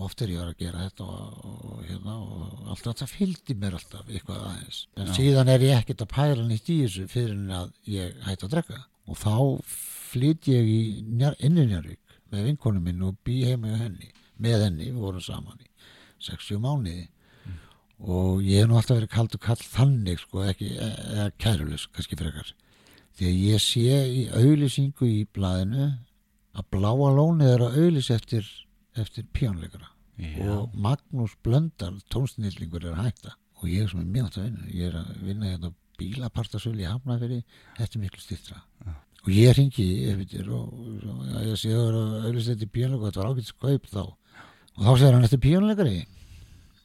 og oft er ég að gera þetta og, og, hérna, og allt þetta fylgdi mér alltaf eitthvað aðeins. En síðan er ég ekkert að pæra nýtt í þessu fyrir en að ég hætti að drekka. Og þá flyt ég í njar, inn í Njarvík með vinkonu minn og bý heima henni. Með henni, við vorum saman í 60 mánuði. Og ég hef nú alltaf verið kaldur kall þannig sko, ekki, eða kærulus kannski frekar því að ég sé í auðlýsingu í blaðinu að bláa lónið er að auðlýs eftir, eftir pjónleikara og Magnús Blöndal tónsnillingur er hætta. Og ég sem er mjög átt að vinna. Ég er að vinna hérna bílapartasölu í Hafnafyrir þetta er miklu stýttra og ég ringi eftir og, og já, ég sé að auðvitað þetta píónleika og þetta var ágætt skaup þá. Og þá segir hann eftir píónleikari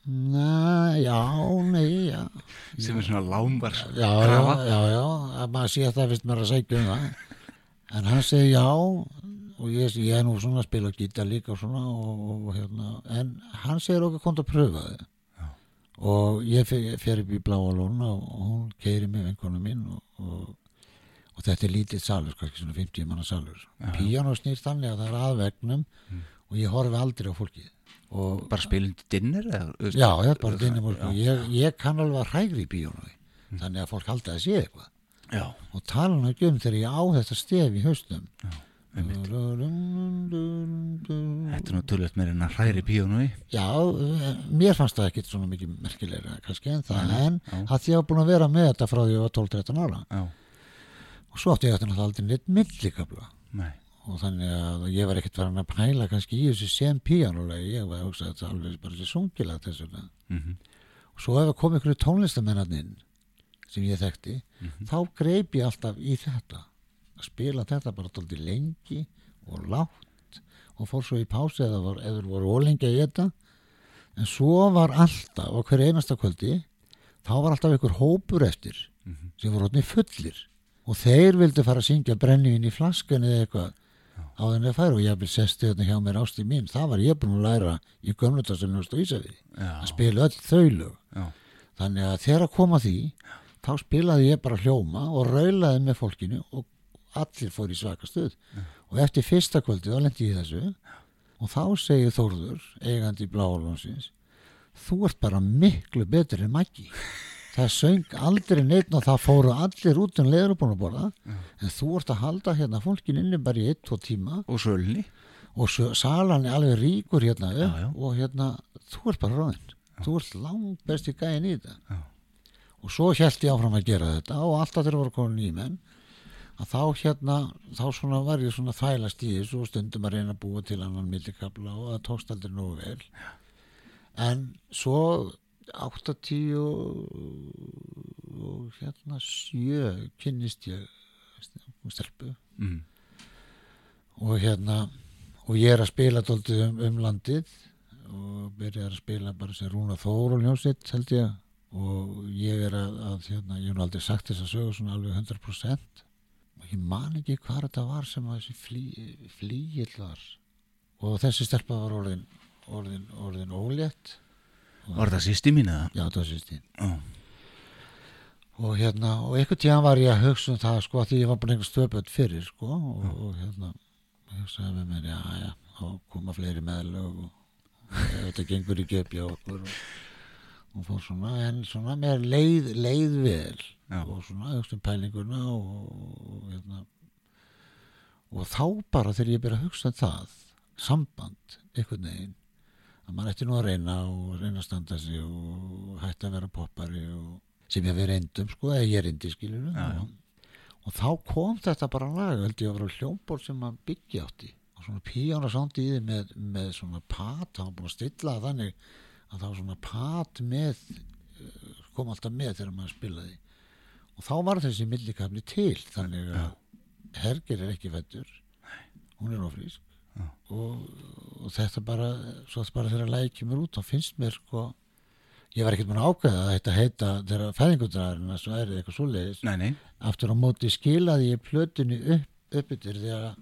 Næ, já, nei, já. Sem er svona lámbar já, já, já, já, að maður sé að það fyrst maður að segja um það. En hann segi já og ég, ég er nú svona að spila gítar líka og svona og, og, hérna, en hann segir okkur kom að pröfa þið og ég fer, upp í bláa lóna og, og hún keiri mig vinkonu mín og, og, og þetta er lítið salur, kannski svona 50 manna salur. Píano snýr þannig að það er aðvegnum og ég horfi aldrei á fólkið. og bara spilandi dinner eða? Já, er bara mörg ég, ég kann alveg að hrægri í bíónu þannig að fólk haldi að sé eitthvað. Já, og tala nú ekki um þegar ég á þetta stef í haustum þetta er nú tölvöld meir en að hræri píónu í. Já, eh, mér fannst það ekkit svona mikið merkilegra kannski en það en já. að ég var búin að vera með þetta frá því ég var 12-13 ára. Já, og svo átti ég þetta náttúrulega aldrei neitt millikabla nei, og þannig að ég var ekkert farin að pæla kannski í þessu sem píanulegi ég var að hugsa að þetta alveg bara þessi sungilega þess vegna. Mhm. og svo ef að koma ykkur tónlistamennarninn sem ég þekkti þá greip ég alltaf í þetta. Að spila þetta bara tóldi lengi og látt og fór svo í pási eða var, eða voru ólengi að geta en svo var alltaf á hverju einasta kvöldi þá var alltaf einhver hópur eftir sem voru hodni fullir. Og þeir vildu fara að syngja brennivín í flaskan eða eitthvað á þenni að færa og ég hafði sesti þetta hjá mér ásti mín það var ég búin að læra í gömlutastunum á Ísafið Já. að spila öll þau lög. Já. þannig að þegar að koma því þá spilaði ég bara hljóma og raulaði með fólkinu og allir fór í svaka stuð. Og eftir fyrsta kvöldi þá lendi ég í þessu. Og þá segir Þórður eigandi bláalvansins þú ert bara miklu betur en Maggi það söng aldrei neitt og það fóru allir út um leður búin að borða. En þú ert að halda hérna fólkin inni bara í eitt, tvo tíma. Og sölni og salan er alveg ríkur hérna Já, já. og hérna, þú ert bara ráðinn. Þú ert langt besti gæðin í þetta. Já. og svo held ég áfram að gera þetta og alltaf þegar voru komin í menn. Að þá hérna, þá svona var ég svona þælast í þessu og stundum að reyna að búa til annan millikabla og það tókst aldrei nógu vel. En svo 80 og, hérna 7 kynnist ég stelpu. Mm. og hérna og ég er að spila dóltið um, um landið og byrja að spila bara sem Rúna Þór og Ljósitt held ég. Og ég er að, að hérna, ég hef aldrei sagt þess að sögu svona alveg 100% og ég man ekki hvað þetta var sem að þessi flý, flýill var. Og þessi stelpa var orðin orðin, orðin ólétt Var það sýsti mín eða? já það var sýstin Já. og hérna og einhvern tíðan var ég að hugsa um það sko því ég var bara einhver stöpöld fyrir sko og, og hérna ég hugsaði með mér já já þá koma fleiri meðlög og, þetta gengur upp hjá okkur og, og fór svona en svona mér leið, leið vel Já. og svona hugsa um pælinguna og, og hérna og þá bara þegar ég byrja að hugsa um það samband einhvern veginn að maður ætti nú að reyna og reyna að standa sig og hætti að vera poppari og sem ég við reyndum sko, eða ég reyndi skilur Já, já. og þá kom þetta bara lag, held ég að vera hljómból sem maður byggja átti. Og svona píjána sándi í því með, með svona pat, það var búin að stilla þannig að það var svona pat með eh, kom alltaf með þegar maður spilaði. Og þá var þessi millikafli til þannig að Herger er ekki fættur hún er ofrísk og, og þetta bara svo þetta bara þegar lagi kemur út þá finnst mér sko ég var ekkert mann ákveða að þetta heita þegar fæðingudrarinn að svo er eitthvað svoleiðis. Nei, nei, aftur á móti skilaði ég plötunni upp, upp yfir þegar að,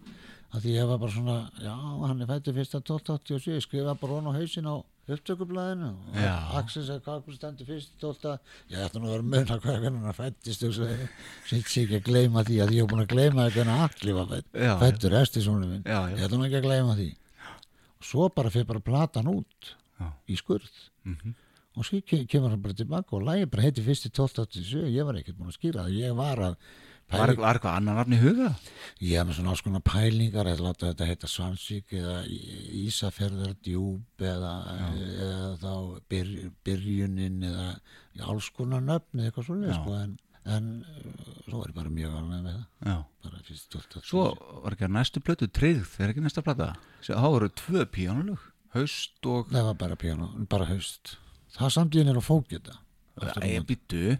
því ég var bara svona já, hann er fættur fyrst að 1287 ég skrifa bara hún á hausin á upptökublaðinu og. Axel sagði hvað stendur fyrst 12 ég ætti nú að vera að muna hvað hvernig hann fættist og svo sitt sér ekki að gleyma því að ég var búin að gleyma því hvernig allir var fætt, fættur estisónu minn. Já, ég ætti nú ekki að gleyma því. Og svo bara fyrir bara platan út Já. í skurð. Mhm. og svo ke- kemur hann bara tilbaka og lægi bara heiti fyrst í 1287 ég var ekkert búin að skýra það ég var að var, eitthvað annar nafn í huga? ég hef með svona alls konar pælingar eða láta þetta heita Svansvík eða Ísafjörðar djúb eða, eða þá byr, byrjunin eða alls konar nöfn eða eitthvað svona Já. sko, en, en uh, svo var ég bara mjög alveg með það Já. bara fyrst 1287 Svo var ekki að næstu plötu tryggð, er ekki næsta plata? Þá voru tvö píanulug, haust og... það var bara piano, bara haust það samt ég er að fókita Æ, býttu,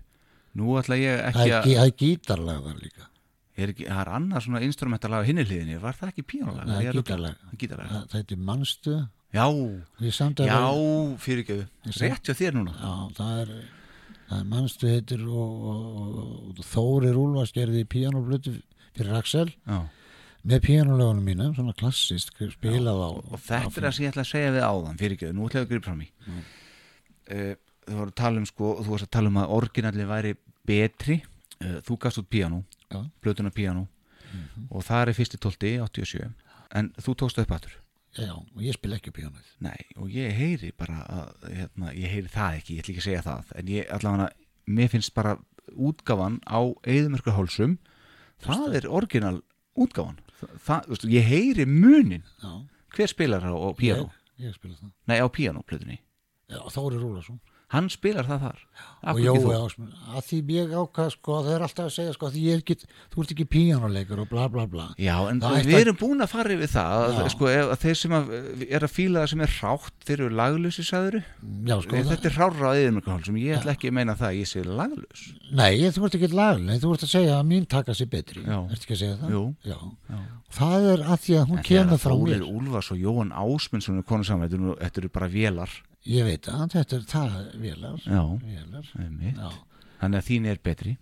nú ætla ég ekki að... það er gítarlag þar líka. Er ekki, það er annað svona instrumentalag á hinni hliðinni, var það ekki píanulag? það er gítarlag. Gítarlag, það, heitir mannstu já, já, fyrirgjöðu, rétt hjá þér núna. Já, það er, það er mannstu heitir og, og, og, og Þórir Úlfars gerði píanóblötu fyrir Axel. Já. með píanólögunum mínum, svona klassist spilað á Og þetta er það sem ég ætla að segja við áðan, fyrirgjöðu, nú ætla ég að gripa fram í. Uh, þú voru að tala um, sko, þú varst að tala um að orginalli væri betri, uh, þú gafst út píanó, Já. plötuna píanó, og það er fyrsti tólti, 87, en þú tókst upp aftur. Já, og ég spil ekki píanóið. Nei, og ég heyri bara að, hérna, ég heyri það ekki, ég ætla ekki að segja það en ég allavega, mér finnst bara útgáfan á eðumörkur hálsum það er orginal útgáfan. Það, þú veist, ég heyri munin. Já, hver spilar það á, ég, píanó? ég spila það. Nei, á píanóplötunni. Já, Þórir Úlfarsson hann spilar það þar og þú? Ásmund, að því ég ákvað sko, þau eru alltaf að segja sko, að því ég er ekki, þú ert ekki píjánuleikur og bla bla bla Já, en Það við erum búin að fara yfir það að, Já. sko, að þeir sem að, er að fíla það sem er rátt þeir eru laglusi, sagður Já, sko, það, þetta er rárra á eðumörkahálsum ég ætla ekki að meina það að ég sé laglus nei, þú ert ekki nei, þú ert að segja að mín taka sér betri, Já. ertu ekki að segja það? Jú. Já. Það er að því að hún kemur frá mér Úlfars og Jóhann Ásmundsson er Ég veit að þetta er það, vélar Já, einmitt. já. Þannig að þín er betri.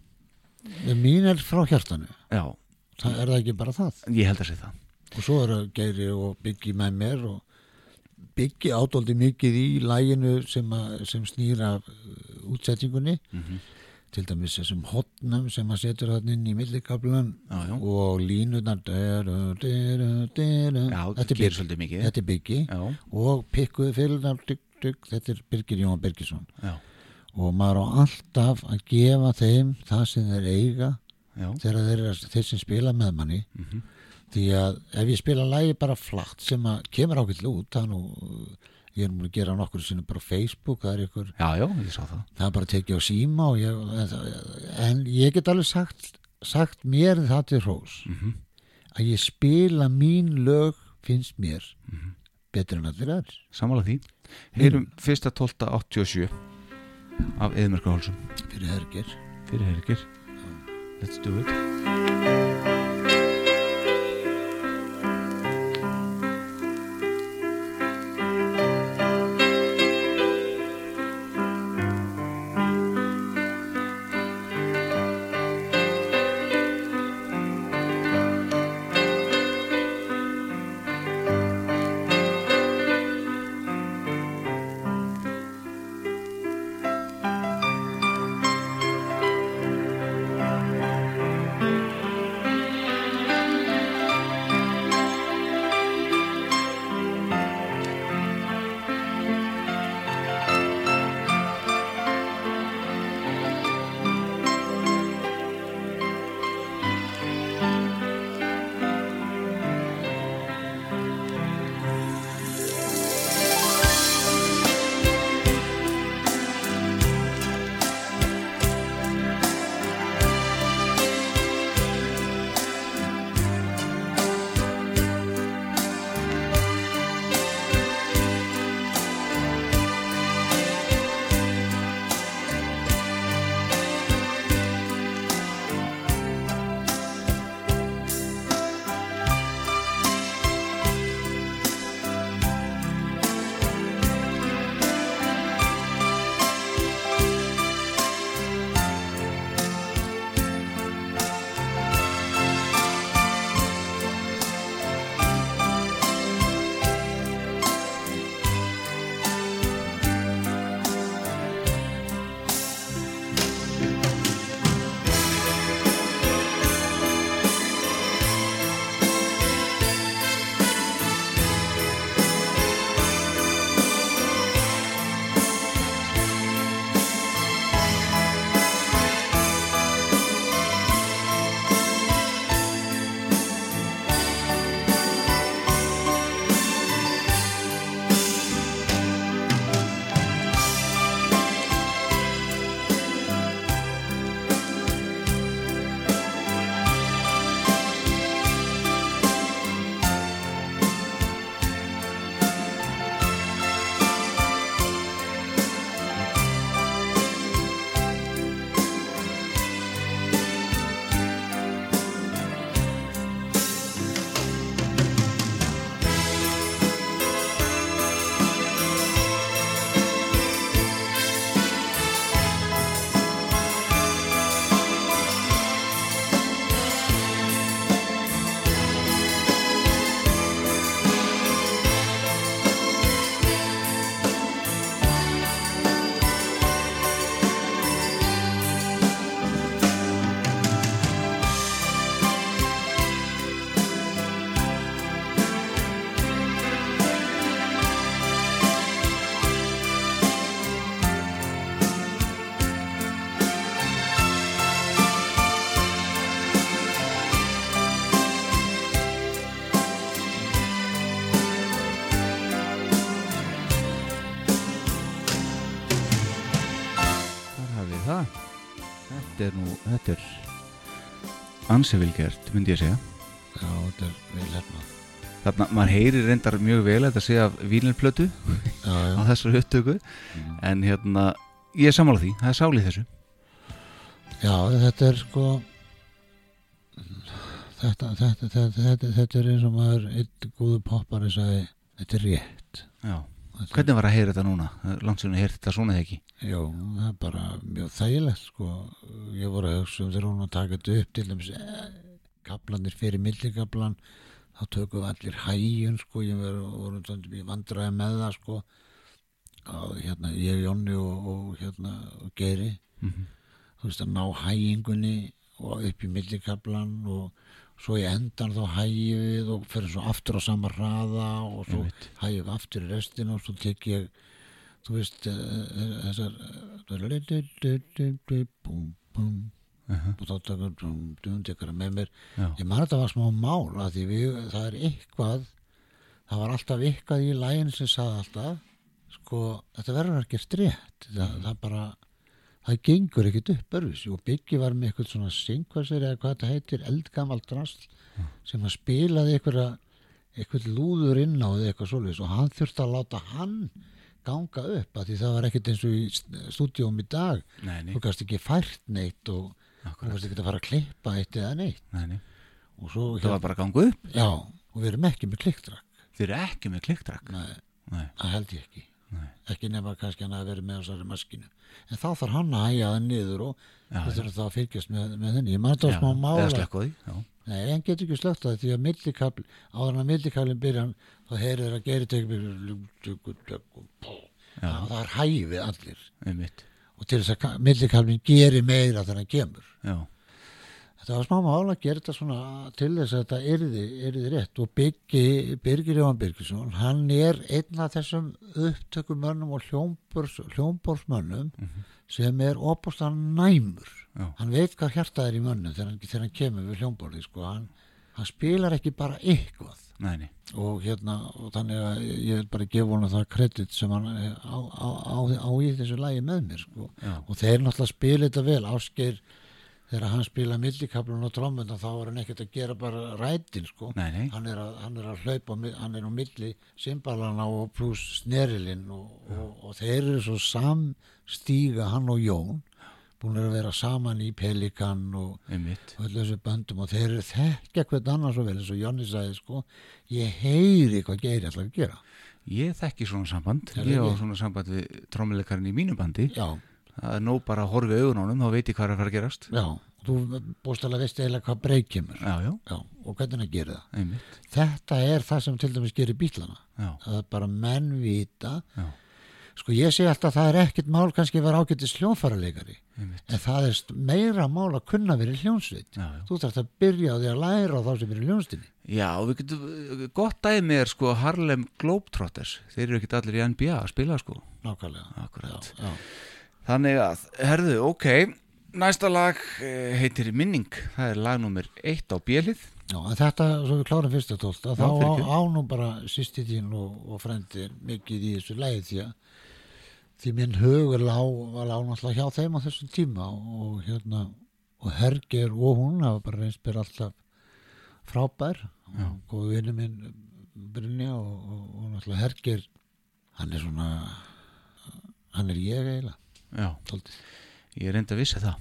Mín er frá hjartanu, Já, það er það ekki bara það? Ég held að sé það. Og svo eru Geiri og Byggi með mér og Byggi ádóldi mikið í læginu sem, sem snýra útsettingunni Mhm. til dæmis þessum hotnum sem að setur hann inn í millikablan og línunar þetta er Byggi, þetta er Byggi Já, og pikkuðu fyrirnar dugg, dugg, þetta er Birgir Jón Birgisson já, og maður á alltaf að gefa þeim það sem þeir eiga já, þegar þeir, þeir sem spila með manni Mhm. því að ef ég spila lægi bara flatt sem að kemur ákveld út nú, ég er múin að gera nokkur sinni bara Facebook, það er ykkur já, já, það það er bara að tekið á síma ég, en ég get alveg sagt, sagt mér það til hrós Mhm. að ég spila mín lög finnst mér Mhm. Betur en allir aðrir. Sammála því. Heyrum fyrsta 12.87 af eðumörkahálsum fyrir hergir fyrir hergir Let's do it ansi vel gert, myndi ég segja Já, þetta er vel hérna Þarna, maður heyrir reyndar mjög vel að þetta sé af vínilplötu á þessari upptöku Mm. en hérna, ég er sammála því það er sálið þessu já, þetta er sko þetta, þetta, þetta, þetta, er eins og maður einn góðu poppari sagði þetta er rétt Já. Hvernig var að heyra þetta núna? Langt sem ég heyrði þetta svona eða ekki Já, það er bara mjög þægilegt sko. Ég voru að hugsa um þegar hún að taka þetta upp til dæmis eh, kaplanir fyrir millikaplan þá tökum við allir hægjun sko. ég voru, vandræði með það sko. og hérna ég, Jónni og, og hérna og Geiri Mhm. þú veist að ná hægingunni og upp í millikaplan og svo í endan þá hægjum við og fyrir svo aftur á sama hraða og svo hægjum við aftur í restina og svo tek ég þú veist eh, eh, þessar eh, búm, búm Mhm. og þá tekur það með mér. Já. ég man þetta var smá mál að því við, það er eitthvað það var alltaf eitthvað í lægin sem sagði alltaf sko, þetta verður ekki strétt það, það bara það gengur ekkit upp örfis og Byggi var með eitthvað svona syngvarsir eða hvað þetta heitir, eldgamalt drasl sem að spilaði eitthvað eitthvað lúður inn á því eitthvað svoleiðis. Og hann þurfti að láta hann ganga upp að því það var ekkert eins og í stúdíum í dag. Nei, nei, þú gast ekki fært neitt og þú akkurat. gast ekki að fara að klippa eitt eða neitt. Nei, nei. og svo Það var bara að ganga upp? Já, og við erum ekki með klikkdrak Þið eru ekki með Nei, það held ég ekki. Nei. Ekki nema kannski hann að vera með þessari maskinu en þá þarf hann að hæja það niður og Já, já. þurfum þá að fylgjast með, með henni. Ég maður þetta Já, smá mála. Eða Já, nei, hann getur ekki slögt það því að millikabl áður en að millikablin byrja þá heyrir þeir að geri tekið já, það er hæfið allir. Einmitt. Og til þess að millikablin geri meira þegar hann kemur. Já, Þetta var smá mála að gera þetta svona til þess að þetta yrði, yrði rétt. Og Byggi, Birgir Jóhann Birgisson, hann er einn af þessum upptökumönnum og hljómbors, hljómborsmönnum sem er opastan næmur. Já. Hann veit hvað hjartað er í mönnum þegar hann, þegar hann kemur við hljómborði, sko. Hann, hann spilar ekki bara eitthvað. Nei, nei. Og hérna, og þannig að ég vil bara gefa honum það kredit sem hann eh, á, á, á, á í þessu lagi með mér, sko. Og þeir náttúrulega spila þetta vel. Ásgeir þegar hann spila millikablun og trommunda þá er hann ekkert að gera bara rætin sko. Nei, nei. Hann, er að, hann er að hlaupa hann er á milli simbalana og pluss snerilinn og, og, og þeir eru svo samstíga hann og Jón búin að vera saman í Pelikan og og öllu þessu böndum og þeir eru þekkja hvern annan svo vel eins og Jónni sagði sko. Ég heyri hvað Geiri ætlar að gera. Ég þekki svona samband. Er Ég á það svona samband við trommuleikarinn í mínu bandi. Já, Það er nóg bara að horfa augun á honum þá veit ég hvað er að fara að gerast. Já, þú bústalega veist eiginlega hvað breyk kemur. Já, já, og hvernig hann gerir það. Einmitt. Þetta er það sem til dæmis gerir bílana það er bara menn vita já, sko ég segi alltaf að það er ekkert mál kannski að vera ágættis hljónfæraleikari einmitt. en það er meira mál að kunna verið hljónsveit Já, já. Þú þarfst að byrja á því að læra á þá sem eru í hljónstinni Já, við getum, gott dæmi er sko Harlem Globetrotters. Þeir eru ekkert allir í NBA að spila sko. Nákvæmlega. Já. Þannig að, herðu, ok Næsta lag eh, heitir Minning. Það er lag nummer eitt á bjelið Já, en þetta, svo við klárum fyrsta tólt þá Já, á, fyrirgefðu. á nú bara sýsti þín og, og frendi mikið í þessu lægi því að því minn hugur lá, var lá náttúrulega hjá þeim á þessum tíma og hérna og Herger og hún hafa bara reynst mér alltaf frábær. Já. og vinnu minn Brynja og, og, og náttúrulega Herger hann er svona hann er ég eiginlega. Já, dálítið, ég er enda að vissi það.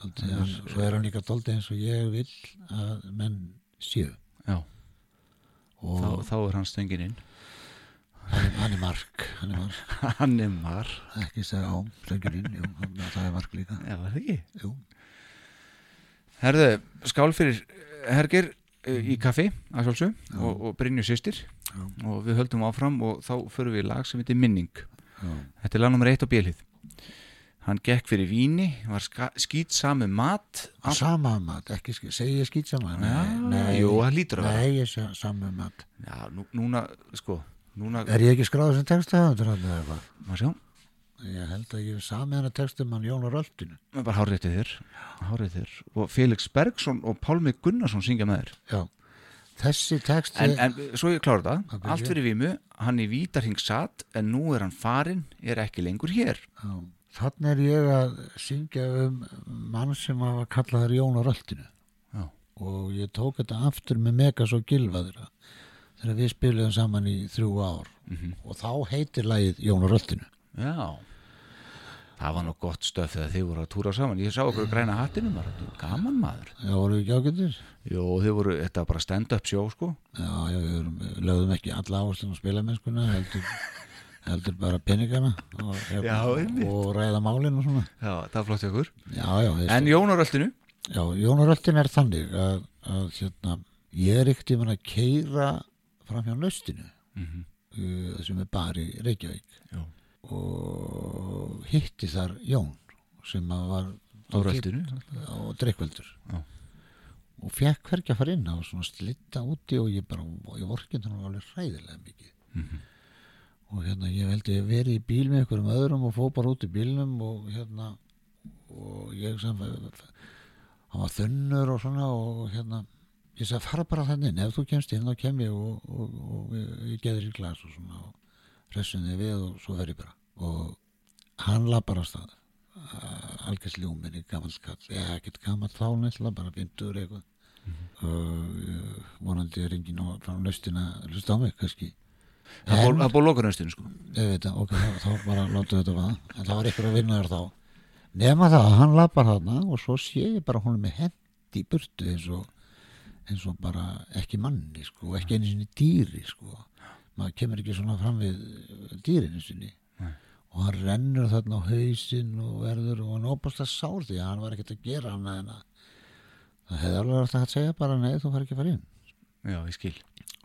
Dálítið, hann, svo er hann líka dálítið eins og ég vil að menn séu. Já, og þá, þá er hann stöngin inn hann, er- hann er mark hann er mark. Hann er mar ekki segja á, hann- það er mark líka. Já, það ekki? Jú, Herðu, skál fyrir Herger eh, í kaffi að sjálfsög og, og Brynju systir. Já. og við höldum áfram og þá förum við í lag sem heitir Minning. Já, Þetta er lag nummer eitt á bjelið Hann gekk fyrir víni, var skýt sami mat. Sama mat, ekki, sk- segi ég skýt sama Já, jú, það hlýtur að vera. nei, sama mat. Já, nú, núna, sko Núna, er ég ekki skráður sem texta það eða eitthvað? Maður sjá. Ég held að ég hef samið hana textum hann Jón á Röltinu Það er bara háréttið þér. Háréttið þér. Og Felix Bergsson og Pálmi Gunnarsson syngja með þér. Já, þessi texti en, en svo ég klára Það. Byrja. Allt fyrir vímu, hann í vítarhing satt En nú er hann farinn, er ekki lengur hér. Já, Þannig er ég að syngja um mann sem hafa kallaður Jón á röltinu Já. og ég tók þetta aftur með Megas og Gilvaðra þegar við spilum saman í þrjú ár Mhm. og þá heitir lagið Jón á röltinu Já. Það var nú gott stöf þegar þið voru að túra saman. Ég sá okkur græna þetta gaman maður. Já, voru við ekki ágættir? Jó, þið voru, þetta var bara stand-up sjó, sko. Já, já, við lögðum ekki alla áherslu á spilamennskuna, heldur, heldur bara peningana og, Já, og ræða málin og svona. Já, það hjá okkur. Já, já, En Jón á röltinu? já Jónaröldin er þannig að, að hérna, ég er ekkert um að keira fram hjá nöstinu Mm uh, sem er bara í Reykjavík Já. og hitti þar Jón sem var Á röltinu? og dreikveldur Já. og fekk hvergi að fara inn á svona slitta úti og ég bara ég vorkinn þannig alveg hræðilega mikið Mhm. og hérna ég veldi að vera í bíl með einhverjum öðrum og fó bara út í bílnum og hérna og ég sem hann var þunnur og svona og hérna ég sagði fara bara þannig inn. Ef þú kemst inn þá kem ég og, og, og ég, ég geður í glas og svona og ressun þig við og svo fer ég bara. Og hann lappar á stað. Algjörsljómin í gammal kall eða ekkert gammal þá nættilega bara bindur eitthvað. Og uh, vonandi er enginn á- frá nöstina að hlusta á mig kannski. Það búið- það búið lokunastinu, sko. ég veit að, ok, þá, þá bara við þetta vaða. En það var ykkur að vinna þér þá. Nema það að hann lappar þarna og svo sé ég bara honum með hend í burtu eins og, eins og bara ekki manni sko, og ekki einu sinni dýri sko. Maður kemur ekki svona fram við dýrinu sinni. Nei. og hann rennur þarna á hausinn og verður og hann óbúst að sár því að hann var ekkert að gera hann að það hefði alveg hægt að segja bara nei þú fær ekki að fara inn. Já, ég skil.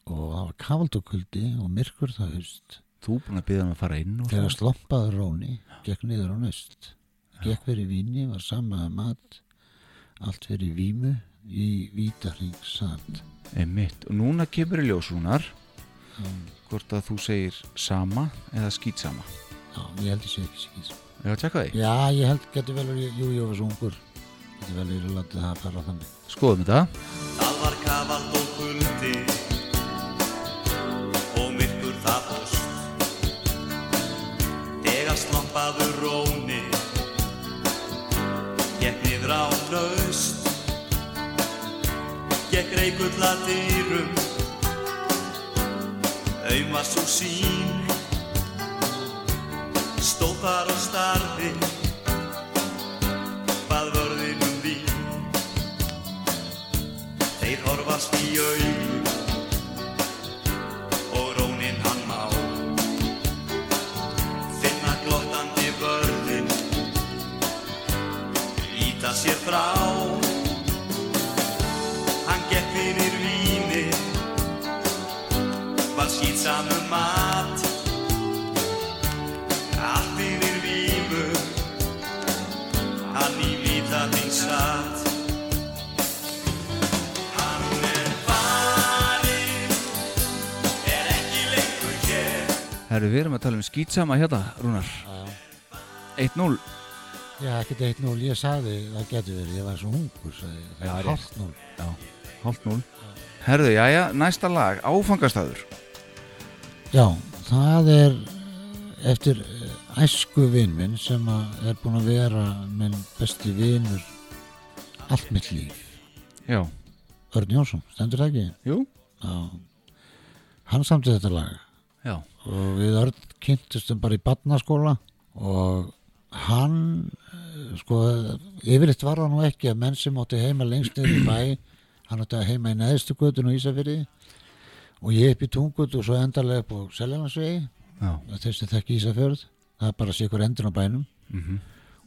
og það var kavald og myrkur það haust. Þú búin að byggja hann að fara inn Þegar slompaður Róni gekk niður á nöst gekk fyrir víni, var samaða mat allt fyrir vímu í vítarring satt Einmitt. Og núna kemur í ljósrúnar hvort að þú segir sama eða skýtsama. Já, ég held ég sé ekki skýt Ég að tjekka því. Já, ég held getur vel verið, jú, ég var svo ungur getur vel verið að það fara þannig Skoðum þetta. Það var kavald Gekk reikull að dýrum Aum var svo sín Stóð þar og starði Bað vörðinum vín. Þeir horfast í augun og rónin hann má. Finna glottandi vörðin líta sér frá skýtsamum mat allt yfir vímu hann í víta þing satt er er. Herru, við erum að tala um skýtsama hérna, Rúnar. 1-0. Já, ekkert eitt núl, ég sagði það getur verið, ég var svo ungur sagði, ég. það Já, er hálft núl Já, hálft 0. Herru, jæja, næsta lag, áfangastæður. Já, það er eftir eh, æsku vinn minn sem er búin að vera minn besti vinnur allt mitt líf Já. Örn Jónsson, stendur það ekki? Jú. Já. Hann samti þetta lag Já. og við Örn kynntustum bara í barnaskóla og hann eh, sko, yfirleitt var það nú ekki að menn sem átti heima lengst niður í bæ hann átti að heima í neðstu göttun og Ísafyrði og ég upp í tungut og svo endarlega upp á Seljalandsvegi. Já. þeir sem þekki Ísafjörð það er bara að ykkur endur á bænum. Mm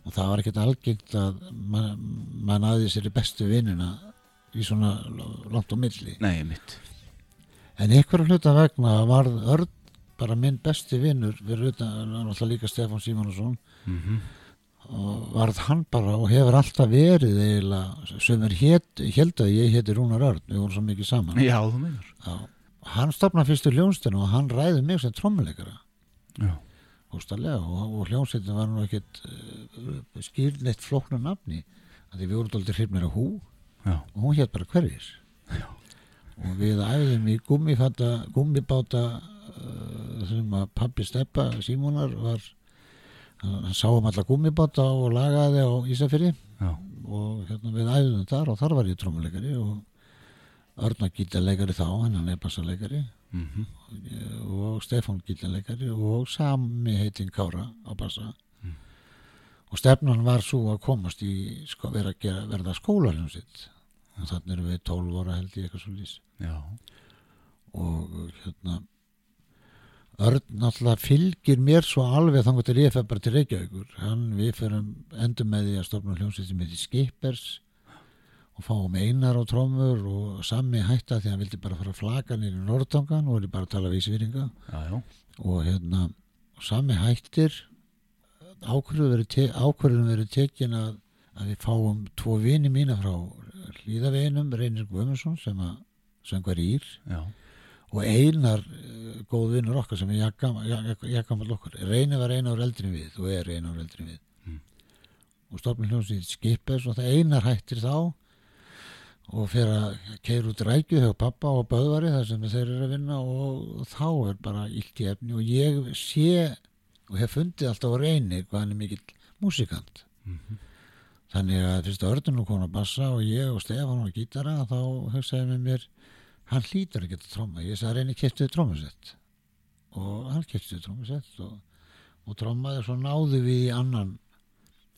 og það var ekkert algengt að mann man aði sér í bestu vinnina í svona langt á milli. Nei, en einhverju hluta vegna varð Örn bara minn besti vinnur við utan náttúrulega líka Stefán Símonusson Mm og varð hann bara og hefur alltaf verið eiginlega sem er held að ég heiti Rúnar Örn við vorum svo mikið saman. Já, þú meinar. Já. Hann stopnaði fyrstu hljónstinu og hann ræði mig sem trommuleikara. Hóstarlega og, og hljómsveitin var nú ekkert uh, skýrneitt flóknu nafni að því við vorum aldrei hrifnir að hú. Já. og hún hétt bara hverjir og við æfðum í gummifata gummibáta uh, sem að pappi Steppa Símonar var hann, sáum alla gummibáta og lagaði á Ísafyrri Já, og hérna við æfðum þar og þar var ég trómuleikari og Örna gítarleikari þá, hennan er bassaleikari mhm, og Stefán gítarleikari og sami heitinn Kára á bassa. Og stefnan var svo að komast í sko, vera, að gera, verða skólarinn sitt og þannig erum við 12 ára held ég eitthvað svo já, og hérna Örn náttúrulega fylgir mér svo alveg þannig til ég fer bara til Reykjavíkur. Hann við ferum endur með því að stofna hljómsveit sem heitir Skippers og fáum einar á trómur og sami hætta því að hann vildi bara fara að flaka nýri Norðtangan og vildi bara tala vísvýringa já, og hérna sami hættir ákvörðun verið tekin að, að við fáum tvo vini mína frá hlýðaveginum Reynir Guðmundsson sem að söngvar ír já, og einar uh, góð vinnur okkar sem er jakkamal okkur. Reynir var einu ár eldri en við og er einu ár eldri en við. Mm. og stofnum hljómsið skipes og það einar hættir þá og fer að keira út rækju hjá pappa og böðvari þar sem þeir eru að vinna og þá er bara illt í efni og ég sé og hef fundið alltaf á reynir hvað hann er mikill músikant. Þannig að fyrst að Örnum kom að bassa og ég og Stefán og gítara þá hugsaði með mér hann hlýtur að geta tróma ég sagði reynir kiptið trómusett og hann kiptið trómusett og, og trómaði og svo náðu við í annan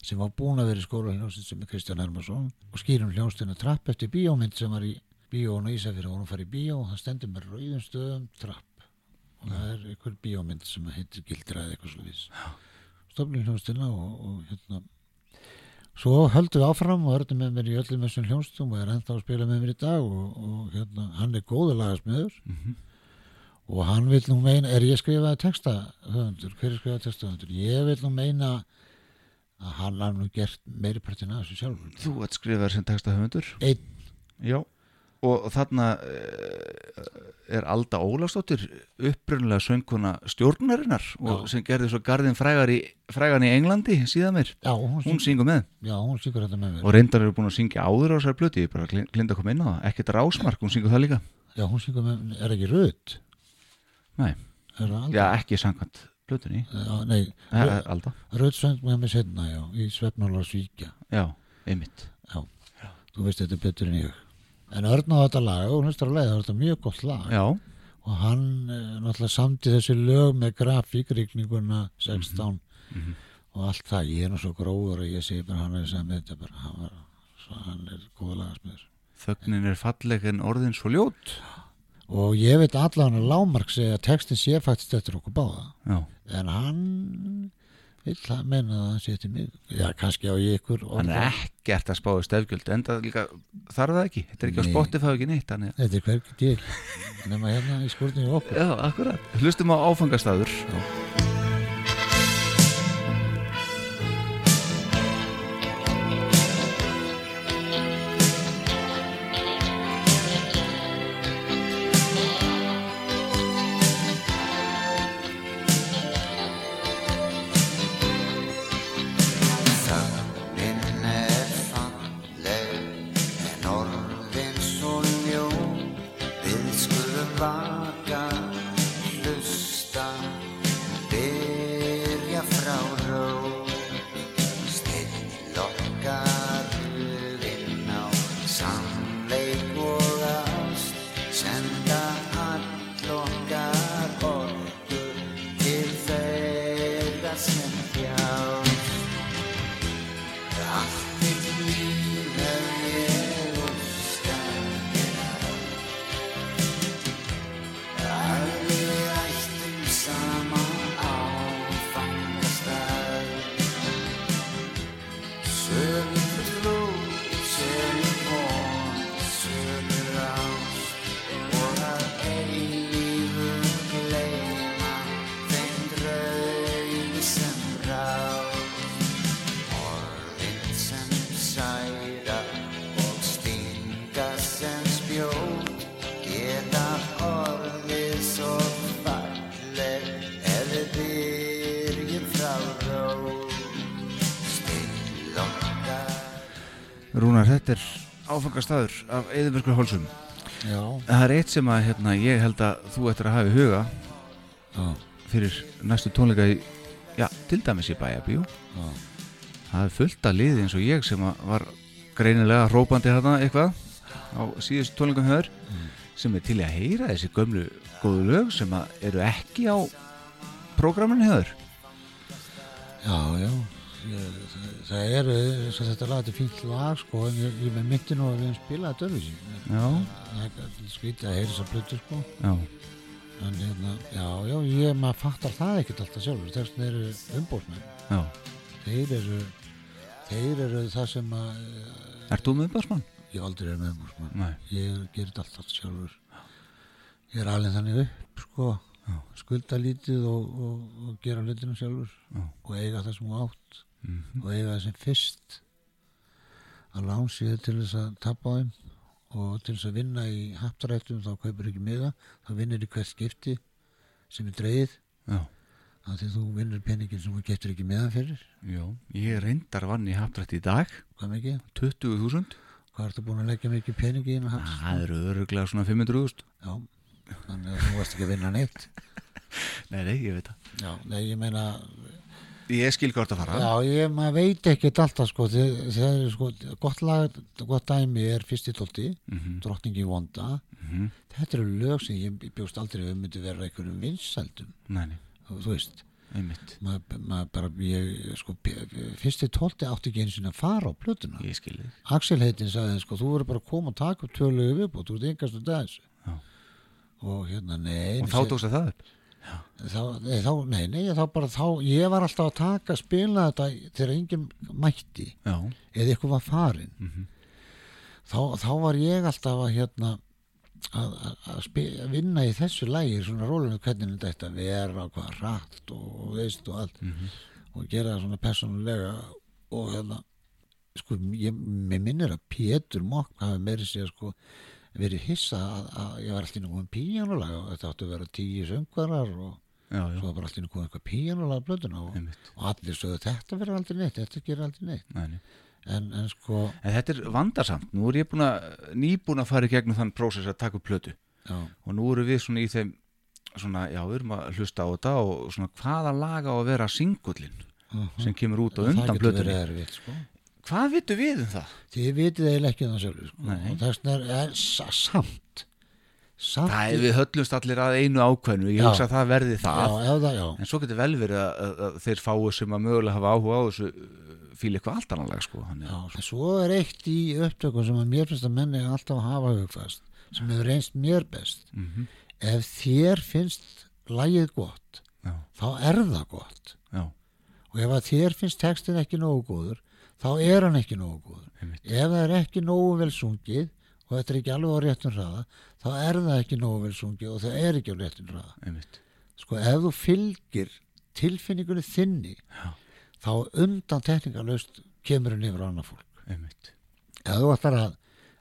sem var búin að vera í skóla hljómsveit sem er Kristján Hermansson og skýrum hljómsveitinu trapp eftir bíómynd sem var í bíón og Ísafjörði og hún fari í bíó og það stendur með rauðum stöðum trapp. Og það er einhver bíómynd sem heitir Gildra eða eitthvað vís stofnum hljómsveitina og, og hérna svo höldum við áfram og örðum með mér í öllum þessum hljómsveitum og er ennþá að spila með mér í dag og, og hérna, hann er góður lagasmiður. Og hann vil nú meina er ég skrifaði texta höfundur, hver er skrifaði texta höfundur? Ég vil nú meina að hann har nú gert meiri partin af þessu sjálfur. Þú ert skrifaður sem textahöfundur einn, Já, og þarna uh, er Alda Ólafsdóttir upprunlega sönguna stjórnarinnar sem gerði svo garðin frægar í, frægan í Englandi síðan mér, já hún, hún syng, syngur með. Já, hún syngur með og reyndar eru búin að syngja áður á þessar blöti ég bara glin- glinda að koma inn á það, ekkert rásmark hún syngur það líka, já, hún syngur með er ekki rödd nei, er já ekki samkvæmt rödd söng með mér setna, já, í Svefnála Svíkja já, einmitt. Já, þú veist þetta betur en ég. En Örn á þetta lag, og hún hlustar á leið það er þetta mjög gott lag. Já, og hann eh, náttúrulega samti þessi lög með grafíkrigninguna 16 Mhm. og allt það, ég er nú svo gróður að ég segi bara hann er sem þetta bara, hann, var, hann er góða lagasmiður. Þögnin er falleg en orðin svo ljót og ég veit allan að Lámark segja að textin sé faktisk eftir okkur báða. Já, en hann vil það menna að hann sé til mig. Já, kannski á ég ykkur hann er ekkert að spáði stefgjöld en það líka þarf það ekki, þetta er ekki á Nei. Spotify ekki neitt, að þetta er hvergi til nema hérna í skúrnum okkur. Já, akkurat. Hlustum á áfangastæður. Þögnin áfangastæður af Eðubergur Hólsum. já, Það er eitt sem að hérna, ég held að þú ættir að hafa í huga já, fyrir næstu tónleika í já, til dæmis í bæjabíu Já. það er fullt af liði eins og ég sem að var greinilega hrópandi hérna eitthvað á síðust tónleikum höður sem er til að heyra þessi gömlu góðu lög sem að eru ekki á prógraminu höður Já, já. Ég, það, er þess að þetta lag þetta er fínt lag sko en ég, ég með myndi nú að við höfum spilað þetta öðruvísi. Já. það er skvítið að heyra þess að blötu sko. Já, en hérna, já, já, ég maður fattar það ekkert alltaf sjálfur. Þess að þeir eru umbóðsmenn já. þeir eru þeir eru það sem að Ert þú meðbarsmann? ég hef aldrei er með umbóðsmenn Nei. ég gerir þetta alltaf sjálfur. Ég er alveg þannig upp sko skulda lítið og, og, og gera hlutina sjálfur Já. og eiga það sem þú átt Mhm. og eiga það sem fyrst að lánsiðu til þess að tappa á þeim og til þess að vinna í haptarættum þá kaupir ekki miða þá vinnir í hvert skipti sem er Já, að því þú vinnur peningin sem þú getur ekki miðan fyrir. Já, ég reyndar vann í haptrætt í dag. Hvað mikið, 20.000 hvað ertu búin að leggja mikið peningi inn á haps Það eru öruglega svona 500.000 já, þannig að þú varst ekki að vinna neitt. Nei, nei, ég veit það. Já, nei, ég meina Ég skil hvort að fara. Já, ég, maður veit ekkert alltaf sko, þegar sko gott lag, gott dæmi er fyrsti tólti Mhm. drottningi vonda. Mhm. þetta eru lög sem ég bjóst aldrei að myndi vera einhverjum vinsældum. Þú, veist maður, maður bara, ég, sko, p- fyrsti tólti átti ekki eins og fara á þig. Axel heitin sagði sko, þú verður bara að koma og taka upp tvölugu viðbútt, þú ert yngast um þessu. Og hérna, nei Og þá tókst það upp þá, þá, nei, nei, þá bara þá, ég var alltaf að taka, spila þetta þegar enginn mætti Já, eða eitthvað var farin Mhm. þá, þá var ég alltaf að hérna að, að, að, spi, að vinna í þessu lægi svona rólinu hvernig þetta að vera og hvað rætt og, veist og allt Mhm. og gera það svona persónulega og hérna sko, ég, mér minnir að Pétur Mokk hafi meiri sér sko verið hissa að, að ég var alltaf inn um píjánulag og þetta átti að vera tíu söngvarar og já, já, svo var alltaf inn um eitthvað píjánulag blöðuna og, og allir sögðu þetta verður aldrei neitt, þetta gerir aldrei neitt. Nei, nei. En, en sko, En þetta er vandarsamt, nú er ég búin að nýbúin að fara í gegnum þann prósess að taka upp já, og nú eru við svona í þeim svona, já, við erum að hlusta á þetta og svona hvaða laga á að vera singullin sem kemur út á undan verið erfitt sko Hvað vitum við um það? þið vitið eiginlega ekki um það sjálfur sko. Og þess vegna er, sa- samt samt Það er við höllumst allir að einu ákveðnu, ég hugsa að það verði það. Já, það, já. en svo getur vel verið að, að, þeir fáu sem að mögulega hafa áhuga á þessu fíl eitthvað allt annað lag sko. Já, svo er eitt í upptökum sem að mér finnst að menni alltaf að hafa hugfast sem hefur reynst mér best. Mhm. ef þér finnst lagið gott já, þá er það gott. Já, og ef að þér finnst textin ekki nógu góður þá er hann ekki nógu góður Einmitt. ef það er ekki nógu vel sungið og þetta er ekki alveg á réttum hraða þá er það ekki nógu vel sungið og það er ekki á réttum hraða einmitt sko ef þú fylgir tilfinningunni þinni Já. þá undan tekningalöst kemur hann yfir annað fólk einmitt, ef þú ætlar að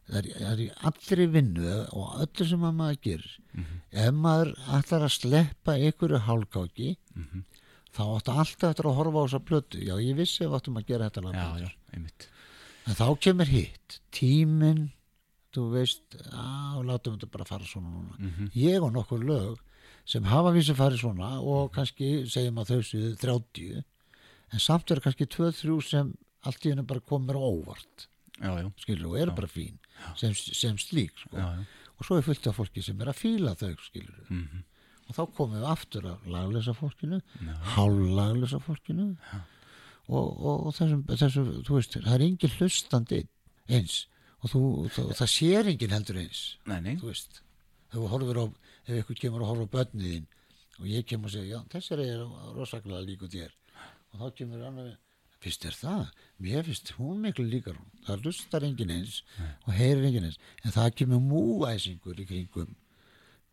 það er, er í allri vinnu og öllu sem að maður gerir ef maður ætlar að sleppa einhverju hálkáki Mhm. Þá áttu alltaf eftir að horfa á þessa plötu. Já ég vissi ef áttum að gera þetta lag já, já, en þá kemur hitt tíminn þú veist, á, látum þetta bara fara svona núna. Mhm. ég og nokkur lög sem hafa vísu farið svona og kannski segjum að þau séu 30 en samt eru kannski 2-3 sem allt í hennu bara komur óvart. Já, já, skilur og eru bara fín sem, sem slík sko. já, já. og svo er fullt af fólki sem er að fíla þau skilur Mhm. Og þá komum við aftur að laglösa fólkinu Já. hálflaglösa fólkinu. Og, og, og þessum, þessum veist, það er engin hlustandi eins. Og þú, það, það sér engin heldur eins. Nei, nei, þú veist, á ef ykkur kemur að horfa á börnið þín og ég kemur að segja, já, þessari er rosaklega líku þér. Og þá kemur annar finnst þér það? Mér finnst hún miklu líkar. Það lustar engin eins og heyrir engin eins, en það kemur múæsingur í kringum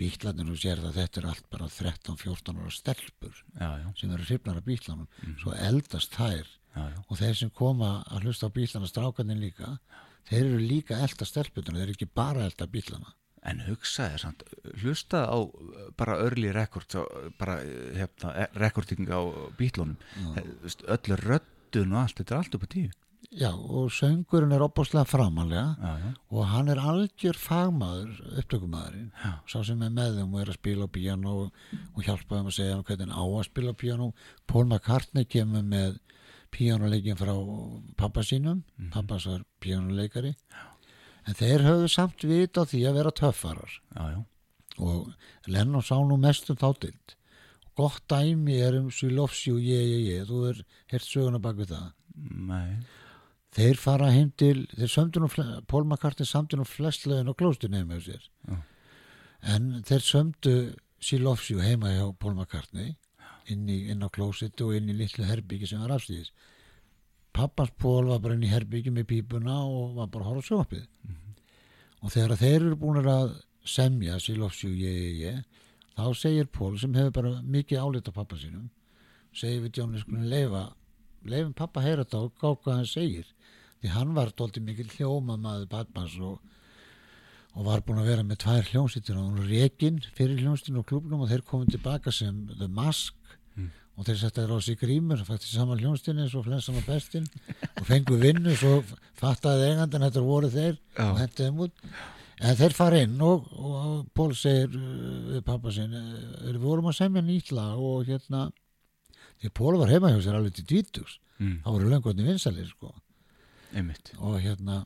bíklarnir og sér það þetta er allt bara 13-14 ára stelpur já, já, sem eru hrifnar af bíklanum svo eldast þær. Já, og þeir sem koma að hlusta á bílana strákarnir líka, þeir eru líka elda stelputuna, þeir eru ekki bara elda bílana. En hugsaði samt, hlusta á uh, bara early records, á, bara uh, hérna, e- recording á bítlunum, öll röddun og allt, þetta er allt upp á tíu. Já, og söngurinn er opaslega framalega og hann er algjör fagmaður, upptökumæðurinn, sá sem er með þeim og er að spila á piano og, og hjálpa þeim að segja hvernig hann á að spila á piano. Paul McCartney kemur með pianoleikin frá pappa sínum, pappas var pianoleikari, en þeir höfðu samt vit á því að vera töffarar. Já, já, og Lennon sá nú mest um þáttild. Gott dæmi er um Loves You, yeah, yeah, yeah, þú er hert söguna bak við það. nei, Þeir fara heim til, þeir sömdu nú, fle- Paul McCartney samdi nú flest lögin á klóstunni heima hjá sér. Já. En þeir sömdu She Loves You heima hjá Paul McCartney inn, inn á klósitu og inn í litlu herbyggi sem var afstíðis. Pappans Paul var bara inn í herbyggi með pípuna og var bara að horfa á sjónvarpið. Og þegar þeir eru búin að semja She Loves You, yeah, yeah, yeah, þá segir Paul sem hefur bara mikið álit á pappa sínum, segir við skulum leifa leifum pappa að heyra þetta og gá hvað hann segir því hann var dólti mikil hljóma maður Batmans og, og var búin að vera með tvær hljómsýttir og var rekin fyrir hljómsýttinu og klubnum og þeir komið tilbaka sem The Mask. Og þeir setja þér á sig grímur faktisk saman hljómsýttinu eins og flensan og bestin og fengu vinnu svo fattaði eigandinn þetta voru þeir Já. og hendiði þeim út. En þeir fara inn og, og Pól segir við pappa sinn uh, við vorum að semja nýtt lag og hérna því Pól var heima hjá sér alveg til dvítugs mm, það voru lönguðni vinsalir sko einmitt, og hérna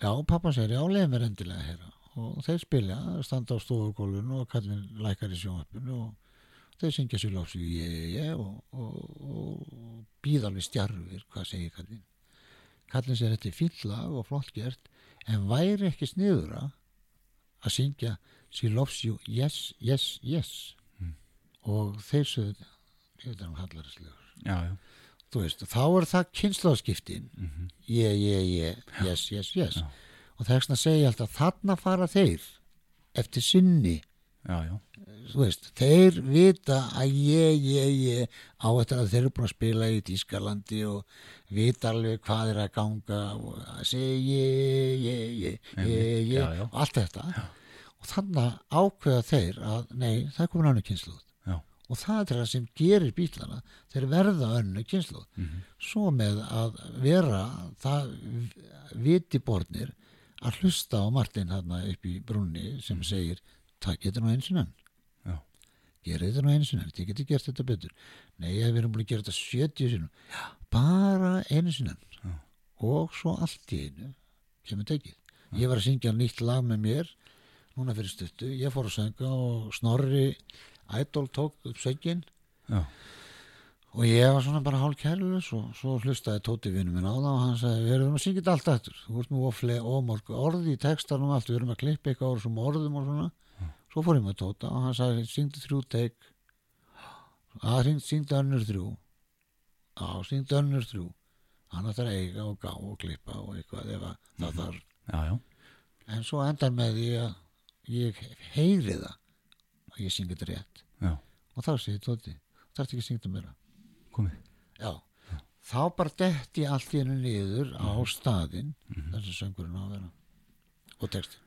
já, pappa segir, já, leið mér endilega heyra. Og þeir spilja, standa á stofugólfinu og kallin lækar í sjónvarpinu og þeir syngja sér ég, ég og, og, og býða alveg stjarfir, hvað segir kallin kallin segir, þetta er fínt lag og flott gert, en væri ekki sniðura að syngja She loves you, yes, yes, yes? Og þeir sögðu hann kallar þessi lögur já, já, þú veist, þá er það kynnslóðskiptin ég, ég, ég, yes, yes, yes. Já. og það er svona að segja alltaf þarna fara þeir eftir sinni. Já, já, þú veist, þeir vita að ég, ég, ég á eftir að þeir eru búin að spila í Tískalandi og vita alveg hvað er að ganga og að segja ég, ég, ég, ég, ég allt þetta. Og þannig ákveða þeir að nei, það er komin annar kynnslóð og það er það sem gerir bílana. Þeir verða önnu kynslu svo með að vera það viti borðnir að hlusta á Martin hérna upp í brunni sem segir takk þetta nú eins og já, gera þetta nú eins og enn, þið getur gert þetta betur. Nei, við erum búin að gera þetta 70 sinum bara einu sinum og svo allt í einu kemur tekið. Ég var að syngja nýtt lag með mér núna fyrir stuttu, ég fór að sönga og Snorri Idol tók upp söngin já, og ég var svona bara hálf kærlus og svo hlustaði Tóti vinnu minn á það og hann sagði, við erum að syngja þetta allt eftir þú ert nú ofle ómorg orði í textanum allt, við erum að klippa eitthvað á þessum orðum og svona. Svo fór ég með Tóta og hann sagði, syngdu þrjú teik að hring, syngdu önnur þrjú. Já, syngdu önnur þrjú. Hann ætlar að eiga og gá og klippa og eitthvað ef að það þarf. Já, já, en svo endar með því að ég heyri það og ég syngi þetta rétt. Já, og þá segir Tóti, það er ekki að syngja meira? Komið, Já, þá bara detti ég allt í hennu niður á staðinn þessi söngurinn á að vera. Og texti.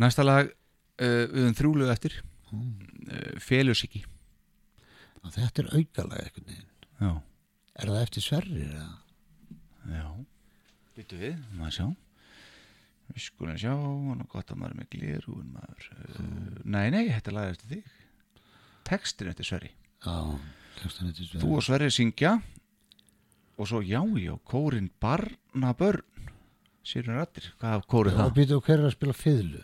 næsta lag uh, við höfum þrjúlu eftir. Uh, Félusiki Og þetta er veginn. já, Er það eftir sverrir eða? já. Byttu við, maður sjá við skulum sjá, hann er gott að maður er með glirúin maður uh, nei, nei, þetta er lag eftir þig textin eftir Sverri Já, textin eftir sverrir. þú og Sverri syngja og svo já, já, kórin Barnabörn Sýrun Rættir, hvað af kórið Og það? býtu hver er að spila fiðlu?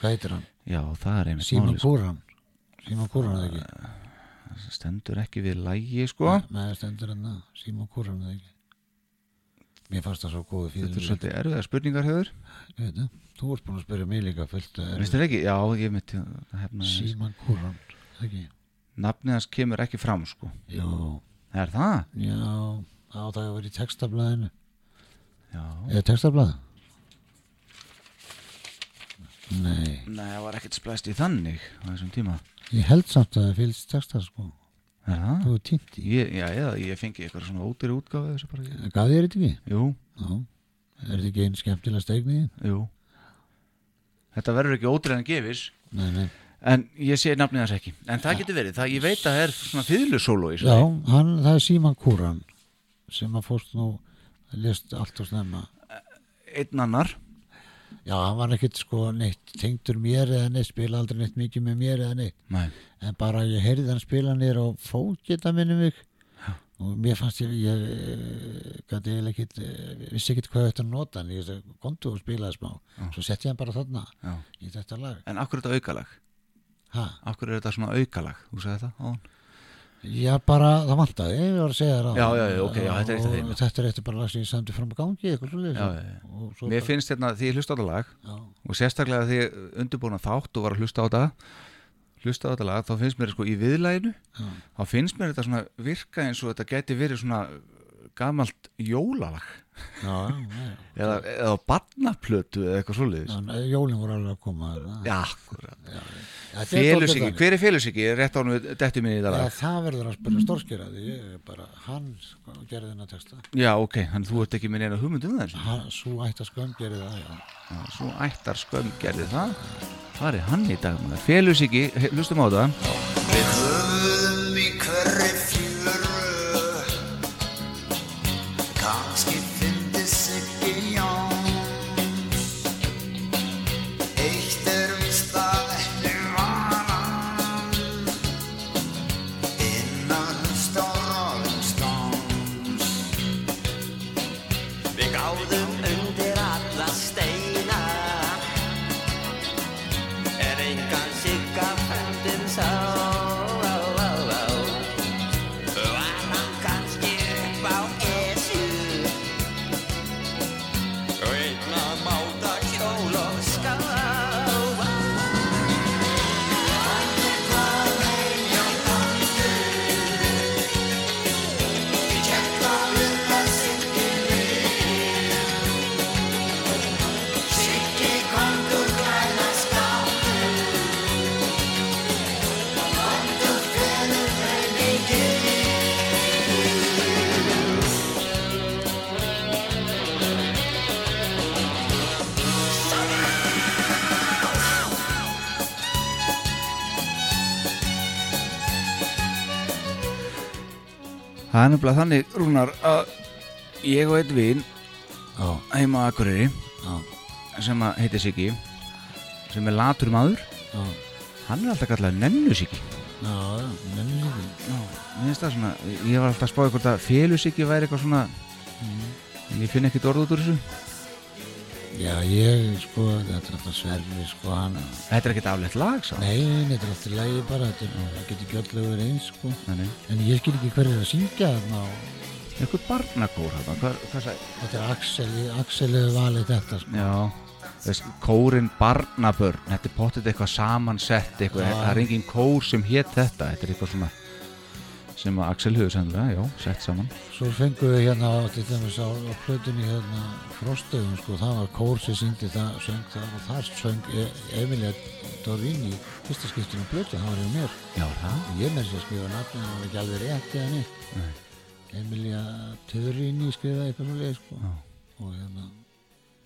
Hvað heitir hann? Já, það er einmitt Símon málið, sko. Símon Kúran eða ekki? Það stendur ekki við lægi sko Nei, það stendur hann það. Símon Kúran eða ekki? Mér fannst það svo góðu Þetta fiðlu. er svolítið erfiða spurningar höfur Ég veit það. Þú ert búin að spyrja mig líka fullt. Veistu það ekki? Já, ég myndi Kúran, eða ekki? Nafnið hans kemur ekki fram sko Jú, Er það? já, á það hefur verið í textablaðinu. Já Eða textablaðið? Nei, Nei, það var ekkert splæst í þannig á þessum tíma ég held samt að það fylgst texta sko. Þú er tímt í. Ég, já, eða ég fengi eitthvað svona bara ég- Gaf þér þetta ekki? Jú, Já. Er þetta ekki einn skemmtilega steigniði? jú Þetta verður ekki ódýri en gefis Nei, nei. En ég sé nafnið hans ekki En það getur verið, það, ég veit að það er svona í Já, hann, það er Síman Kúran sem að fórst nú list allt og snemma einn annar já, hann var ekkit sko neitt tengdur mér eða neitt, spila aldrei neitt mikið með mér eða neitt, Nei. en bara ég heyrði hann spila nýr á fókita minni mig. Og mér fannst ég, ég eh, gæti eiginlega ekkit, eh, vissi ekkit hvað þetta nota en ég komdu og spilaði smá. Svo setti ég hann bara þarna Já. í þetta lag. En akkur er þetta aukalag? Ha? akkur er þetta svona aukalag? Þú sagði þetta áðan? Já, bara, það vantaði, ég var að segja það Já, já, já, ok, já, þetta er eitt af þeim, Þetta er eftir bara lag sem ég sandi fram á gangi, mér bara, finnst hérna því ég hlusta á þetta lag og sérstaklega því ég undirbúna þátt og var að hlusta á þetta hlusta á þetta lag, þá finnst mér sko í viðlæginu já, þá finnst mér þetta svona virka eins og þetta geti verið svona gamalt jólalag. Já, já, eða, eða barnaplötu eða eitthvað svoleiðis. Já, já, Jólin voru alveg að koma akkurat. Þetta er Félusíki, þannig. hver er félusíki? Rétt á hann detti minni í þetta Já, lag. það verður að spyrja er bara, hann sko, gerði þennan texta. Já, ok, hann þú ert ekki með neina hugmynd um það eins og? Hann, Svo ætti að skömm gerði það, já. Já, Svo ættar skömm gerði það. Hvað er hann í dag? Félusíki, hlustum á það Við höfum í hverri Það er nefnilega þannig, Rúnar, að ég og einn vin Já, heima á Akureyri sem heitir Siggi sem er latur maður. Hann er alltaf kallað nennu-Siggi Já, já, það svona ég var alltaf að spáði hvort að félusíki væri eitthvað svona en ég finn ekkit orð út úr þessu Já, ég, sko, þetta er alltaf sverfi, sko, hann Þetta er ekkit aflegt lag, sá Nei, þetta er alltaf lægi bara, þetta getur verið eins, sko Nei. En ég skil ekki hver er að syngja þarna og Eitthvað barnakór þarna, hvað, hvað sagði? þetta er Axel, Axel hefur valið þetta, sko Já, þess, kórin barnabörn, þetta er pottet eitthvað samansett, eitthvað, það er engin kór sem hétt þetta, þetta er eitthvað svona sem að Axel hefur sennilega, já, sett saman. Svo fengum við hérna á, til dæmis á, á plötunni hérna Frostöðum, sko, það var kór sem syngdi það, söng það og þar söng e Emilia Dorini fyrsta skiptinu plötu, það var hjá mér Já, það? ég með þess að skrifa nafni, það var ekki alveg rétt eða neitt Emilia Dorini skrifaði eitthvað svo leið, sko Já. og hérna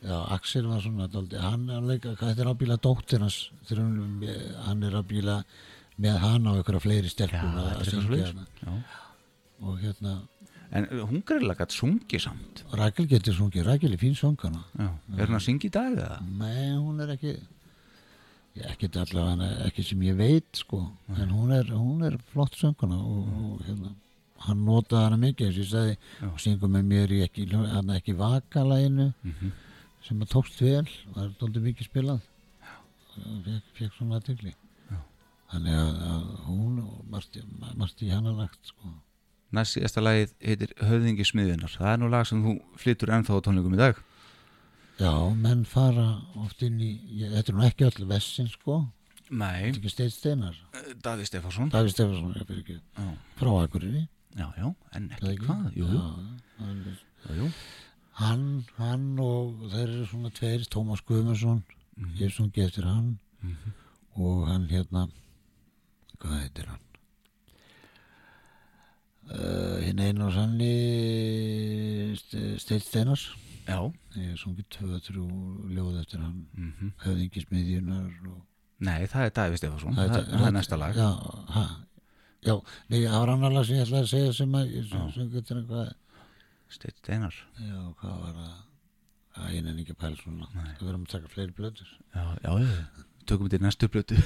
Já, Axel var svona hann er alveg, þetta er ábíla dóttir hans, þegar hann, er ábíla með hann á einhverja fleiri Já, stelpum þetta að syngja hana og hérna, En uh, hún greiðlega gætt sungið samt. Rækil getur sungið, Rækil er fín söngana Já. Er hún að syngja í dag eða? Nei, hún er ekki ekki allavega, ekki sem ég veit sko, en hún er, hún er flott söngana og, og hérna hann notaði hana mikið, og sagði. Og syngur með mér í ekki, ekki vakalæginu Mhm. sem að tókst vel, er doldið mikið spilað. Og fekk, fekk svona aðtegli þannig að, hún og margt, í- hana lagt sko Næst síðasta lagið heitir Höfðingi smiðunar. Það er nú lag sem þú flyttur ennþá á tónleikum í dag. Já, menn fara oft inn í, ég, þetta er nú ekki öll vessin sko, Nei. þetta er ekki Steinn Steinar Daví Stefánsson. Davíð Stefansson, ég fyrir ekki Já. frá Akurinni Já, já, en ekki hvað. Jú. Já, hann, Jú, jú. hann, hann og þeir eru svona tveir, Tómas Guðmundsson ég er sungið eftir hann og hann hérna hvað heitir hann uh, hinn einu og sanni Steinn Steinars Já. ég sungið tvö, þrjú ljóð eftir hann Mm höfðingismiðjunar og Nei, það er Daví Stefánsson. Það Það, það, er næsta lag. já, ha, já, nei, það var annar lag sem ég ætlaði að segja sem að sem, sem getur eitthvað Steinn Steinar Já, hvað var það? Æ, ég nefn ekki að pæla svona. Það verðum að taka fleiri blöður. Já, já, tökum þetta í næstu blötu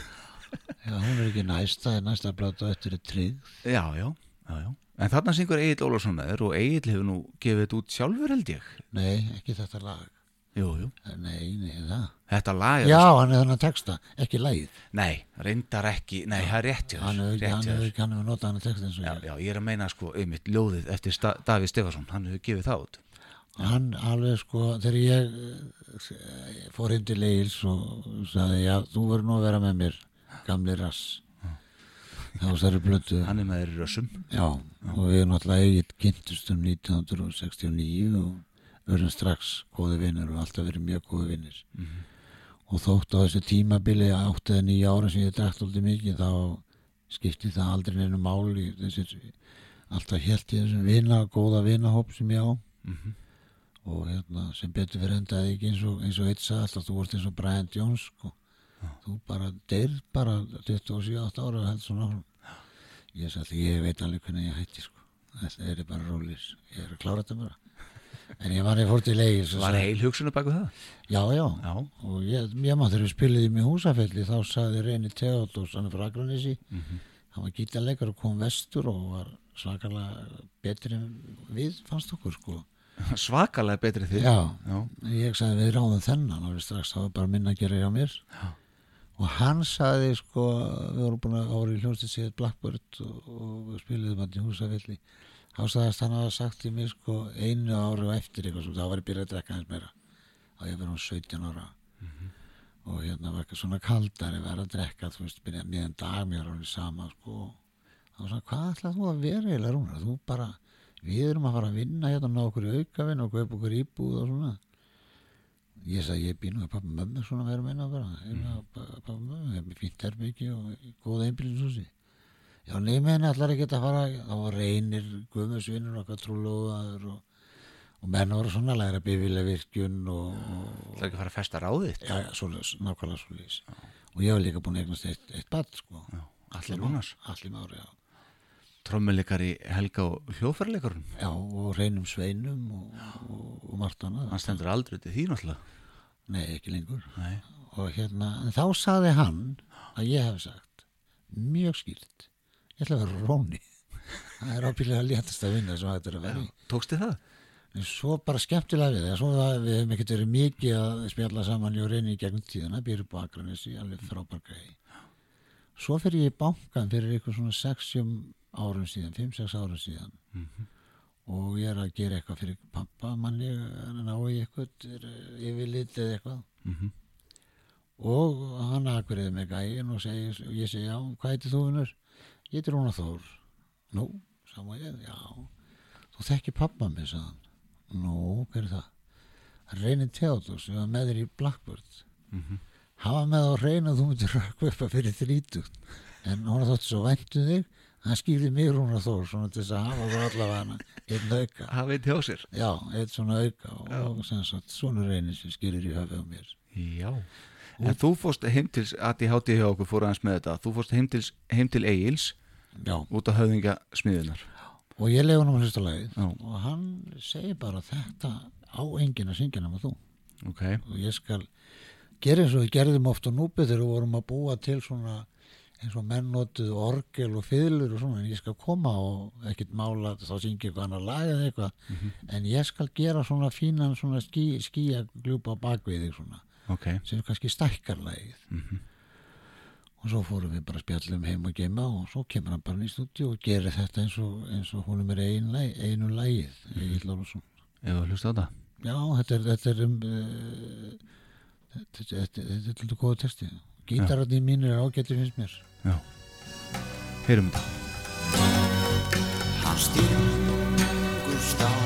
Já, hún er ekki næsta, næsta blöða eftir er tryggð. Já, já, já, já En þarna syngur Egil Ólafsson með þér og Egil hefur nú gefið þetta út sjálfur held ég Nei, ekki þetta lag. Jú, jú Nei, nei, það. Þetta lag er Já, hann er þannig að texta, ekki lagið. Nei, reyndar ekki, nei, það er rétt hjá Hann hefur ekki, hann hefur notað hann að texta eins og Já, ég. já, ég er að meina sko, einmitt, ljóðið eftir Sta Davíð Stefansson, hann hefur gefið það út Hann alveg sko, þegar ég eh, fór heim til Egils og sagði, já, þú verður nú að vera með mér, gamli rass. Var stærri blötu. Hann er með þér í rössum Já, og við erum náttúrulega eigið kynntust um 1969 og verðum strax góði vinnir og alltaf verið mjög góði vinnir. Og þótt á þessu tímabili átt eða nýja ára sem ég drækt alltaf mikið þá skipti það aldrei neinu máli alltaf helt í þessum vina, góða vinahóp sem ég á og hérna sem betur fyrir endaði ekki eins og, eins og eitt sagði alltaf þú vorst eins og Brian Jones sko. Þú bara deyrð bara 27-8 ára og held svona ég sagði ég veit alveg hvernig ég hætti sko. þetta er bara rólis ég er að klára þetta bara en ég var ég fór til eigin Var heil hugsunum baku það? já, já, Já, og ég, ég maður þegar við spiliðum í húsafelli þá sagði Reyni Theodors hann er frá Akranessi hann var gítarleikar og kom vestur og var svakalega betri við fannst okkur sko. Svakalega betri þig já, Já, ég sagði við ráðum þennan og strax það var bara minna að gera hjá mér. Já. Og hann sagði sko við vorum búin að ára í hljómsið séð Blackbird og, og spiliðum hann í húsafelli. Þá sagðist hann hafa sagt í mig sko einu ári og eftir eitthvað þá var ég byrjað að drekka hans meira. Þá ég verið hann 17 ára. Og hérna var eitthvað svona kaldari verið að drekka þú veist, byrjað miðan dag mér alveg sama sko. Þá var svona, hvað ætlað þú að vera eiginlega rúnar? Þú bara, við erum að fara að vinna hérna ná okkur í aukavinn og kaupa okkur íbúð og svona ég sagði ég býnum að pappa mömmu svona verið að minna bara hérna, pappa mömmu, við erum fínt herbyggi og góða einbýlinsúsi já, neymiðin allar ekki að fara þá reynir, guðmjössvinnur okkar trúlóðaður og, og menn voru svona að læra bifilega virkjun og, það er ekki að fara að festa ráðið já, já, svoleiðis, nákvæmlega svoleiðis. Og ég var líka búin að eignast eitt, eitt bad sko. Allir mári, já trommuleikari Helga og hljóðfærleikarun Já, og reynum sveinum og, og, og margt annað. Hann stendur aldrei til því náttúrulega Nei, ekki lengur. Nei. Og hérna, en þá saði hann að ég hef sagt mjög skýrt, ég ætla að vera róni. Það er ábyggilega að létast að vinna sem þetta er að vera. Tókstu það? En svo bara skemmtilega við það, svo að við hefum ekkert verið mikið að spjalla saman í og reyni í gegnum tíðina, býrðu på Akranessi, alveg frábær gæði. Svo fyrir ég í bankan fyrir eitthvað svona 6 árum síðan, 5-6 árum síðan og ég er að gera eitthvað fyrir pappa manni, ná í eitthvað yfirlit eða eitthvað Mhm. og hann akveriði með gæin og, segi, og ég segi, já, hvað heitir þú vinnur? Ég heitir Rúna Þór Nú, sama ég, já Þú þekki pappa mig, sagði hann Nú, hver er það? Reynin Theodors, ég var með þér í Blackbird Mhm. hafa með á reyna að þú myndir að fyrir þrítugt en hún þótti svo væntu þig hann skýrði mig Rúna Þór svona til þess að hafa það allavega hana einn auka. Það veit hjá sér? Já, einn svona auka og, og sem sagt, svona reynir sem skýrir í höfuð á mér. Já. En þú fórst heim til, að ég hátti hjá okkur fór aðeins með þetta. Þú fórst heim til, heim til Egils já, út af höfðinga smiðunar og ég lefa hann á hlusta lagið. Já. og hann segir bara þetta á enginn að syngja nema þú. Ok, og ég skal gera eins og við gerðum oft á núpið þegar við vorum að búa til svona eins og menn notuð orgel og fiðlur og svona en ég skal koma og ekkert mála þá syngi eitthvað annar lag eða eitthvað. En ég skal gera svona fínan svona skí, skíja gljúpa bakvið svona ok. sem kannski stækkar lagið. Og svo fórum við bara spjallum heim og geima og svo kemur hann bara í stúdíu og gerir þetta eins og, eins og hún er með ein lag, einu lagið Lárusson Ef þú hlusta á það? Já, þetta er, þetta er um, uh, þetta, þetta, þetta, er lítið góða texti. Gítararni mínir er ágættir finnst mér. Já Heyrum þetta Hann stingust á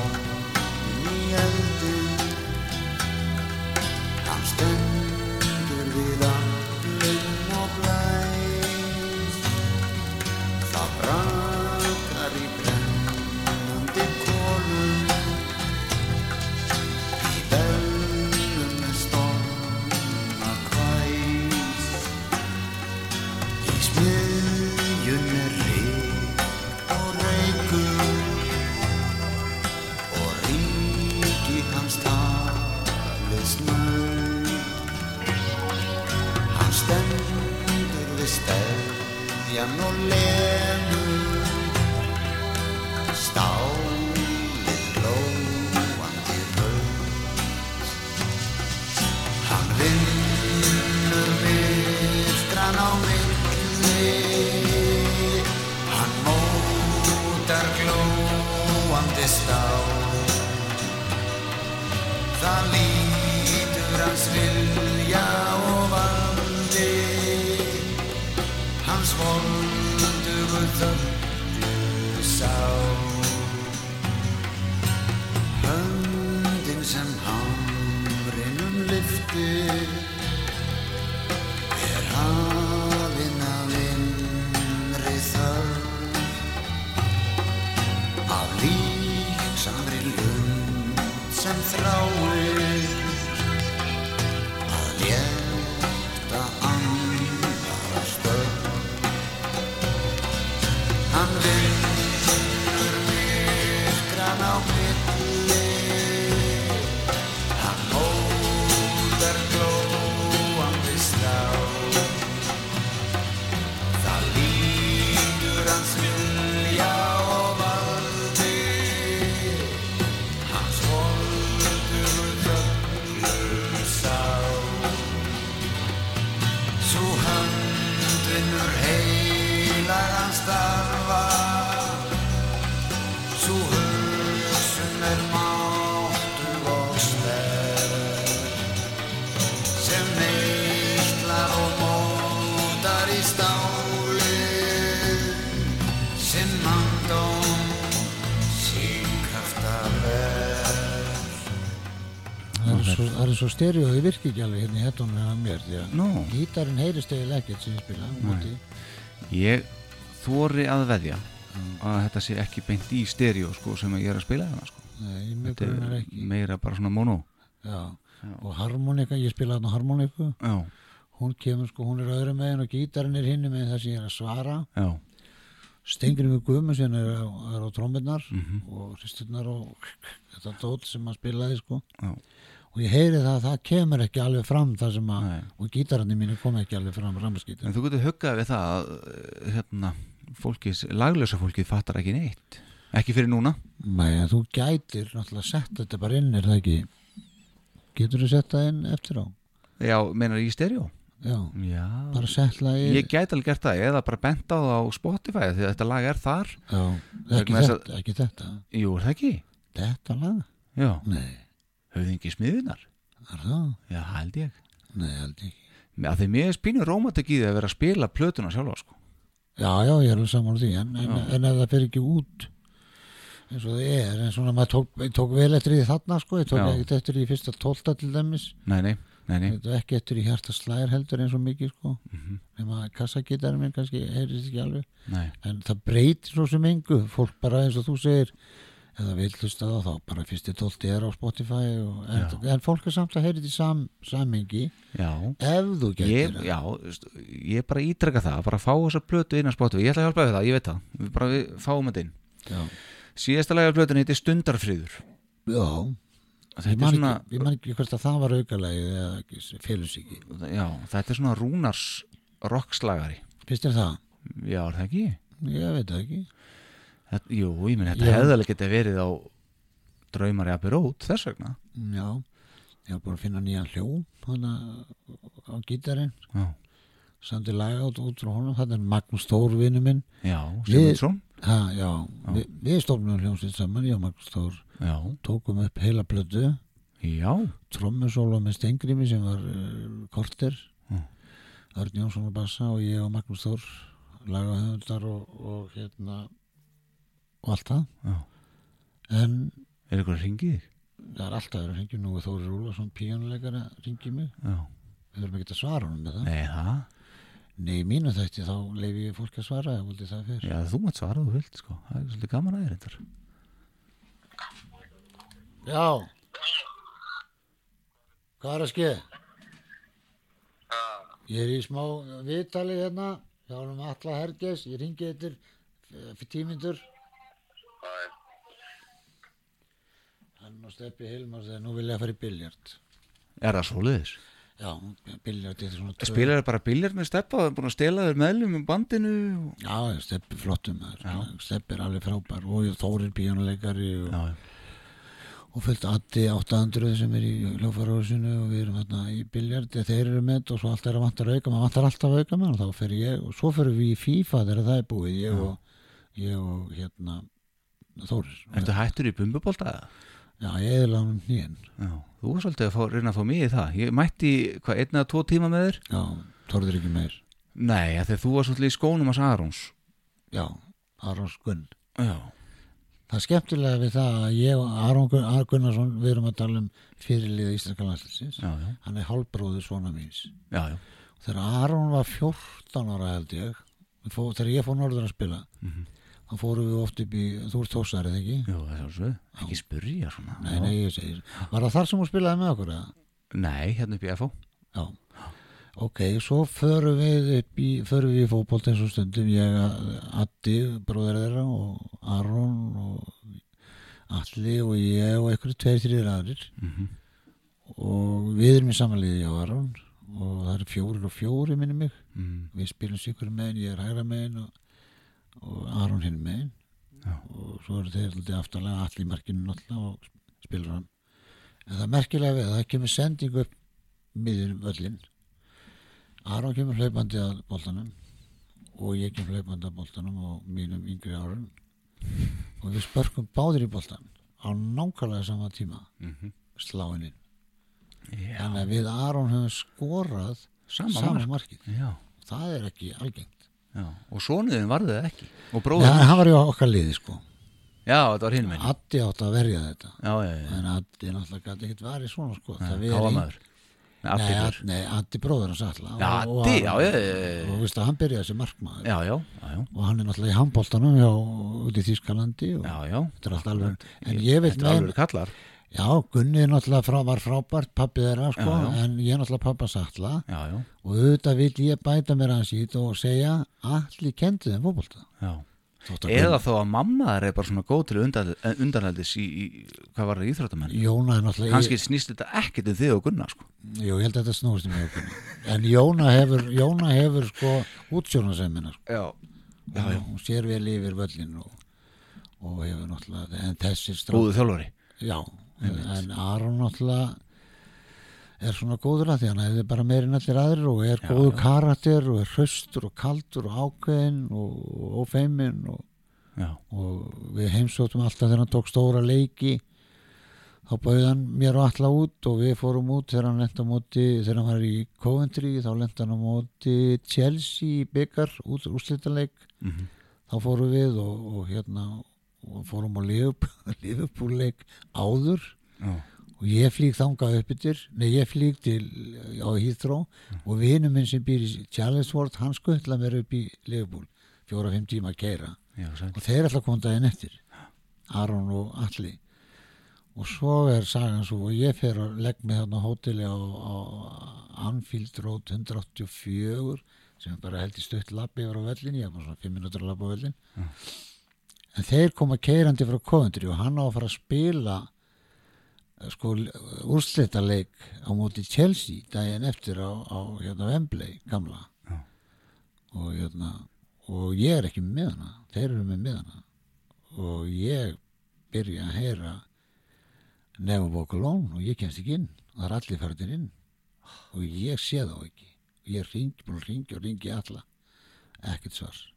steðjan og lemur Stálið glóandi rauð Hann vinnur myrkran á milli Hann mótar glóandi stál Það lítur of er svo, það er svo stereo, þið virkir ekki alveg hérna í hettunum hjá mér því að Nú. gítarinn heyrist eiginlega ekkert sem ég spila móti. Ég þóri að veðja að þetta sé ekki beint í stereo sko, sem ég er að spila þarna sko. Nei, Þetta er meira bara svona mono. Já. og harmonika, ég spila þarna harmoniku Já, hún kemur sko, hún er öðru megin og gítarinn er hinni megin þar sem ég er að svara. Já, Stengri við Guðmund sem er á, er á trómbirnar Mhm. og hristurnar og þetta dót sem hann spilaði sko. Já, og ég heyri það að það kemur ekki alveg fram það sem að, Nei. og gítararnir mínu kom ekki alveg fram En rammaskítar þú getur huggað við það að eh, hérna, fólkið, laglösa fólkið fattar ekki neitt. Ekki fyrir núna. Nei, en þú gætir náttúrulega sett þetta bara inn, er það ekki? Getur þú sett það inn eftir á? Já, meinar í stereo? Já, Já, bara settla í ég gæti alveg gert það eða bara bent á það á Spotify því að þetta lag er þar. Já, ekki þetta, ekki þetta. Jú, er það ekki? þetta lag, Já, nei, höfðingi smiðunar Já, held ég. Nei, held ég að því mér er spínu rómatek í því að vera að spila plötuna sjálfa sko. já, já, ég er alveg saman á því. En, en, en ef það fer ekki út eins og það er, en svona maður tók, tók vel eftir því þarna sko, ég tók ekkert eftir því fyrsta tólta til dæmis. Nei, nei, nei, ekki eftir í hjarta slæðir heldur eins og mikið sko. Mhm. nema kassagítarinn kannski heyrðist ekki alveg. Nei. en það breytir svo sem engu. Fólk bara eins og þú segir eða vil hlusta á þá bara fyrsti tólti er á Spotify og, en, en fólk er samt að heyra þetta í sam, samhengi. Já, ef þú ég, getur það. já, ég bara ítreka það bara fá þessa plötu inn á Spotify. Ég ætla að hjálpa við það, ég veit það. Við bara við fáum þetta inn. Síðasta lega plötun heiti Stundarfríður. Já. Ég, man svona ekki, ég man ekki hvort að það var aukalagi eða félus ekki. Já, þetta er svona Rúnars rockslagari. Finnst þér það? já, er það ekki? ég veit það ekki Þetta, jú, ég minn, þetta Já. hefði alveg getið verið á draumar í Abirót, þess vegna. Já, ég var bara að finna nýjan hljó hana, á gítarinn. Já, sandi laga út, út frá honum. Þetta er Magnús Þór vinnu minn. Já Við- Sigmundsson. Já, Vi, við stofnum hljómsveit saman, og Magnús Þór. Já, tókum upp heila plötu. Já, trommusóla með Stengrimi sem var uh, korter. Mm. Örn Jónsson og Bassa og ég og Magnús Þór lagahöfundar og, og hérna og allt það. Já. En er eitthvað að ringi þig? það er alltaf að ringja nú er Þóri Rúlason píjónuleikara ringið mig. Já, við verðum ekki að svara honum með það. Nei, nei, mínu þætti þá leifi ég fólk að svara ef vildi það fyrr. Já, þú mátt svara þú vilt, sko. Það er svolítið gaman að þér þetta. já. Hvað er að skeið? ég er í smá viðtali hérna. Hjá honum Alla Herges ég ringi eittir fyrir tímyndur hann og Steppi Hilmar þegar nú vilja að fara í biljart Er það svoleiðis? Já, biljart er svona tvö- Spilar bara biljart með steppa og er búin að stela þér meðlum í bandinu og... Já, steppi flottum Já. maður Steppi er alveg frábær og Þórir píjónuleikari og, Já, og fullt Addi 800 sem er í hljófarhúsinu og við erum hérna í biljardi þeir eru með og svo allt er að vantar auka maður vantar alltaf auka með og þá fer ég og svo fyrir við í FIFA þegar það er búið ég Já. og, ég og hérna Þórir Ertu hættur í bumbubólta eða? Já, ég eða hann nýjan Já, þú var svolítið að fá, reyna að fá mig í það. Ég mætti, hvað, einn eða tvo tíma með þér? Já, Þórir ekki meir. Nei, af því að þú var svolítið í skónum að Sarons Já, Arons Gunn. Já, Það er skemmtilega við það að ég og Aron Gun- Aron Gunnarsson við erum að tala um fyrirliða Íslenska landslýsins já, já, hann er hálfbróður svona míns. Já, já. þegar Aron var 14 ára held ég þegar ég fór norður að spila Mhm. Þá fórum við oft upp í þú ert tósarið ekki? Jú, það er svo, ekki spyrja svona. Nei, nei, ég segir Var það þar sem þú spilaði með okkur eða? Nei, hérna upp í FO Já. Ok, svo förum við upp í förum við í fótbolt eins og stundum ég, Addi, bróður þeirra og Aron og Alli og ég og einhverju tveir, þrýr aðrir. Mhm. og við erum í samanliði á Aron. Og það eru fjórir og fjóri minni mig. Mm. við spilum sikur megin, ég er hægra megin og, og Aron hinn Já. og svo eru þeir alltaf aftalega allir í markinu náttúrulega og spilur hann. En það er merkilega við að það kemur sending upp miður völlin Aron kemur hlaupandi að boltanum og ég kemur hlaupandi að boltanum og mínum yngri árun og við spörkum báðir í boltan á nákvæmlega sama tíma. Mhm. sláininn Já, þannig að við Aron höfum skorað sama, sama mark. markið. Það er ekki algengt já Og sonuðin varði það ekki. Og Nei, bróður hann var í okkar liði sko. Já, þetta var hinn minn. Addi átt að verja þetta. Já, já, já, en Addi náttúrulega gæti ekkert varið svona sko. Það já við Káa ein- maður. Nei, Addi nei, Addi bróður hans alla Já, Addi, já, já, já, já. og veist að hann byrjaði sem markmaður. Já, já, já, já. Og hann er náttúrulega í handbóltanum út í Þýskalandi og Já, já. þetta er allt alveg en ég vil Þetta er meina alveg kallar já, Gunni náttúrulega frá, var frábært pappið þeirra sko Já, já. en ég náttúrulega pappa Salla Já, og auðvitað vil ég bæta mér hans í þetta og segja allir kendi þeim fótbolta já Þótt að Eða þó að mamma er bara svona góð til undan, undanældis í, í, hvað var það íþróttamenn? Jóna er náttúrulega Kannski snýst þetta ekkert um þig og Gunnar, sko. Jú, ég held að þetta snúist um okkur en Jóna hefur, Jóna hefur sko útsjónasemina sko. Hún sér vel yfir völlin og, og hefur náttúrulega en þessir strá Góðu þjálfari. já, en Aron náttúrulega er svona góður að því hann hefði bara meirinn allir aðrir og er Já, góður já. karakter og er hraustur og kaldur og ákveðin og, og ófeimin og, Já. og við heimsóttum alltaf þegar hann tók stóra leiki þá bauði hann mér og alla út og við fórum út þegar hann lenda á móti þegar hann var í Coventry þá lenda hann á móti Chelsea byggar út úrslitaleik Mhm. þá fórum við og, og hérna og fórum á Liverpool-leik áður. Já. og ég flýg þangað upp yfir nei ég flýg til á Heathrow. Og vinur minn sem býr í Challisworth hann skuttla mér upp í Liverpool. Fjóra-fimm tíma að keira Já, og þeir ætla að koma daginn eftir. Aron og Alli og svo er sagan svo og ég fer að legg mig þarna hóteli á, á Anfield Road 184 sem bara held í stutt lappi yfir á vellin, ég er bara svona 5 minútur að lappa á vellin en þeir koma keirandi frá Coventry og hann á að fara að spila sko úrslitaleik á móti Chelsea daginn eftir á, á hérna Wembley gamla. Já. og hérna og ég er ekki með hana þeir eru með með hana. Og ég byrja að heyra Never Walk Alone og ég kemst ekki inn og það er allir færðir inn. Og ég sé þá ekki. Ég er ringi, búin að ringi og ringi alla. Ekkert svar. og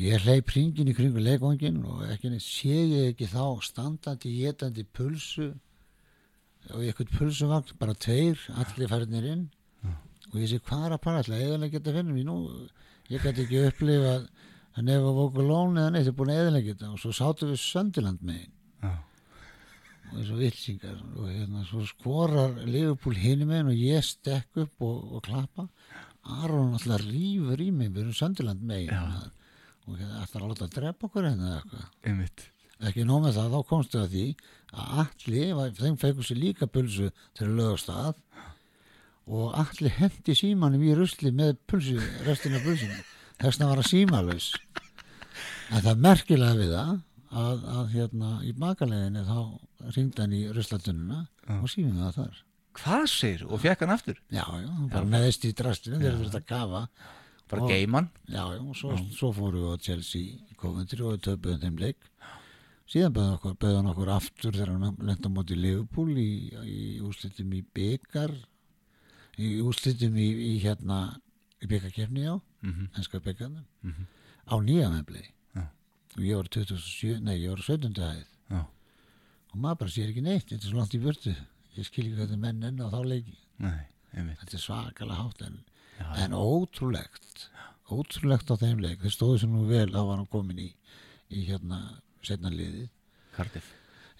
ég hleyp ringin í kringu leikvangin og ekki neitt sé ég ekki þá standandi getandi pulsu og eitthvað pulsuvagn bara tveir, allir færðir inn. Og ég sé hvað er að para alltaf eðalega geta finnum ég nú ég gæti ekki upplifað að nefa voku lón eða neitt, ég er búin að eðalega geta og svo sátum við Söndiland megin Já. og þessu vilsingar. Og hérna svo skorar Liverpool hinum megin og ég stekk upp og, og klappa. Aron alltaf rýfur í mig við erum Söndiland megin Já. Og hérna ætlar að láta að drepa okkur hérna eða eitthvað? Ekki nóg með það, þá komstu að því að allir, var- þeim feikur sér líka pulsu til að lögast að og allir hendi símanum í rusli með pulsu, restina pulsinu þess að vara símalös en það er merkilega við það að, að hérna í bakaleginni þá ringdi hann í ruslatununa og símum það þar. Hvað segir og fekk hann aftur? já, já, bara neðist í drastinu þegar þú ert að kafa Bara Og- geiman Já, já, og svo, svo fóru við á Chelsea Coventry og við töpuðum þeim leik. Síðan bauðan okkur, bauðan okkur aftur þegar hann lenda á móti Liverpool í, í úrslitum í byggar í úrslitum í, í hérna í byggarkefni á Mhm. enska byggarnum á nýja meðblei Já. og ég var 27, nei ég var 17. hæð. Já, og maður bara sér ekki neitt, þetta er svo langt í börtu ég skil ekki hvað þetta menn enn á þá leiki. Nei, þetta er svakalega hátt en, en ótrúlegt ótrúlegt á þeim leik. Þeir stóðu sem nú vel þá var hann komin í, í hérna setna liðið. Cardiff.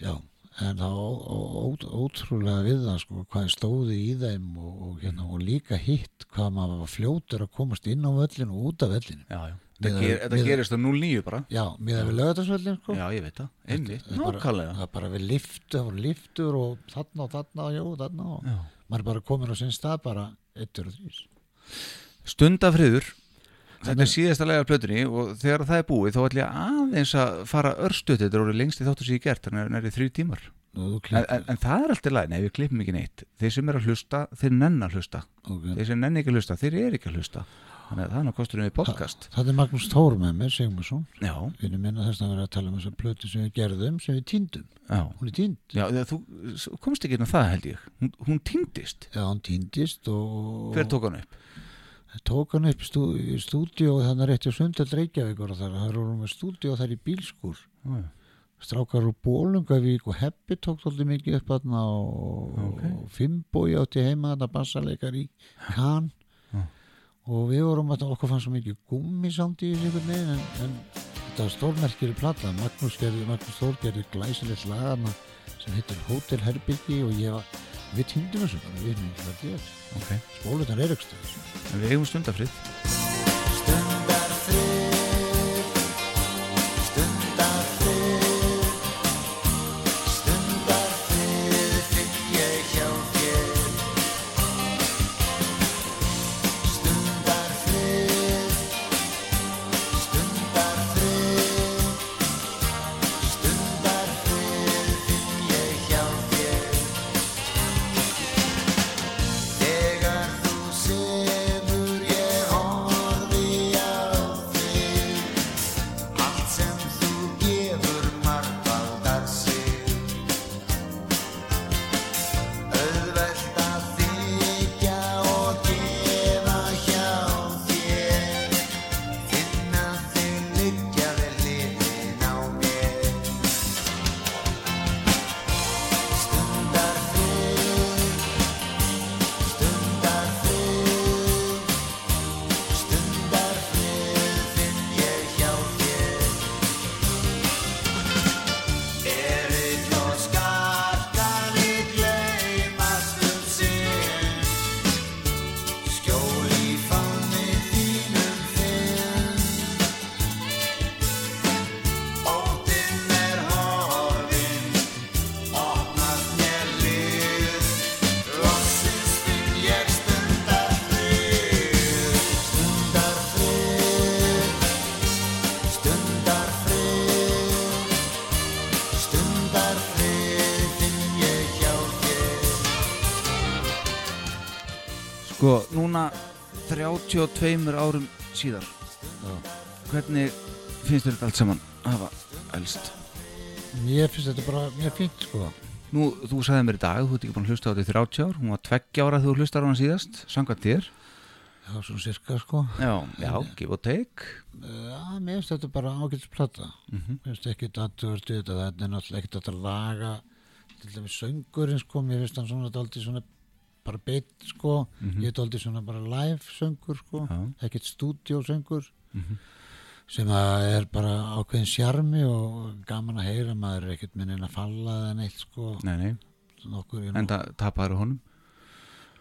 Já, en það ó, ó, ó, ótrúlega við það sko hvað stóði í þeim og, og, hérna, og líka hitt hvað maður var fljótur að komast inn á völlin og út af völlin Já, já. Við- ger, gerist á 0-9 bara. Já, miðað við lögatarsvöllin sko. Já, ég veit það. Einmitt, Það bara- nákvæmlega. það er bara við liftu, það voru liftur og þarna og þarna og jú, þarna og Já. maður er bara komin á sinn stað bara eittur og þrýs Stundafriður Þetta er síðasta lega plötunni og þegar það er búið þá ætlum ég aðeins að fara örstuð þetta er orðið lengst í þáttu sem ég gert þannig að það er þrjú tímar en, en, en það er alltaf læg, nei við klippum ekki neitt. Þeir sem er að hlusta, þeir nenn að hlusta. Ok. þeir sem nenn ekki að hlusta, þeir eru ekki að hlusta þannig að það er ná kosturum við podcast. Það er Magnús Tór með mér, Sigmarsson við erum minna þess að vera að tala um þessar plötu sem við gerðum, sem við týndum. Hún er týnd, Já, þú komst ekki inn á það held ég. Hún, hún týndist, já hún týndist og hver tók hann upp? tók hann upp stú, í stúdíu og þannig rétti á Sundal Reykjavíkur og þar, það eru með stúdíu þar í bílskur Já, strákar úr Bólungavík og Heppi tók þóldi mikið upp þarna og, Ok. og Fimboi átti heima þarna bassaleikar í Já. Og við vorum að okkur fannst svo mikið gummisánd í einhvern veginn en, en þetta var stórmerkir í plata Magnús, Magnús Þór gerði glæsilegt lagana sem heitir Hotel Herbyggi og ég var, við týndum þessu við erum ekki hvað þetta. Er Ok, spólutan er ekstra en við eigum stundafrið núna 32 árum síðar. Hvernig finnst þér þetta allt saman að hafa elst? mér finnst þetta bara, mér fínt sko. Nú, þú sagði mér í dag, þú ert ekki búin að hlusta á þetta í 30 ár. Hún var 20 ára þegar þú hlustar á hana síðast Samkvæmt þér. Já, svona sirka sko. Já, já, give og take. Já, mér finnst þetta bara ágætis plata Mhm. Mér finnst ekki aðtöðast við þetta þetta er náttúrulega ekkert að laga. Til dæmis söngurinn sko mér finnst hann svona daldið svona bara beitt sko, ég er daldið svona bara live söngur sko, Já. ekkert stúdíósöngur Mhm. sem að er bara ákveðin sjarmi og gaman að heyra maður er ekkert minni að falla eða neitt sko. Nei, nei, nokkur, ég, en það tapaður honum?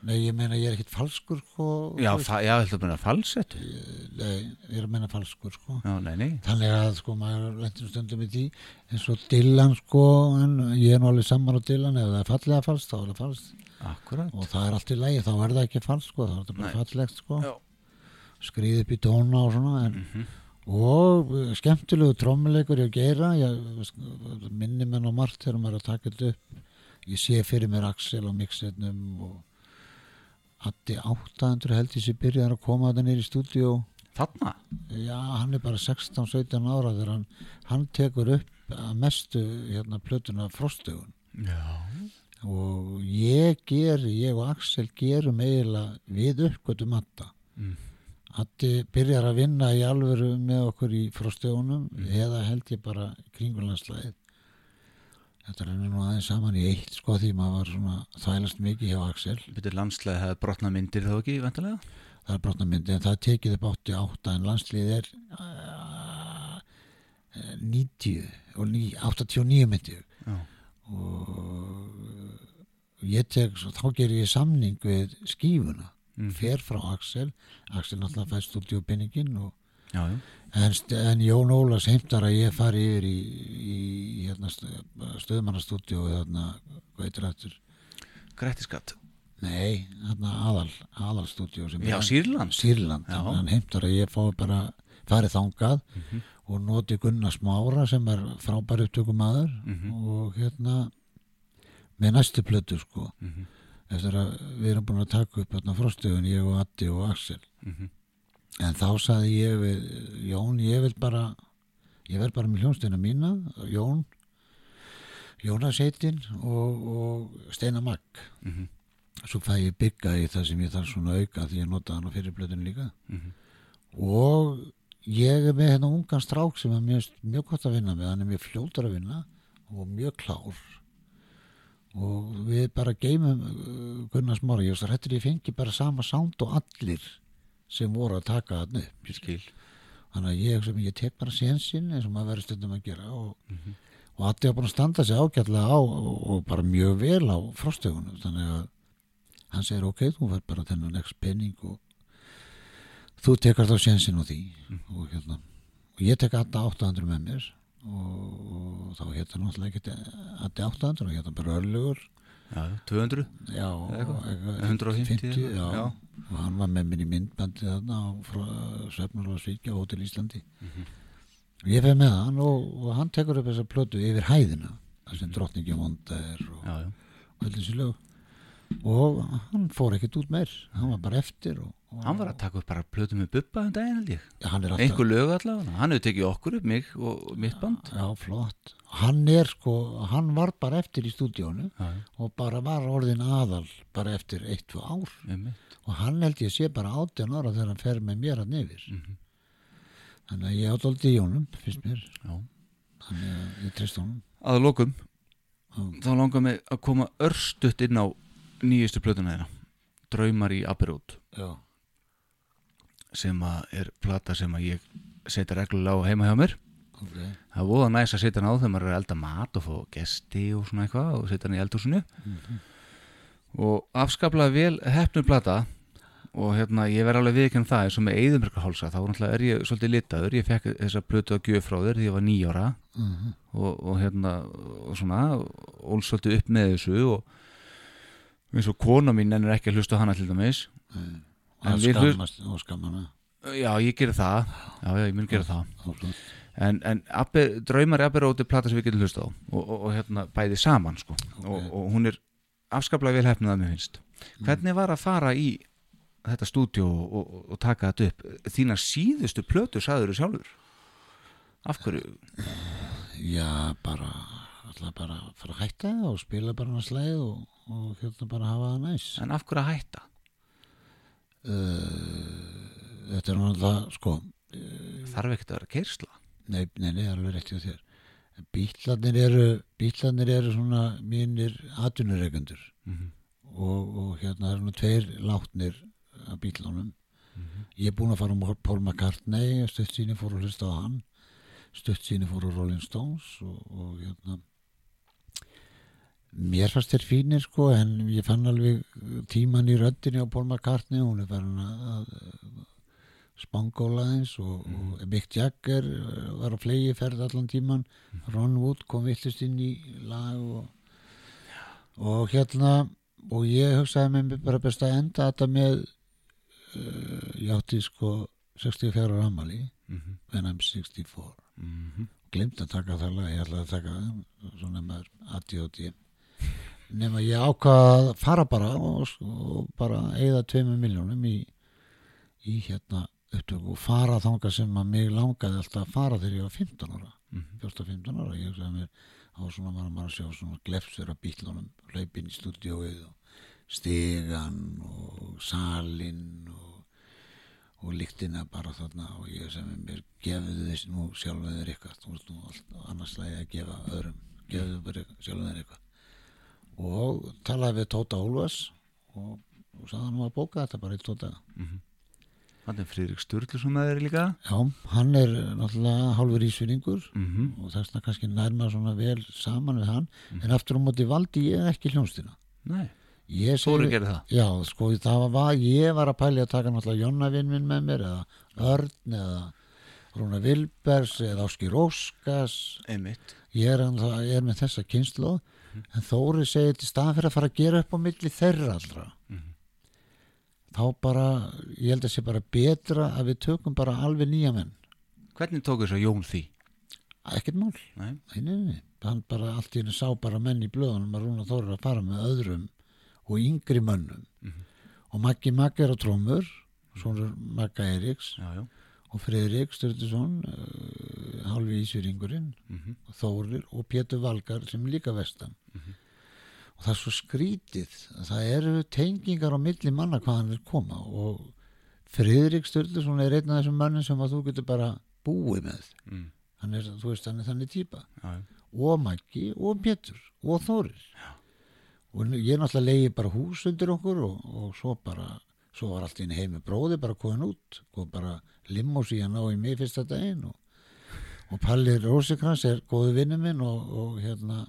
Nei, ég meina ég er ekkert falskur sko. Já, já, heldur að meina falsettu? Nei, ég er að meina falskur sko. Já, nei, nei. Þannig að sko maður lentur stundum í því. Eins og Dylan sko en ég er nú alveg saman á Dylan. Ef það er fallega falskt þá er það falskt Akkurat og það er allt í lægi þá er það ekki falskt sko þá er það bara fallegt sko Já. skrið upp í tóna og svona en, Mhm. og uh, skemmtilegu trommuleikur ég að gera ég, minni menn á margt þegar maður er að taka þetta upp ég sé fyrir mér Axel á mixetnum og Addi 800 held ég sé byrjar að koma þetta nýr í stúdíu Þarna? já, hann er bara 16-17 ára þegar hann, hann tekur upp að mestu hérna plötuna frostögun Já. Og ég ger, ég og Axel gerum eiginlega við uppgötum Adda Mm. Addi byrjar að vinna í alvöru með okkur í frostögunum eða held ég bara kringulanslæðið þetta er nú aðeins saman í eitt sko því maður var svona þælast mikið hjá Axel Byrju landslega hefði brotna myndir þá ekki, vendalega? það er brotnamyndi en það er tekið upp 88 en landslið er uh, 90 og ní- 89 myndi ég. Já. og tek þá ger ég samning við skífuna Mhm. fer frá Axel Axel náttúrulega Já, já. en, en Jón Ólas heimtar að ég fari yfir í, í hérna, stöðmannastúdíó þarna, hvað heitir þetta Grettiskatt. nei, þarna aðal aðalstúdíó sem Já, Sýrland. Sýrland, hann heimtar að ég fái bara farið þangað og noti Gunnar Smára sem er frábær upptökum aður og hérna með næstu plötu sko. Eftir að við erum búin að taka upp hérna frostögun, ég og Addi og Axel. En þá saði ég við Jón, ég vil bara ég verð bara með hljónstina mína Jón Jónas heitinn og, og Steinar Magg. Svo fæ ég bygga í það sem ég þarf svona auka því ég nota hann á fyrirblöðinu líka. Og ég er með hérna ungan strák sem er mjög, mjög gott að vinna með. Hann er mjög fljótur að vinna og mjög klár og við bara geymum uh, Gunnar Smári, ég veist að ég fengi bara sama sound og allir sem voru að taka hann upp. Ég skil. þannig að ég, sem, ég tek bara sénsinn eins og maður verður stundum að gera og, og Addi var búin að standa sig ágætlega á og, og bara mjög vel á frostögunum þannig að hann segir ok, þú verð bara þennan x penning og þú tekar þá sénsinn á því. Og hérna og ég tek Adda 800 með mér og, og þá hérna náttúrulega ekki Addi 800 og hérna bara örlugur Já, já. 200? já, eitthvað. eitthvað, 150, 50, já. já. og hann var með í myndbandi þarna á Svefnarlagsvíkja á Hótel Íslandi ég fyrir með hann og, og hann tekur upp þessa plötu yfir hæðina þar sem drottningi vonda er og, og allir þessi lög og hann fór ekkert út meir hann var bara eftir og, og Hann var að taka upp bara plötu með Bubba um daginn held ég. er alltaf Einhver lög allavega. Hann hefur tekið okkur upp, mig og mitt band. já, flott hann er sko, hann var bara eftir í stúdíónu og bara var orðin aðal bara eftir eitt, tvö ár Einmitt. og hann held ég sé bara 18 ára þegar hann fer með mér að nefir Mhm. þannig að ég átóldi í honum finnst mér, Já. þannig að ég treyst honum Að lokum, Já. þá langar mig að koma örstutt inn á nýjustu plötuna þeirra. Draumar í Aperút. sem að er plata sem að ég setja reglulega á heima hjá mér ok það er voða næs að setja hann á þegar maður er elda mat og fá gesti og svona eitthvað og setja hann í eldhúsinu og afskaplega vel hefnu plata og hérna ég verð alveg viðkjörn það eins og með Eidumbergarhálsa þá náttúrulega er ég svolítið litaður ég fekk þessa plötu að gjöf frá þér því ég var nýjára Mhm. og, og hérna og svona ól svolítið upp með þessu og eins og kona mín ennur ekki að hlusta hana til dæmis. En og við hlust- skammast og skammana já ég gerir það. Já, já ég mun gera það. Flott. en, en Abbe, draumar í Aberóti er plata sem við getum hlusta á. Og, og, og hérna bæði saman sko. og, og hún er afskaplega vel hefnið að mér finnst. Hvernig var að fara í þetta stúdíu og, og, og taka þetta upp? Þína síðustu plötu sagður sjálfur? Af hverju? Já, bara alltaf bara að fara að hætta og spila bara hann slæð og, og hérna bara hafa það næs. En af hverju að hætta? Þetta er náttúrulega sko þarf ekkert að vera keirsla Nei, nei, nei, er alveg rétt hjá þér. Bílarnir eru, bílarnir eru svona mínir atvinnureikendur og, og hérna það eru nú tveir látnir af bílunum. Ég er búinn að fara um Paul McCartney, stutt síni fór að hlusta á hann, stutt síni fór á Rolling Stones og, og hérna mér fannst þér fínir sko en ég fann alveg tíman í röddinni á Paul McCartney, hún er farin að, spangóla eins og, og Mick Jagger eh, var á flegi ferð allan tíman Ron Wood kom villist inn í lag og, og hérna og ég hugsaði með mér bara best að enda þetta með uh, ég átti sko 64 ára ammali when I'm 64 glimt að taka það lag, ég ætlaði að taka það svona með ADHD nema ég ákvað að fara bara og, og bara eigða tveimur miljónum í, í hérna upptöku og fara þangað sem að mig langaði alltaf að fara þegar ég var 15 ára Mhm. 14-15 ára, ég hugsaði mér á svona maður maður að sjá svona glefsur af bílunum hlaupin í stúdíóið og stegan og salin og, og líktina bara þarna og ég sem mér gefðu þess nú sjálf þeir eitthvað þú veist nú allt annars lagi að gefa öðrum gefðu bara sjálf þeir eitthvað og talaði við Tóta Ólfas og, og sagði hann að bóka þetta bara í tóta. Þannig Friðrik Sturluson með þeir líka? Já, hann er náttúrulega hálfur ísvinningur mm og þess vegna kannski nærma svona vel saman við hann. En aftur á móti valdi ég ekki hljónstina Nei, Þórir gerði það? Já, sko það var, ég var að pæli að taka náttúrulega Jonnavinn minn með mér eða Örn eða Rúna Vilbers eða Áskir Óskars. Einmitt. Ég er, ennþá- ég er með þessa kynslu en Þóri segir til staðan fyrir að fara að gera upp á milli þeirra allra. Þá bara ég held að sé bara betra að við tökum bara alveg nýja menn. Hvernig tók þess að Jón því? ekkert mál. Nei, Nei, nei, nei, hann bara allt í henni sá bara menn í blöðunum að Rúna Þóri að fara með öðrum og yngri mönnum. Og Maggi Maggi er á trómur svonur Magga Eiríks já, já. og Friðrik Sturluson uh, hálfi ísýringurinn Mhm. og Þórir og Pétur Valgar sem er líka vestan og það er svo skrítið að það eru tengingar á milli manna hvað hann vil koma og Friðrik Sturluson er einn af þessum mannin sem að þú getur bara búið með mm. hann er, þú veist, hann er þannig Já, já. og Maggi og Pétur og Þórir og nú- ég náttúrulega leiði bara hús undir okkur og, og svo bara svo var allt í henni heimi bróði bara komin út kom bara limósían á í mig fyrsta daginn og, og Palli Rósikrans er góði vinnu minn og, og hérna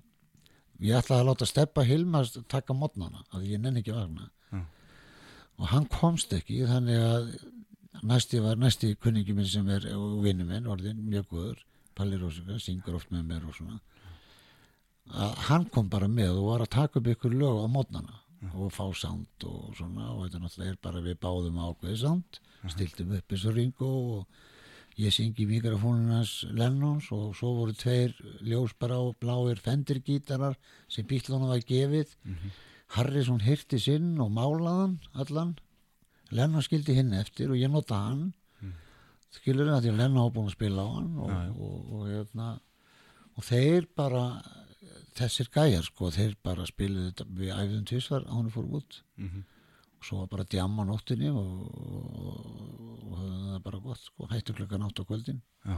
ég ætlaði að láta Steppa Hilmars taka modnana að ég nenni ekki vagna. Já. og hann komst ekki þannig að næsti var næsti kunningi minn sem er vinnu minn orðin mjög góður Palli Rósikrans syngur oft með mér og svona. Að hann kom bara með og var að taka upp ykkur lög á mótnana og fá sound og svona og þetta náttúrulega er bara við báðum ákveði sound stiltum upp eins og Ringo og ég syngi mikrofónunars Lennons og svo voru tveir ljósbara og bláir fendirgítarar sem bílunum var gefið. Harrison hirti sinn og málaðan allan. Lennon skildi hinn eftir og ég nota hann. Skilur það því að Lennon á búin að spila á hann og, já. og, og, hérna, og þeir bara þessir gæjar sko, þeir bara þetta við æfðum tvisvar á hann fór út. Mhm. og svo var bara djam á nóttinni og, og, og það bara gott sko, hættu klukkan átt á kvöldin Já.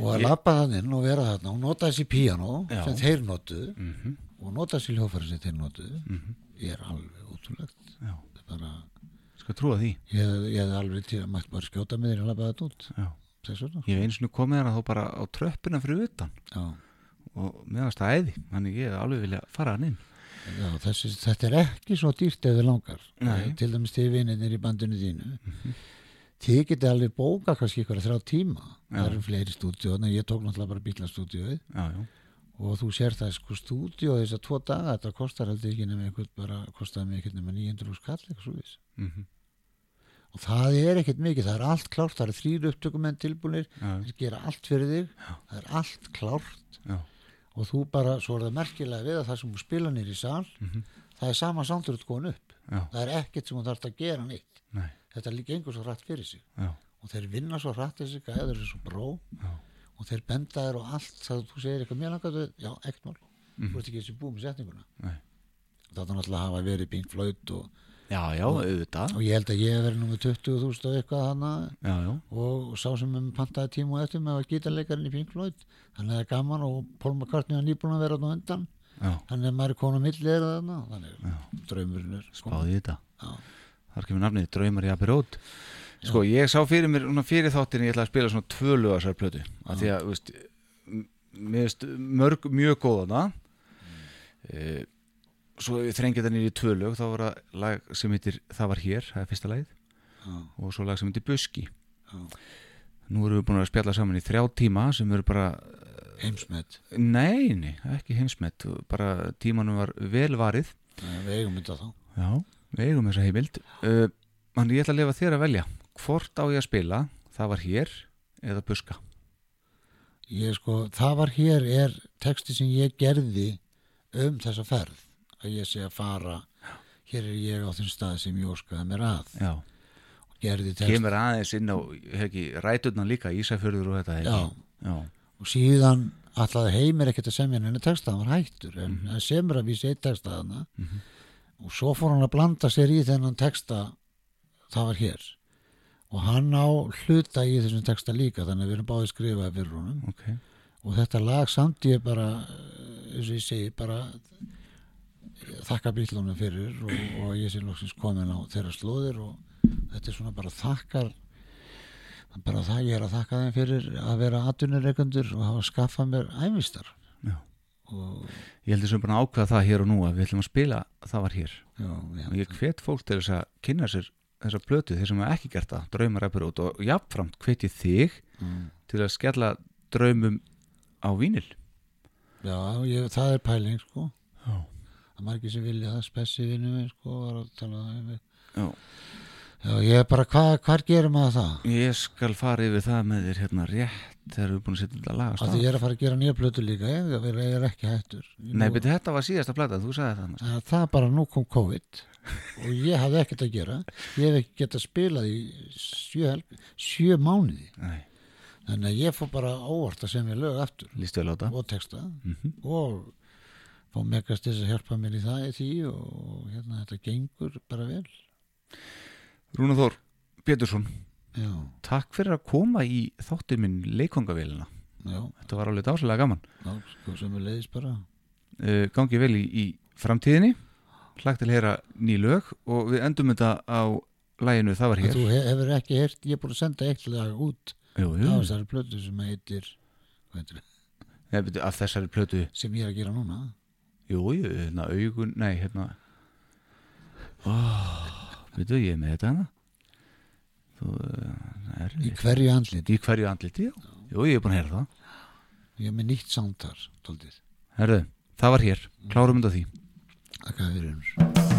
og að labba þann inn og vera þarna og nota þessi píanó Já. sem þeir notuðu Mhm. og nota þessi hljófæri sem þeir notuðu Mhm. er alveg ótrúlegt. Það er bara, Skal trúa því ég, ég hef alveg til að mætt bara skjóta með þér að labba þetta út Ég hef eins og komið hana þá bara á tröppuna fyrir utan já. og meðast það æði þannig ég hef alveg vilja fara hann inn Já, þessi, þetta er ekki svo dýrt þið langar. Nei. til dæmis þið vinnir í bandinu þínu. Þið getið alveg bóka kannski ykkur að þrjá tíma. Já. það eru fleiri stúdíu en ég tók náttúrulega bara bílastúdíuð Já, já, og þú sér það sko stúdíu þess að tvo daga þetta kostar heldur ekki nema einhvern bara kostaði mig ekkert nema 900 skall eitthvað svo viss mhm, og það er ekkert mikið, það er allt klárt það eru þrýr upptökumenn tilbúinir já, þeir gera allt fyrir þig það er allt klárt. Já, og þú bara, svo er það merkilega við að það sem þú spila nýr í sal það er sama samtur útgóðin upp. Já, það er ekkert sem þú þarf að gera neitt. Nei, þetta líka einhver svo hratt fyrir sig. Já, og þeir vinna svo hratt þessi gæður þessu bró. Já, og þeir benda þér og allt það þú segir eitthvað mér langar já, ekkert mál. Þú ert ekki þessi búið með setninguna. Mhm. nei. þetta náttúrulega hafa verið Floyd og, Já, já, auðvitað. og ég held að ég verið nú með 20.000 og eitthvað hana Já, já, og sá sem um pantaði tíma og eftir með var gítarleikarinn í Pink Floyd. Þannig að það er gaman og Paul McCartney var nýbúin að vera á undan. Já, þannig að maður er komin á milli er þarna. Þannig draumurinn er spáði þetta. Já. Þar kemur nafnið Draumar í Abirót Sko, ég sá fyrir mér fyrir þáttin ég ætla að spila svona tvö lög að sér plötu. Af því að, veist mjög góðana e, svo ég þrengi þetta nýri í tvö lög þá var það lag sem heitir Það var hér, það er fyrsta lagið. Já. og svo lag sem heitir Buski. Já. Nú erum við búin að spjalla saman í þrjá tíma sem eru bara heimsmet. Nei, nei, ekki heimsmet. Bara tímanum var vel varið. Við eigum þetta þá. Já, við eigum þessa heimild. Uh, Mann, ég ætla að lefa þér að velja. Hvort á ég að spila, það var hér eða buska? Ég sko, það var hér er texti sem ég gerði um þessa ferð að ég sé að fara. Hér er ég á þinn stað sem ég óskaði mér að. Já, og gerði text kemur aðeins inn á hegi, ræturna líka, Ísafjörður og þetta. Já. já, og síðan allaði heimir ekkert að semja henni texta, hann var hættur en Mhm. hann semur að vísi eitt texta þarna. Og svo fór hann að blanda sér í þennan texta það var hér. Og hann á hluta í þessum texta líka þannig að við erum báði skrifaði fyrir honum. Ok. Og þetta lag samt ég bara eins og ég segi bara þakka bílunum fyrir og, og ég sé loksins komin á þeirra slóðir og þetta er svona bara þakkar bara það ég er að þakka þeim fyrir að vera atvinnureikundur og hafa skaffað mér æmistar Já. og ég heldur sem bara að ákveða það hér og nú að við ætlum að spila það var hér já, og ég hvet fólk til þess að kynna sér þessa plötu þeir sem hafa ekki gert það, draumaræpur út og jafnframt hvet ég þig Mm. til að skella draumum á vínil já ég, það er pæling sko. Það er margir sem vilja það spessi vinnu minn sko var að tala um Já. já ég er bara hvað hvar gerum maður það? Ég skal fara yfir það með þér hérna rétt þegar við erum búin að setja þetta lag á af stað. því ég er að fara að gera nýja plötu líka ég, ég, ég er ekki hættur. Ég Nei, beti, þetta var síðasta plata, þú sagði það að það bara nú kom COVID og ég hafði ekkert að gera. Ég hef ekki getað spilað í sjö, sjö mánuði. Nei, þannig að ég fór bara óvart að semja lög aftur lístu vel á þetta. og Mhm. og megast þess að hjálpa mér í það í því og hérna þetta gengur bara vel. Rúna Þór Pétursson, já, takk fyrir að koma í þáttið minn leikongavélina Þetta var alveg dásalega gaman. Já sko sem við leiðis bara. Uh, Gangi vel í, í framtíðinni. Hlagt til að heyra ný lög og við endum þetta á læginu Það var hér. þú he- hefur ekki heyrt, ég er búin að senda eitt lag út Jú, á jú, þessari plötu sem heitir heitir, beti, af þessari plötu. Sem ég er að gera núna Jú, jú, hérna augun, nei, hérna. Veitu, ég er með þetta hana Þú, uh, er í hverju andlit Í hverju andliti, já. Jú, ég er búin að heyra það. Ég er með nýtt sound þar, tóltið Herðu, það var hér, klárum á því. Þakka fyrir. hennar